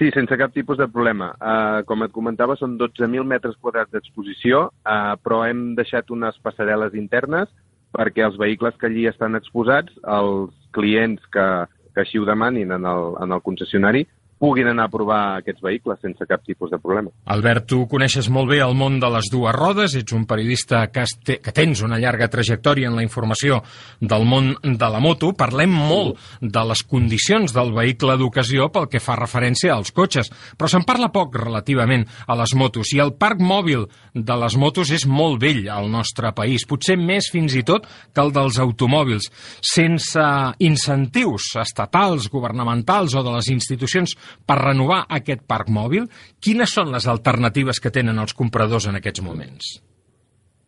Sí, sense cap tipus de problema. Uh, com et comentava, són 12.000 metres quadrats d'exposició, uh, però hem deixat unes passarel·les internes perquè els vehicles que allí estan exposats, els clients que, que així ho demanin en el, en el concessionari, puguin anar a provar aquests vehicles sense cap tipus de problema. Albert, tu coneixes molt bé el món de les dues rodes, ets un periodista que, este, que tens una llarga trajectòria en la informació del món de la moto. Parlem molt de les condicions del vehicle d'ocasió pel que fa referència als cotxes, però se'n parla poc relativament a les motos i el parc mòbil de les motos és molt vell al nostre país, potser més fins i tot que el dels automòbils. Sense incentius estatals, governamentals o de les institucions per renovar aquest parc mòbil, quines són les alternatives que tenen els compradors en aquests moments?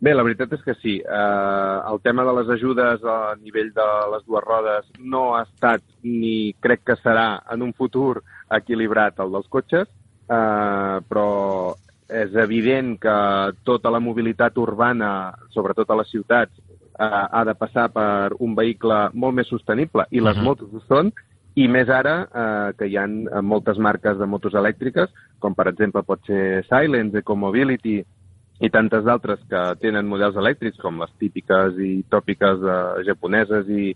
Bé, la veritat és que sí. Eh, el tema de les ajudes a nivell de les dues rodes no ha estat ni crec que serà en un futur equilibrat el dels cotxes, eh, però és evident que tota la mobilitat urbana, sobretot a les ciutats, eh, ha de passar per un vehicle molt més sostenible, i les uh -huh. motos ho són, i més ara eh, que hi ha eh, moltes marques de motos elèctriques, com per exemple pot ser Silence, Ecomobility i tantes d'altres que tenen models elèctrics, com les típiques i tòpiques eh, japoneses i,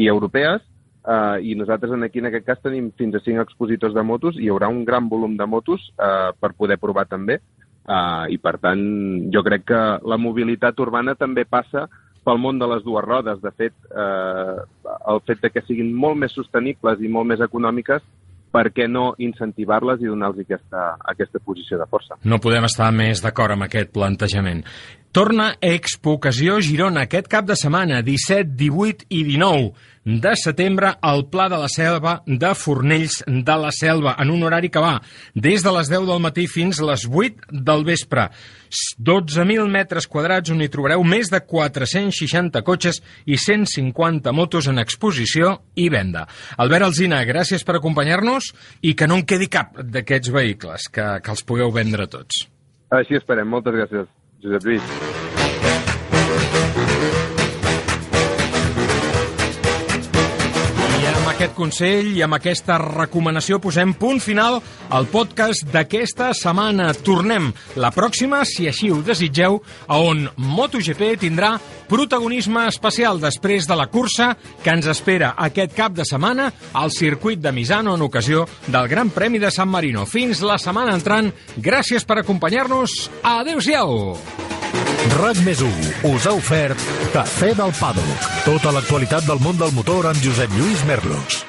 i europees, eh, i nosaltres aquí en aquest cas tenim fins a 5 expositors de motos. I hi haurà un gran volum de motos eh, per poder provar també, eh, i per tant jo crec que la mobilitat urbana també passa pel món de les dues rodes. De fet, eh, el fet de que siguin molt més sostenibles i molt més econòmiques per què no incentivar-les i donar-los aquesta, aquesta posició de força. No podem estar més d'acord amb aquest plantejament. Torna Expo Ocasió Girona aquest cap de setmana, 17, 18 i 19 de setembre al Pla de la Selva de Fornells de la Selva, en un horari que va des de les 10 del matí fins a les 8 del vespre. 12.000 metres quadrats on hi trobareu més de 460 cotxes i 150 motos en exposició i venda. Albert Alzina, gràcies per acompanyar-nos i que no en quedi cap d'aquests vehicles, que, que els pugueu vendre tots. Així esperem. Moltes gràcies, Josep Lluís. Aquest consell i amb aquesta recomanació posem punt final al podcast d'aquesta setmana. Tornem la pròxima, si així ho desitgeu, a on MotoGP tindrà protagonisme especial després de la cursa que ens espera aquest cap de setmana al circuit de Misano en ocasió del Gran Premi de San Marino. Fins la setmana entrant, gràcies per acompanyar-nos. Adéu-siau! RAC més us ha ofert Cafè del Pàdoc. Tota l'actualitat del món del motor amb Josep Lluís Merlos.